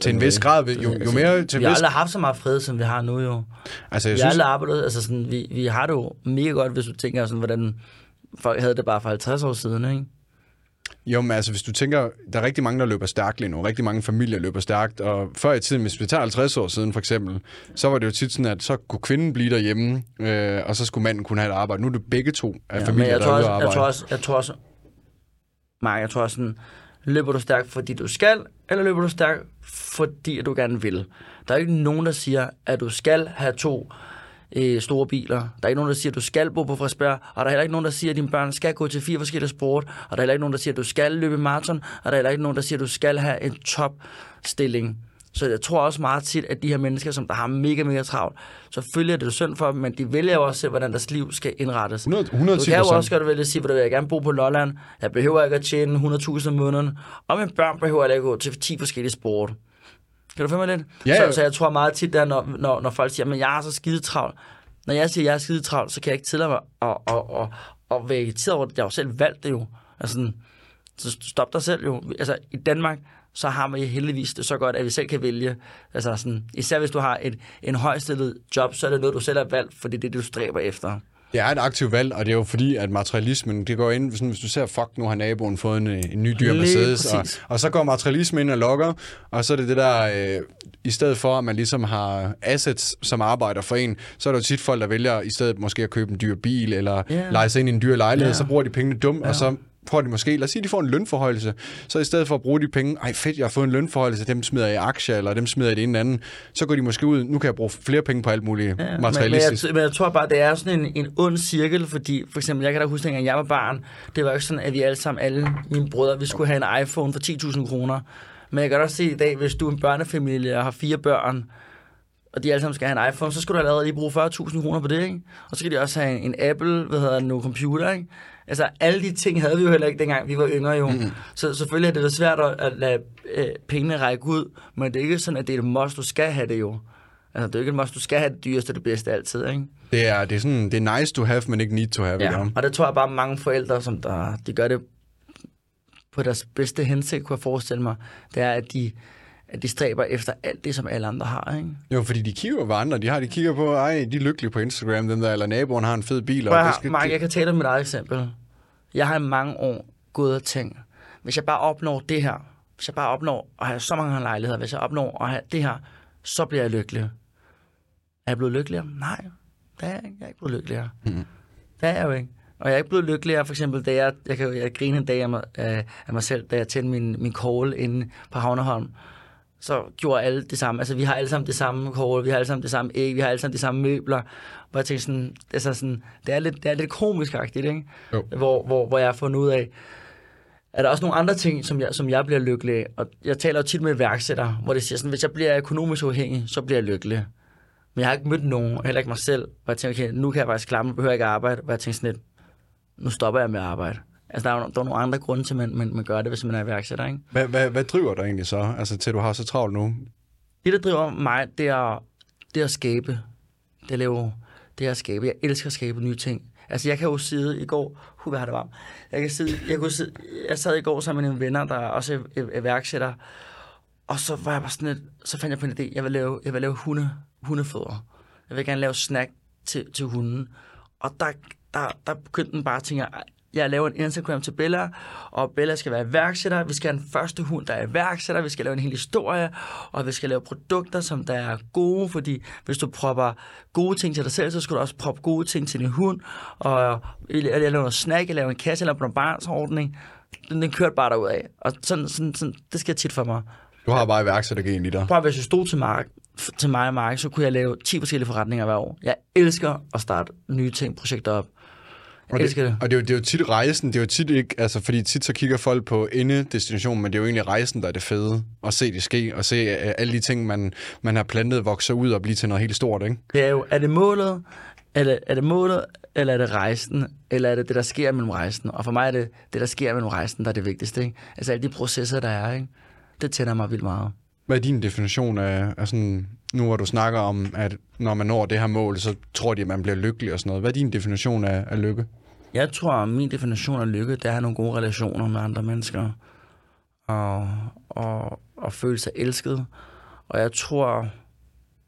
Til en vis grad, jo, jo altså, mere... Til vi har vis... aldrig haft så meget frihed, som vi har nu jo. Altså, jeg vi synes... har aldrig arbejdet, altså sådan, vi, vi har det jo mega godt, hvis du tænker sådan, hvordan folk havde det bare for 50 år siden, ikke? Jo, men altså, hvis du tænker, der er rigtig mange, der løber stærkt lige nu. Rigtig mange familier løber stærkt. Og før i tiden, hvis vi tager 50 år siden for eksempel, så var det jo tit sådan, at så kunne kvinden blive derhjemme, øh, og så skulle manden kunne have et arbejde. Nu er det begge to af ja, familier, der også, arbejde. Jeg tror også, jeg tror også, Mark, jeg tror også sådan, løber du stærkt, fordi du skal, eller løber du stærkt, fordi du gerne vil? Der er ikke nogen, der siger, at du skal have to øh, store biler. Der er ikke nogen, der siger, at du skal bo på Frederiksberg, og der er heller ikke nogen, der siger, at dine børn skal gå til fire forskellige sport, og der er heller ikke nogen, der siger, at du skal løbe maraton, og der er heller ikke nogen, der siger, at du skal have en topstilling. Så jeg tror også meget tit, at de her mennesker, som der har mega, mega travlt, selvfølgelig er det synd for dem, men de vælger jo også selv, hvordan deres liv skal indrettes. 100, 110 du kan jo også godt vælge at sige, at jeg gerne bo på Lolland, jeg behøver ikke at tjene 100.000 om måneden, og mine børn behøver ikke at gå til 10 forskellige sport. Kan du følge mig lidt? Ja, ja. Så, så, jeg tror meget tit, der, når, når, når folk siger, at jeg er så skide travlt, når jeg siger, at jeg er skide travlt, så kan jeg ikke tillade mig at, at, at, at, at være irriteret over det. Jeg har jo selv valgt det jo. Altså, så stop dig selv jo. Altså, i Danmark, så har man heldigvis det så godt, at vi selv kan vælge. Altså sådan, især hvis du har et, en højstillet job, så er det noget, du selv har valgt, for det er det, du stræber efter. Det er et aktivt valg, og det er jo fordi, at materialismen, det går ind, sådan, hvis du ser, fuck, nu har naboen fået en, en ny dyr Mercedes, og, og så går materialismen ind og lokker, og så er det det der, øh, i stedet for, at man ligesom har assets, som arbejder for en, så er der jo tit folk, der vælger i stedet måske at købe en dyr bil, eller yeah. lege sig ind i en dyr lejlighed, yeah. så bruger de pengene dumt, yeah. og så får de måske, lad os sige, de får en lønforhøjelse, så i stedet for at bruge de penge, ej fedt, jeg har fået en lønforhøjelse, dem smider jeg i aktier, eller dem smider jeg i det ene eller andet, så går de måske ud, nu kan jeg bruge flere penge på alt muligt ja, materialistisk. Men, men, jeg, men jeg tror bare, det er sådan en, en ond cirkel, fordi for eksempel, jeg kan da huske, at jeg var barn, det var jo ikke sådan, at vi alle sammen, alle mine brødre, vi skulle have en iPhone for 10.000 kroner, Men jeg kan også se i dag, hvis du er en børnefamilie og har fire børn, og de alle sammen skal have en iPhone, så skal du allerede lige bruge 40.000 kroner på det, ikke? Og så skal de også have en, en Apple, hvad hedder det nu, computer, ikke? Altså, alle de ting havde vi jo heller ikke, dengang vi var yngre, jo. Mm. Så selvfølgelig er det da svært at, at lade øh, pengene række ud, men det er ikke sådan, at det er et must, du skal have det jo. Altså, det er jo ikke et must, du skal have det dyreste og det bedste altid, ikke? Det er, det er sådan, det er nice to have, men ikke need to have. Ja, og det tror jeg bare mange forældre, som der, de gør det på deres bedste hensigt, kunne jeg forestille mig, det er, at de, at de stræber efter alt det, som alle andre har, ikke? Jo, fordi de kigger på andre. De, har, de kigger på, ej, de er lykkelige på Instagram, den der, eller naboen har en fed bil. Og og jeg, Mark, jeg kan tale om mit eget eksempel. Jeg har i mange år gået og tænkt, hvis jeg bare opnår det her, hvis jeg bare opnår at have så mange lejligheder, hvis jeg opnår at have det her, så bliver jeg lykkelig. Er jeg blevet lykkeligere? Nej, det er jeg ikke. Jeg er ikke blevet lykkeligere. Mm. Det er jeg jo ikke. Og jeg er ikke blevet lykkeligere, for eksempel, da jeg, jeg kan jeg grine en dag af mig, af, af mig selv, da jeg tændte min, min call inde på Havneholm. Så gjorde alle det samme. Altså, vi har alle sammen det samme call, vi har alle sammen det samme æg, vi har alle sammen de samme møbler. Hvor jeg tænkte sådan, altså sådan det er lidt, det er lidt komisk-agtigt, ikke? Jo. Hvor, hvor, hvor jeg har fundet ud af, er der også nogle andre ting, som jeg, som jeg bliver lykkelig af. Og jeg taler jo tit med iværksættere, hvor det siger sådan, hvis jeg bliver økonomisk uafhængig, så bliver jeg lykkelig. Men jeg har ikke mødt nogen, heller ikke mig selv, hvor jeg tænker, okay, nu kan jeg faktisk klare mig, nu behøver jeg ikke arbejde. Hvor jeg tænker sådan lidt, nu stopper jeg med at arbejde. Altså, der er, jo, der er nogle andre grunde til, at man, man, man gør det, hvis man er iværksætter, ikke? Hvad, hvad, hvad driver dig egentlig så, altså til du har så travlt nu? Det, der driver mig, det er, det er at skabe. Det er, at lave, det er at skabe. Jeg elsker at skabe nye ting. Altså, jeg kan jo sidde i går... Hu, hvad har det varmt? Jeg, kan sidde, jeg, kunne sidde, jeg sad i går sammen med nogle venner, der er også er iværksætter. Og så var jeg bare sådan lidt, så fandt jeg på en idé. Jeg vil lave, jeg vil lave hunde, hundefødder. Jeg vil gerne lave snack til, til hunden. Og der, der, der begyndte den bare at tænke, jeg laver en Instagram til Bella, og Bella skal være iværksætter. Vi skal have den første hund, der er iværksætter. Vi skal lave en hel historie, og vi skal lave produkter, som der er gode, fordi hvis du propper gode ting til dig selv, så skal du også proppe gode ting til din hund. Og jeg laver noget snack, jeg laver en kasse, jeg laver en barnsordning. Den, den kørte bare derud af. Og sådan, sådan, sådan, det sker tit for mig. Du har bare iværksættergen i dig. Bare hvis jeg stod til, Mark, til mig og Mark, så kunne jeg lave 10 forskellige forretninger hver år. Jeg elsker at starte nye ting, projekter op. Jeg Og elsker det, det. og det er, jo, det er jo tit rejsen, det er jo tit ikke, altså fordi tit så kigger folk på endedestinationen, men det er jo egentlig rejsen, der er det fede, at se det ske, og se uh, alle de ting, man, man har plantet, vokse ud og blive til noget helt stort, ikke? Det er jo, er det målet, eller er det målet, eller er det rejsen, eller er det det, der sker mellem rejsen? Og for mig er det det, der sker mellem rejsen, der er det vigtigste. Ikke? Altså alle de processer, der er, ikke? det tænder mig vildt meget. Hvad er din definition af, af sådan, nu hvor du snakker om, at når man når det her mål, så tror de, at man bliver lykkelig og sådan noget. Hvad er din definition af, af lykke? Jeg tror, at min definition af lykke, det er at have nogle gode relationer med andre mennesker. Og, og, og føle sig elsket. Og jeg tror,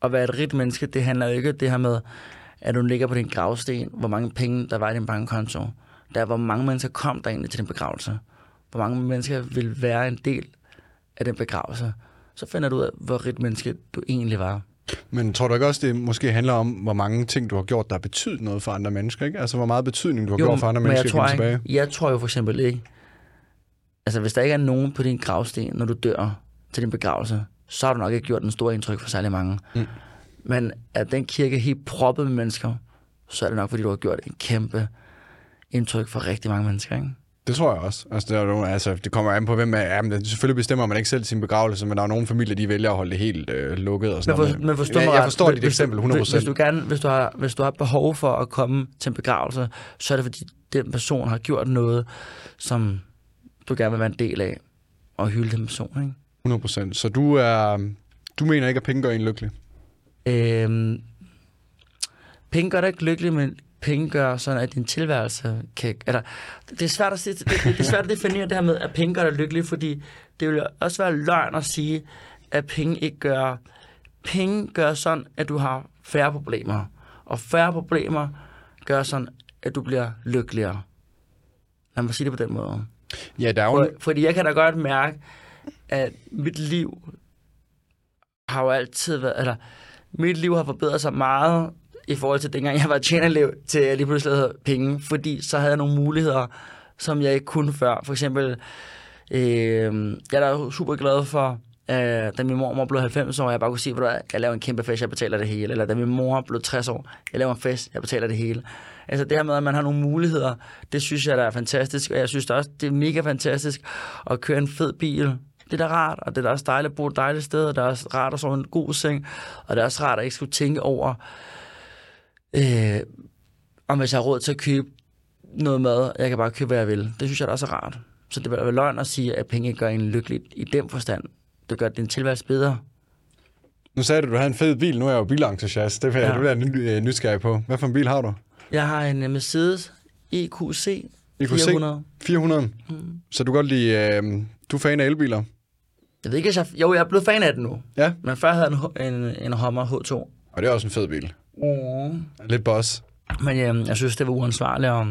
at være et rigt menneske, det handler jo ikke det her med, at du ligger på din gravsten, hvor mange penge der var i din bankkonto. Der er, hvor mange mennesker kom der egentlig til din begravelse. Hvor mange mennesker vil være en del af den begravelse. Så finder du ud af, hvor rigt menneske du egentlig var. Men tror du ikke også, det måske handler om, hvor mange ting, du har gjort, der har betydet noget for andre mennesker, ikke? Altså, hvor meget betydning, du har jo, gjort for andre men mennesker jeg tror, tilbage? jeg tror jo for eksempel ikke, altså hvis der ikke er nogen på din gravsten, når du dør til din begravelse, så har du nok ikke gjort en stor indtryk for særlig mange. Mm. Men at den kirke er helt proppet med mennesker, så er det nok, fordi du har gjort en kæmpe indtryk for rigtig mange mennesker, ikke? Det tror jeg også. Altså, det, er jo, altså, det kommer an på, hvem er. Jamen, det, selvfølgelig bestemmer man ikke selv sin begravelse, men der er nogle familier, de vælger at holde det helt øh, lukket. Og sådan Men, for, noget. men forstå jeg, mig jeg forstår dit Hvis- eksempel hvis, 100%. hvis, du gerne, hvis, du har, hvis du har behov for at komme til en begravelse, så er det fordi, den person har gjort noget, som du gerne vil være en del af, og hylde den person, ikke? 100%. Så du er... Du mener ikke, at penge gør en lykkelig? Øhm, penge gør dig ikke lykkelig, men penge gør sådan, at din tilværelse kan... Eller, det, er svært at, sige, det, det, er svært at definere det her med, at penge gør dig lykkelig, fordi det vil også være løgn at sige, at penge ikke gør... Penge gør sådan, at du har færre problemer. Og færre problemer gør sådan, at du bliver lykkeligere. Lad mig sige det på den måde. Ja, der er jo... For, fordi jeg kan da godt mærke, at mit liv har jo altid været, eller mit liv har forbedret sig meget i forhold til dengang jeg var tjenerelev til jeg lige pludselig havde penge, fordi så havde jeg nogle muligheder, som jeg ikke kunne før. For eksempel, øh, jeg er da super glad for, øh, da min mor blev 90 år, jeg bare kunne sige, at jeg laver en kæmpe fest, jeg betaler det hele. Eller da min mor blev 60 år, jeg laver en fest, jeg betaler det hele. Altså det her med, at man har nogle muligheder, det synes jeg, der er fantastisk. Og jeg synes det også, det er mega fantastisk at køre en fed bil Det er da rart, og det er da også dejligt at bo et dejligt sted, og det er også rart at sove en god seng, og det er også rart at ikke skulle tænke over, øh, om hvis jeg har råd til at købe noget mad, jeg kan bare købe, hvad jeg vil. Det synes jeg da også er rart. Så det vil være løgn at sige, at penge gør en lykkelig i den forstand. Det gør din tilværelse bedre. Nu sagde du, at du havde en fed bil. Nu er jeg jo bilentusiast. Det jeg, Ja. jeg ny- øh, nysgerrig på. Hvad for en bil har du? Jeg har en øh, Mercedes EQC EQC? 400. 400. Mm. Så du kan godt lide... Øh, du er fan af elbiler? Jeg ved ikke, jeg... Jo, jeg er blevet fan af den nu. Ja. Men før havde jeg en, en, en Hummer H2. Og det er også en fed bil. Mm. Lidt boss. Men øh, jeg synes, det var uansvarligt at,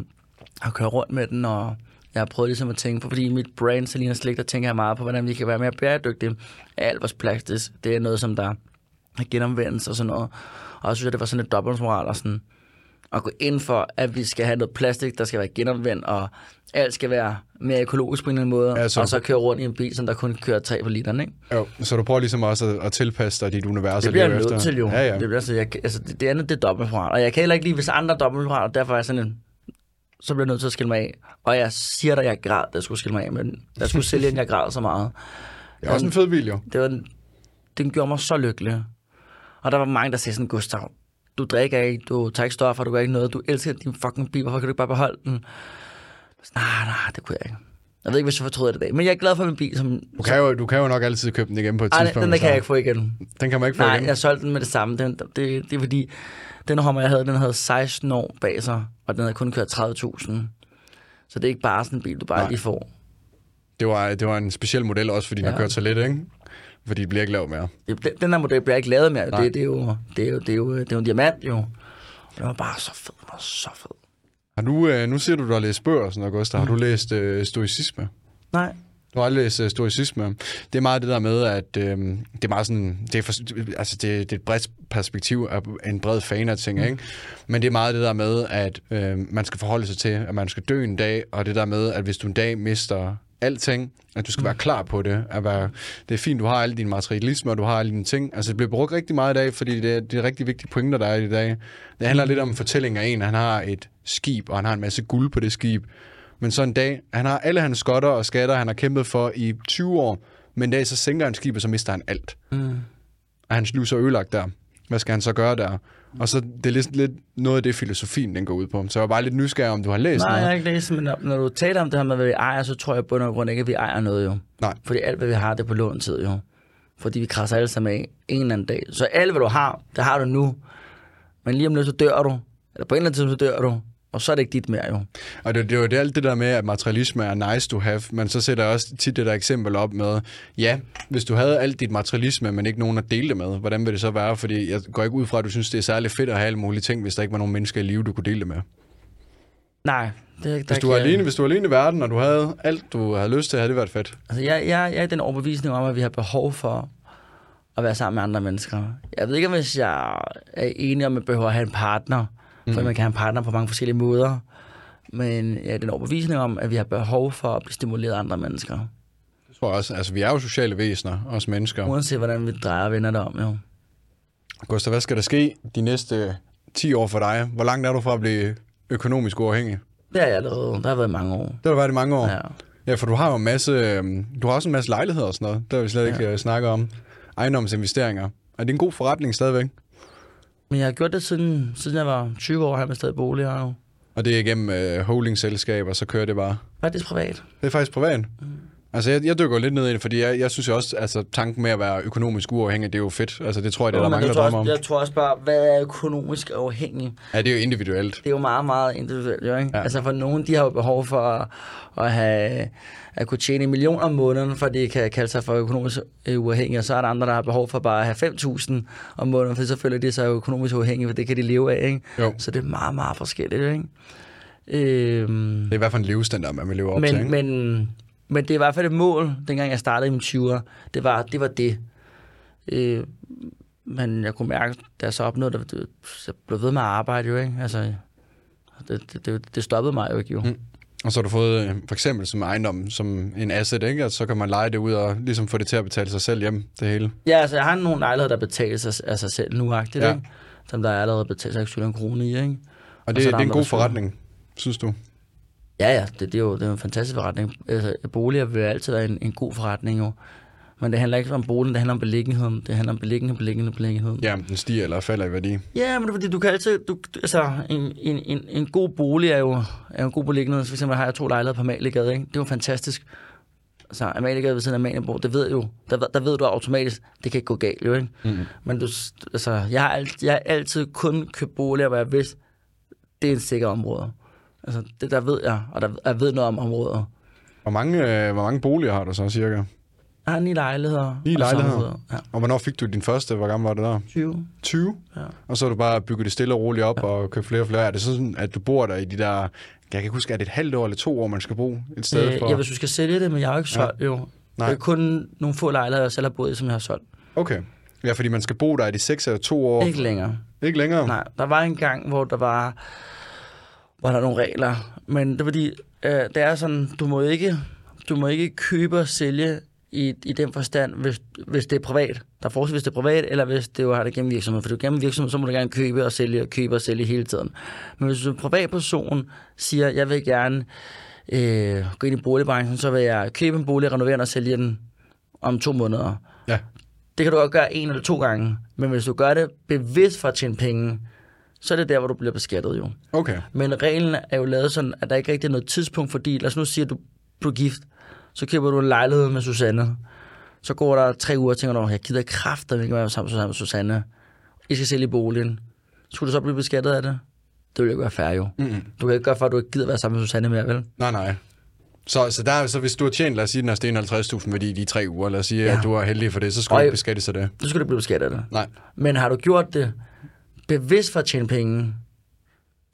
at køre rundt med den, og jeg har prøvet ligesom at tænke på, fordi mit brand, Selina Slik, der tænker jeg meget på, hvordan vi kan være mere bæredygtige. Alt vores plastik, det er noget, som der er genanvendt og sådan noget. Og jeg synes, at det var sådan et dobbeltmoral og sådan at gå ind for, at vi skal have noget plastik, der skal være genanvendt, og alt skal være mere økologisk på en eller anden måde, Ja, så- og så køre rundt i en bil, som der kun kører 3 på literen, ikke? Jo, så du prøver ligesom også at, at tilpasse dig dit univers. Det bliver jeg nødt til jo. Ja, ja. Det, bliver, altså, jeg, altså, det, det andet, det er dobbeltmoral. Og jeg kan heller ikke lide, hvis andre er dobbeltmoral, og derfor er jeg sådan en, så bliver jeg nødt til at skille mig af. Og jeg siger dig, jeg græd, da jeg skulle skille mig af, men jeg skulle sælge den, jeg græd så meget. Det er også en fed bil, jo. Det var, den gjorde mig så lykkelig. Og der var mange, der sagde sådan, Gustav, du drikker ikke, du tager ikke stoffer, du gør ikke noget, du elsker din fucking bil, hvorfor kan du ikke bare beholde den? Nej, nej, det kunne jeg ikke. Jeg ved ikke, hvis jeg fortryder det i dag, men jeg er glad for min bil. Som, Du kan, jo, du kan jo nok altid købe den igen på et Ej, tidspunkt. den der kan jeg ikke få igen. Den kan man ikke få Nej, igen. jeg solgte den med det samme. Den, det, det er fordi, den Hummer, jeg havde, den havde 16 år bag sig, og den havde kun kørt 30.000. Så det er ikke bare sådan en bil, du bare. Nej. lige får. Det, var, det var en speciel model også, fordi den Ja. har kørt så lidt, ikke? Fordi det bliver ikke lavet mere. Den, den her model bliver ikke lavet mere. Nej. Det, det, er jo, det, er jo, det, er jo, det er jo en diamant, jo. Og den var bare så fed. Den var så fed. Har du, øh, nu siger du, du har læst bøger og sådan noget, Gustav. Har du læst øh, stoicisme? Nej. Du har aldrig læst uh, stoicisme. Det er meget det der med, at øh, det er meget sådan, det er, for, altså det, det er et bredt perspektiv af en bred fan af ting, mm. ikke? Men det er meget det der med, at øh, man skal forholde sig til, at man skal dø en dag, og det der med, at hvis du en dag mister alting, at du skal være klar på det. At være, det er fint, du har alle dine materialisme, og du har alle dine ting. Altså, det bliver brugt rigtig meget i dag, fordi det er, det er rigtig vigtige pointer, der er i dag. Det handler lidt om en fortælling af en. Han har et skib, og han har en masse guld på det skib. Men så en dag, han har alle hans skotter og skatter, han har kæmpet for i 20 år, men en dag så sænker han skibet, så mister han alt. Mm. Og hans liv så ødelagt der. Hvad skal han så gøre der? Og så det er lidt, lidt noget af det, filosofien den går ud på. Så jeg var bare lidt nysgerrig, om du har læst Nej, jeg noget. har ikke læst, men når, du taler om det her med, hvad vi ejer, så tror jeg på og grund ikke, at vi ejer noget jo. Nej. Fordi alt, hvad vi har, det er på låntid jo. Fordi vi krasser alle sammen af en eller anden dag. Så alt, hvad du har, det har du nu. Men lige om lidt, så dør du. Eller på en eller anden tid, så dør du. Og så er det ikke dit mere jo. Og det, det er jo det, alt det der med, at materialisme er nice to have, men så sætter jeg også tit det der eksempel op med, ja, hvis du havde alt dit materialisme, men ikke nogen at dele det med, hvordan vil det så være? Fordi jeg går ikke ud fra, at du synes, det er særlig fedt at have alle mulige ting, hvis der ikke var nogen mennesker i live, du kunne dele det med. Nej, det er ikke Hvis du, var alene, hvis du var alene i verden, og du havde alt, du havde lyst til, havde det været fedt. Altså, jeg, jeg, jeg er den overbevisning om, at vi har behov for at være sammen med andre mennesker. Jeg ved ikke, hvis jeg er enig om, at man behøver at have en partner. For man kan have en partner på mange forskellige måder. Men jeg er i den overbevisning om, at vi har behov for at blive stimuleret af andre mennesker. Det tror jeg også. Altså, vi er jo sociale væsener, os mennesker. Uanset hvordan vi drejer og vender det om, jo. Gustav, hvad skal der ske de næste 10 år for dig? Hvor langt er du fra at blive økonomisk uafhængig? Det har jeg allerede. Der har været mange år. Det har været i mange år. Ja. Ja, for du har jo en masse, øhm, du har også en masse lejligheder og sådan noget. Det har vi slet ikke ja. snakket om. Ejendomsinvesteringer. Er det en god forretning stadigvæk? Men jeg har gjort det siden, siden jeg var 20 år, har jeg stadig bolig her jo. Og det er igennem øh, holdingselskaber, så kører det bare. Faktisk privat. Det er faktisk privat. Mm. Altså, jeg, jeg dykker lidt ned i det, fordi jeg, jeg synes jo også, altså, tanken med at være økonomisk uafhængig, det er jo fedt. Altså, det tror jeg, det er der Men mange, der drømmer om. Jeg tror også bare, hvad er økonomisk afhængig? Ja, det er jo individuelt. det er jo meget, meget individuelt, jo, ikke? Ja. Altså for nogen, de har jo behov for at, at, have, at kunne tjene en million om måneden, for de kan kalde sig for økonomisk øh, uafhængige, og så er der andre, der har behov for bare at have 5.000 om måneden, for så føler de sig økonomisk uafhængige, for det kan de leve af, ikke? Jo. Så det er meget, meget forskelligt, ikke? Øhm, Det er i hvert fald en levestandard, man vil leve op til, men, ikke? men, men det er i hvert fald et mål, dengang jeg startede i mine 20'er. Det var det. Var det. Øh, men jeg kunne mærke, da jeg så opnåede det, det jeg blev ved med at arbejde jo, ikke? Altså, det, det, det, stoppede mig jo ikke, jo. Mm. Og så har du fået øh, for eksempel som ejendom, som en asset, ikke? Og så kan man lege det ud og ligesom få det til at betale sig selv hjem, det hele. Ja, altså, jeg har nogle lejligheder, der betaler sig af sig selv nu, ja. Ikke? Som der er allerede betalt sig en krone i, ikke? Og Og det, så det er en god forretning, synes du? Ja, ja, det, det, er jo det er jo en fantastisk forretning. Altså, boliger vil altid være en, en god forretning, jo. Men det handler ikke om boligen, det handler om beliggenheden. Det handler om beliggenhed, beliggenhed, beliggenhed. Ja, den stiger eller falder i værdi. Ja, men det er fordi, du kan altid... Du, altså, en, en, en, en god bolig er jo, er jo en god beliggenhed. For eksempel har jeg to lejligheder på Amalegade, ikke? Det er jo fantastisk. Altså, Amalegade ved siden af Amalienborg, det ved jo, der, der ved du automatisk, det kan ikke gå galt, jo, ikke? Mm. Men du, altså, jeg har, alt, jeg har altid kun købt boliger, hvor jeg vidste, det er en sikker område. Altså, det der ved jeg, og der, jeg ved noget om området. Hvor mange, øh, hvor mange boliger har du så cirka? Jeg har ni lejligheder. Ni og lejligheder? Ja. Og hvornår fik du din første? Hvor gammel var det der? 20. 20? Ja. Og så har du bare bygget det stille og roligt op ja. og købt flere og flere. Er det sådan, at du bor der i de der... Jeg kan huske, er det et halvt år eller to år, man skal bo et sted Øh, for? ja, hvis du skal sælge det, men jeg har jo ikke solgt, ja. jo. Nej. Det er kun nogle få lejligheder, jeg selv har boet i, som jeg har solgt. Okay. Ja, fordi man skal bo der i de seks eller to år. Ikke længere. Ikke længere? Nej, der var en gang, hvor der var, hvor der er nogle regler. Men det er fordi, øh, det er sådan, du må ikke, du må ikke købe og sælge i, i den forstand, hvis, hvis det er privat. Der er forskel, hvis det er privat, eller hvis det jo har det gennem virksomhed. For du gennem virksomhed, så må du gerne købe og sælge, og købe og sælge hele tiden. Men hvis du en privatperson siger, jeg vil gerne øh, gå ind i boligbranchen, så vil jeg købe en bolig, renovere den og sælge den om to måneder. Ja. Det kan du godt gøre en eller to gange. Men hvis du gør det bevidst for at tjene penge, så er det der, hvor du bliver beskattet jo. Okay. Men reglen er jo lavet sådan, at der ikke rigtig er noget tidspunkt, fordi lad os nu sige, at du, er gift, så køber du en lejlighed med Susanne. Så går der tre uger og tænker du, jeg gider kræfter, ikke være sammen med Susanne. I skal sælge boligen. Skulle du så blive beskattet af det? Det vil jo ikke være fair jo. Mm-hmm. Du kan ikke gøre for, at du ikke gider være sammen med Susanne mere, vel? Nej, nej. Så, så, der, så hvis du har tjent, lad os sige, den er steget 50.000 værdi i de tre uger, lad os sige, ja. At du er heldig for det, så skal Og du ikke beskattes af det. Så skulle du blive beskattet af det. Nej. Men har du gjort det bevidst for at tjene penge,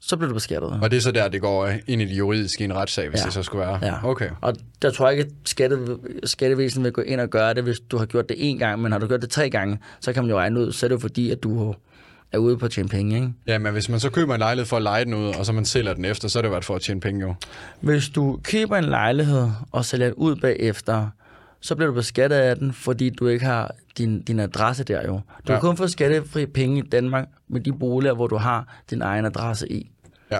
så bliver du beskattet. Og det er så der, det går ind i det juridiske i en retssag, hvis ja. Det så skulle være. Ja. Okay. Og der tror jeg ikke, at skatte, skattevæsenet vil gå ind og gøre det, hvis du har gjort det én gang, men har du gjort det tre gange, så kan man jo regne ud, så er det jo fordi, at du er ude på at tjene penge, ikke? Ja, men hvis man så køber en lejlighed for at lege den ud, og så man sælger den efter, så er det jo for at tjene penge jo. Hvis du køber en lejlighed og sælger den ud bagefter, så bliver du beskattet af den, fordi du ikke har din, din adresse der jo. Du Ja. kan kun få skattefri penge i Danmark med de boliger, hvor du har din egen adresse i. Ja.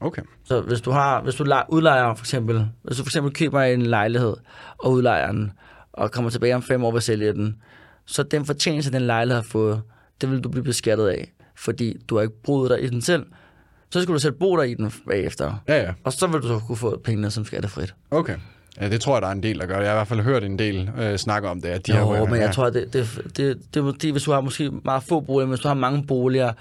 Okay. Så hvis du har, hvis du lej- udlejer for eksempel, hvis du for eksempel køber en lejlighed og udlejer den, og kommer tilbage om fem år og sælger den, så den fortjeneste, den lejlighed har fået, det vil du blive beskattet af, fordi du har ikke boet der i den selv. Så skal du selv bo der i den bagefter, Ja, ja. og så vil du så kunne få pengene som skattefrit. Okay. Ja, det tror jeg, der er en del, der gør det. Jeg har i hvert fald hørt en del øh, snakke om det. At de Jo, har, men jeg ja. tror, det, det, det, det, fordi, hvis du har måske meget få boliger, men hvis du har mange boliger,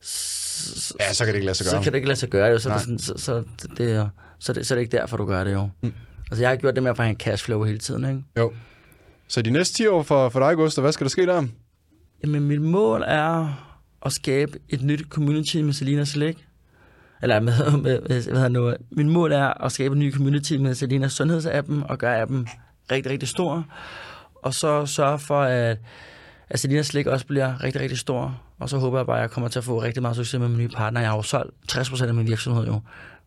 så, Ja, så kan det ikke lade sig så gøre. kan det ikke lade sig gøre. Jo. Så, Nej. det sådan, så, så, det, det, er- så, det, så er det ikke derfor, du gør det jo. Mm. Altså, jeg har gjort det med at få en cashflow hele tiden, ikke? Jo. Så de næste 10 år for, for dig, Gustav, hvad skal der ske der? Jamen, mit mål er at skabe et nyt community med Selina Slik. Eller med, med, hvad nu? Mit mål er at skabe en ny community med Selinas sundhedsappen og gøre appen rigtig, rigtig stor. Og så sørge for, at, at Selinas Slik også bliver rigtig, rigtig stor. Og så håber jeg bare, at jeg kommer til at få rigtig meget succes med min nye partner. Jeg har jo solgt 60% af min virksomhed jo. Det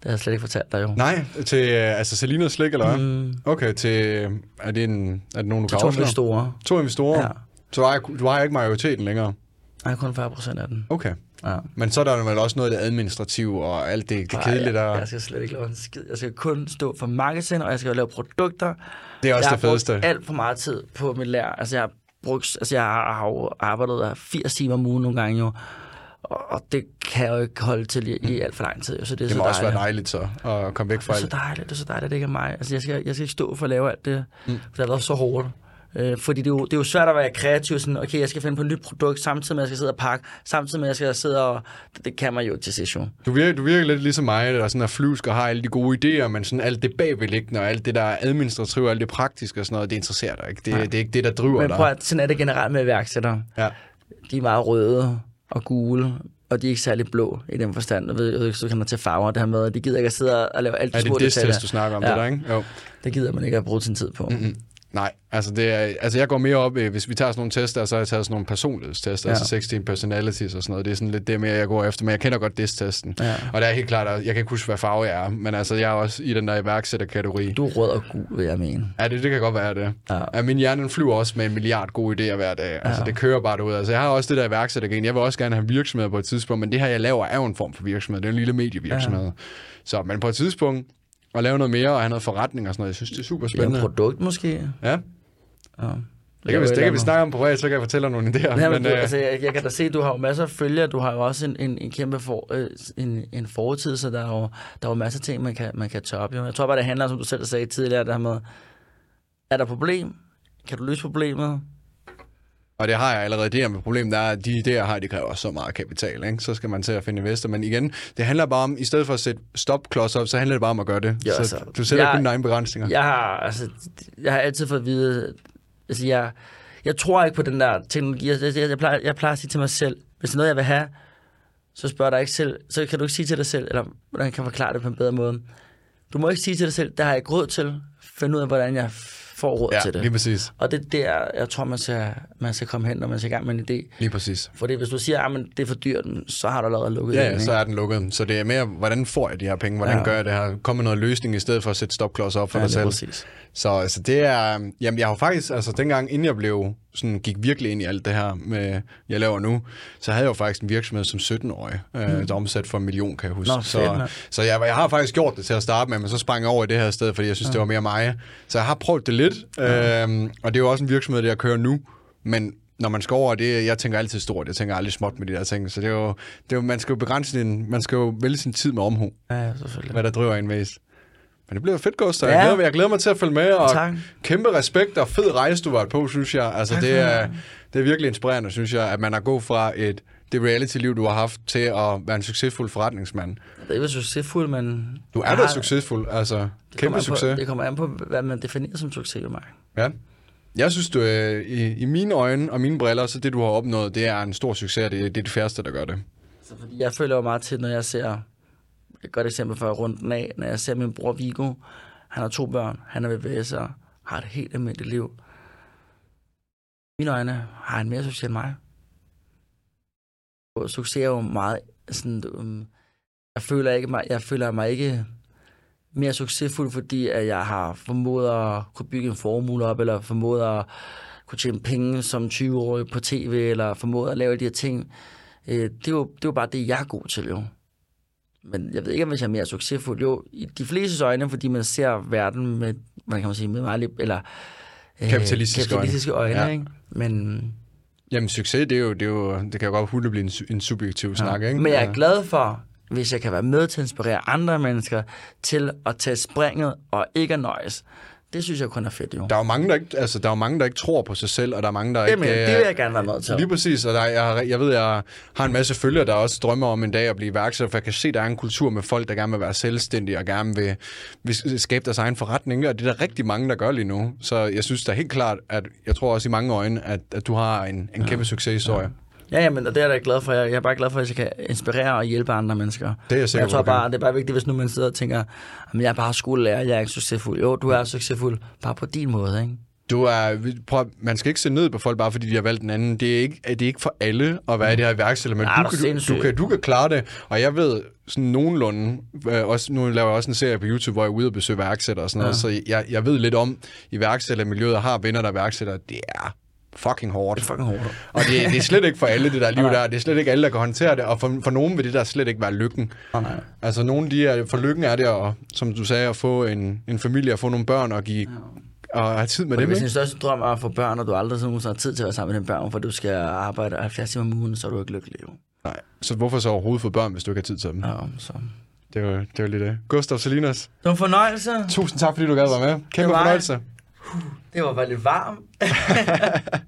har jeg slet ikke fortalt dig jo. Nej, til øh, altså Selinas Slik, eller hvad? Mm, Okay, til... Er det, en, er det nogen, du til kan to afsløre? store. To investorer? Ja. Så du har, du har ikke majoriteten længere? Jeg har kun 40% af den. Okay. Ja. Men så er der vel også noget af det administrative og alt det, det kedelige, jeg, der... jeg skal slet ikke lave en skid. Jeg skal kun stå for marketing, og jeg skal lave produkter. Det er også jeg det fedeste. har brugt alt for meget tid på mit lærer. Altså, jeg har, brugt, altså, jeg har, har jo arbejdet der 80 timer om ugen nogle gange jo. Og, det kan jeg jo ikke holde til i, i alt for lang tid. Så det er Det så må også dejligt. være dejligt så, at komme væk fra Det er så dejligt, det er så dejligt, at det ikke er mig. Altså, jeg skal, jeg skal ikke stå for at lave alt det, Mm. mm. for det har været så hårdt. Øh, fordi det er, jo, det er jo svært at være kreativ, sådan, okay, jeg skal finde på et nyt produkt, samtidig med, at jeg skal sidde og pakke, samtidig med, at jeg skal sidde og... Det, det kan man jo til sidst jo. Du virker, du virker lidt ligesom mig, der sådan er flyvsk og har alle de gode idéer, men sådan alt det bagvedliggende og alt det der administrative og alt det praktiske og sådan noget, det interesserer dig ikke. Det, det er ikke det, der driver Men dig. prøv at, sådan er det generelt med iværksættere. Ja. De er meget røde og gule, og de er ikke særlig blå i den forstand. Jeg ved, ikke, så kan man til farver det her med, at de gider ikke at sidde og lave alt de Er det små en detaljer. test, du snakker om Ja. det der, ikke? Jo. Det gider man ikke at bruge sin tid på. Mm-hmm. Nej, altså, det er, altså jeg går mere op, i, hvis vi tager sådan nogle tester, så har jeg taget sådan nogle personlighedstester, ja. Ja. altså 16 personalities og sådan noget. Det er sådan lidt det mere, jeg går efter, men jeg kender godt DIS-testen. Ja. Og det er helt klart, at jeg kan ikke huske, hvad farve jeg er, men altså, jeg er også i den der iværksætterkategori. Du er rød og gul, vil jeg mene. Ja, det, det kan godt være det. Ja. Ja, min hjerne flyver også med en milliard gode idéer hver dag. Altså, Ja. det kører bare derud. Altså, jeg har også det der iværksættergen. Jeg vil også gerne have virksomheder på et tidspunkt, men det her, jeg laver, er jo en form for virksomhed. Det er en lille medievirksomhed. Ja. Så, men på et tidspunkt, at lave noget mere og have noget forretning og sådan noget, jeg synes, det er super er spændende. et produkt måske. Ja, Ja. Det kan, vi, det kan vi snakke om på privat, så kan jeg fortælle dig nogle idéer. Ja, men, men, du, øh... altså, jeg, jeg, kan da se, at du har jo masser af følgere. Du har jo også en, en, en kæmpe for, øh, en, en fortid, så der er jo, der er jo masser af ting, man kan, man kan tage op. Jo. Jeg tror bare, det handler, som du selv sagde tidligere, der med, er der problem? Kan du løse problemet? Og det har jeg allerede idéer med problemet, der er, at de idéer har, de kræver så meget kapital, ikke? Så skal man til at finde investor. Men igen, det handler bare om, i stedet for at sætte stopklods op, så handler det bare om at gøre det. Jo, så altså, du sætter jeg- kun dine egne begrænsninger. Jeg har, altså, jeg har altid fået at vide, altså jeg, jeg tror ikke på den der teknologi. Jeg, jeg, jeg, plejer, jeg plejer at sige til mig selv, hvis det er noget, jeg vil have, så spørger dig ikke selv, så kan du ikke sige til dig selv, eller hvordan kan jeg forklare det på en bedre måde. Du må ikke sige til dig selv, der har jeg ikke råd til, find ud af, hvordan jeg får råd ja, til det. lige præcis. Og det er der, jeg tror, man skal, man skal komme hen, når man skal i gang med en idé. Lige præcis. Fordi hvis du siger, at det er for dyrt, så har du allerede lukket Ja, den, ja, så er den lukket. Så det er mere, hvordan får jeg de her penge? Hvordan Ja. gør jeg det her? Kom med noget løsning, i stedet for at sætte stopklods op for ja, dig selv. præcis. Så altså, det er... Jamen, jeg har faktisk... Altså, dengang, inden jeg blev... Sådan, gik virkelig ind i alt det her, med, jeg laver nu, så havde jeg jo faktisk en virksomhed som 17-årig, øh, der omsat for en million, kan jeg huske. Nå, så så jeg, jeg har faktisk gjort det til at starte med, men så sprang jeg over i det her sted, fordi jeg synes, det var mere mig. Så jeg har prøvet det lidt, øhm, og det er jo også en virksomhed, der jeg kører nu, men når man skal over det, jeg tænker altid stort, jeg tænker aldrig småt med de der ting, så det er jo, det er jo man skal jo begrænse sin, man skal jo vælge sin tid med omhu, Ja, ja, selvfølgelig. hvad der driver en mest. Men det bliver fedt, Gustav. Ja. Jeg, glæder, jeg glæder mig til at følge med, og Tak. kæmpe respekt og fed rejse, du var på, synes jeg. Altså, Tak det er, det. er virkelig inspirerende, synes jeg, at man har gået fra et, det reality-liv, du har haft, til at være en succesfuld forretningsmand. Det er ikke succesfuld, men... Du er da har- succesfuld, altså. det Kæmpe succes. På, det kommer an på, hvad man definerer som succes Mark. Ja. Jeg synes, du, øh, i, i mine øjne og mine briller, så det, du har opnået, det er en stor succes, og det, det er det færreste, der gør det. Så fordi jeg føler jo meget til, når jeg ser... Et godt eksempel for at runde den af. Når jeg ser min bror Vigo, han har to børn, han er VVS'er, har et helt almindeligt liv. I mine øjne har han mere succes end mig. Og succes er jo meget sådan... Um, jeg føler ikke mig, jeg føler mig ikke mere succesfuld, fordi at jeg har formået at kunne bygge en formue op, eller formået at kunne tjene penge som 20-årig på tv, eller formået at lave de her ting. Øh, det, er jo, det er jo bare det, jeg er god til, jo. Men jeg ved ikke, om hvis jeg er mere succesfuld. Jo, i de fleste øjne, fordi man ser verden med, hvordan kan man sige, med meget, eller... øh, Kapitalistiske kapitalistiske øjne. Ja. øjne ikke? Men, Jamen, succes, det er jo, det, er jo, det kan jo godt hurtigt blive en, en subjektiv ja. snak, ikke? Men jeg er Ja. glad for, hvis jeg kan være med til at inspirere andre mennesker til at tage springet og ikke at nøjes. Det synes jeg kun er fedt, jo. Der er jo mange, der ikke, altså, der er jo mange, der ikke tror på sig selv, og der er mange, der Det, ikke... men, øh, det vil jeg gerne være med til. Lige præcis, og der, jeg, jeg ved, jeg har en masse følgere, der også drømmer om en dag at blive iværksætter, for jeg kan se, der er en kultur med folk, der gerne vil være selvstændige og gerne vil, vil skabe deres egen forretning, og det er der rigtig mange, der gør lige nu. Så jeg synes da helt klart, at jeg tror også i mange øjne, at, at du har en, en kæmpe succeshistorie. Ja, ja, men og det er jeg da glad for. Jeg jeg er bare glad for, at jeg kan inspirere og hjælpe andre mennesker. Det er jeg sikker jeg på, tror kan. bare, det er bare vigtigt, hvis nu man sidder og tænker, at jeg er bare skolelærer, jeg er ikke succesfuld. Jo, du er succesfuld, bare på din måde, ikke? Du er, prøv, man skal ikke se ned på folk, bare fordi de har valgt en anden. Det er ikke, det er ikke for alle at være i det her iværksætter, men Ja, du, kan, du, kan, du kan klare det. Og jeg ved sådan nogenlunde, øh, også, nu laver jeg også en serie på YouTube, hvor jeg er ude og besøge iværksættere og sådan noget, så jeg, jeg ved lidt om iværksættermiljøet og har venner, der er iværksættere. Det er fucking hårdt. Det er fucking hårdt. Og det, det er slet ikke for alle, det der liv Nej. der. Det er slet ikke alle, der kan håndtere det. Og for, for nogen vil det der slet ikke være lykken. Oh, nej. Altså nogen, de er, for lykken er det, at, som du sagde, at få en, en familie, og få nogle børn og give og have tid med Og dem. hvis din største drøm er at få børn, og du aldrig sådan har tid til at være sammen med dine børn, for du skal arbejde 70 timer om ugen, så er du ikke lykkelig. Jo. Nej. Så hvorfor så overhovedet få børn, hvis du ikke har tid til dem? Ja, så. Det var, det var lige det. Gustav Salinas, Det var en fornøjelse. tusind tak, fordi du gad være med. Kæmpe Det var fornøjelse. Det var bare lidt varmt.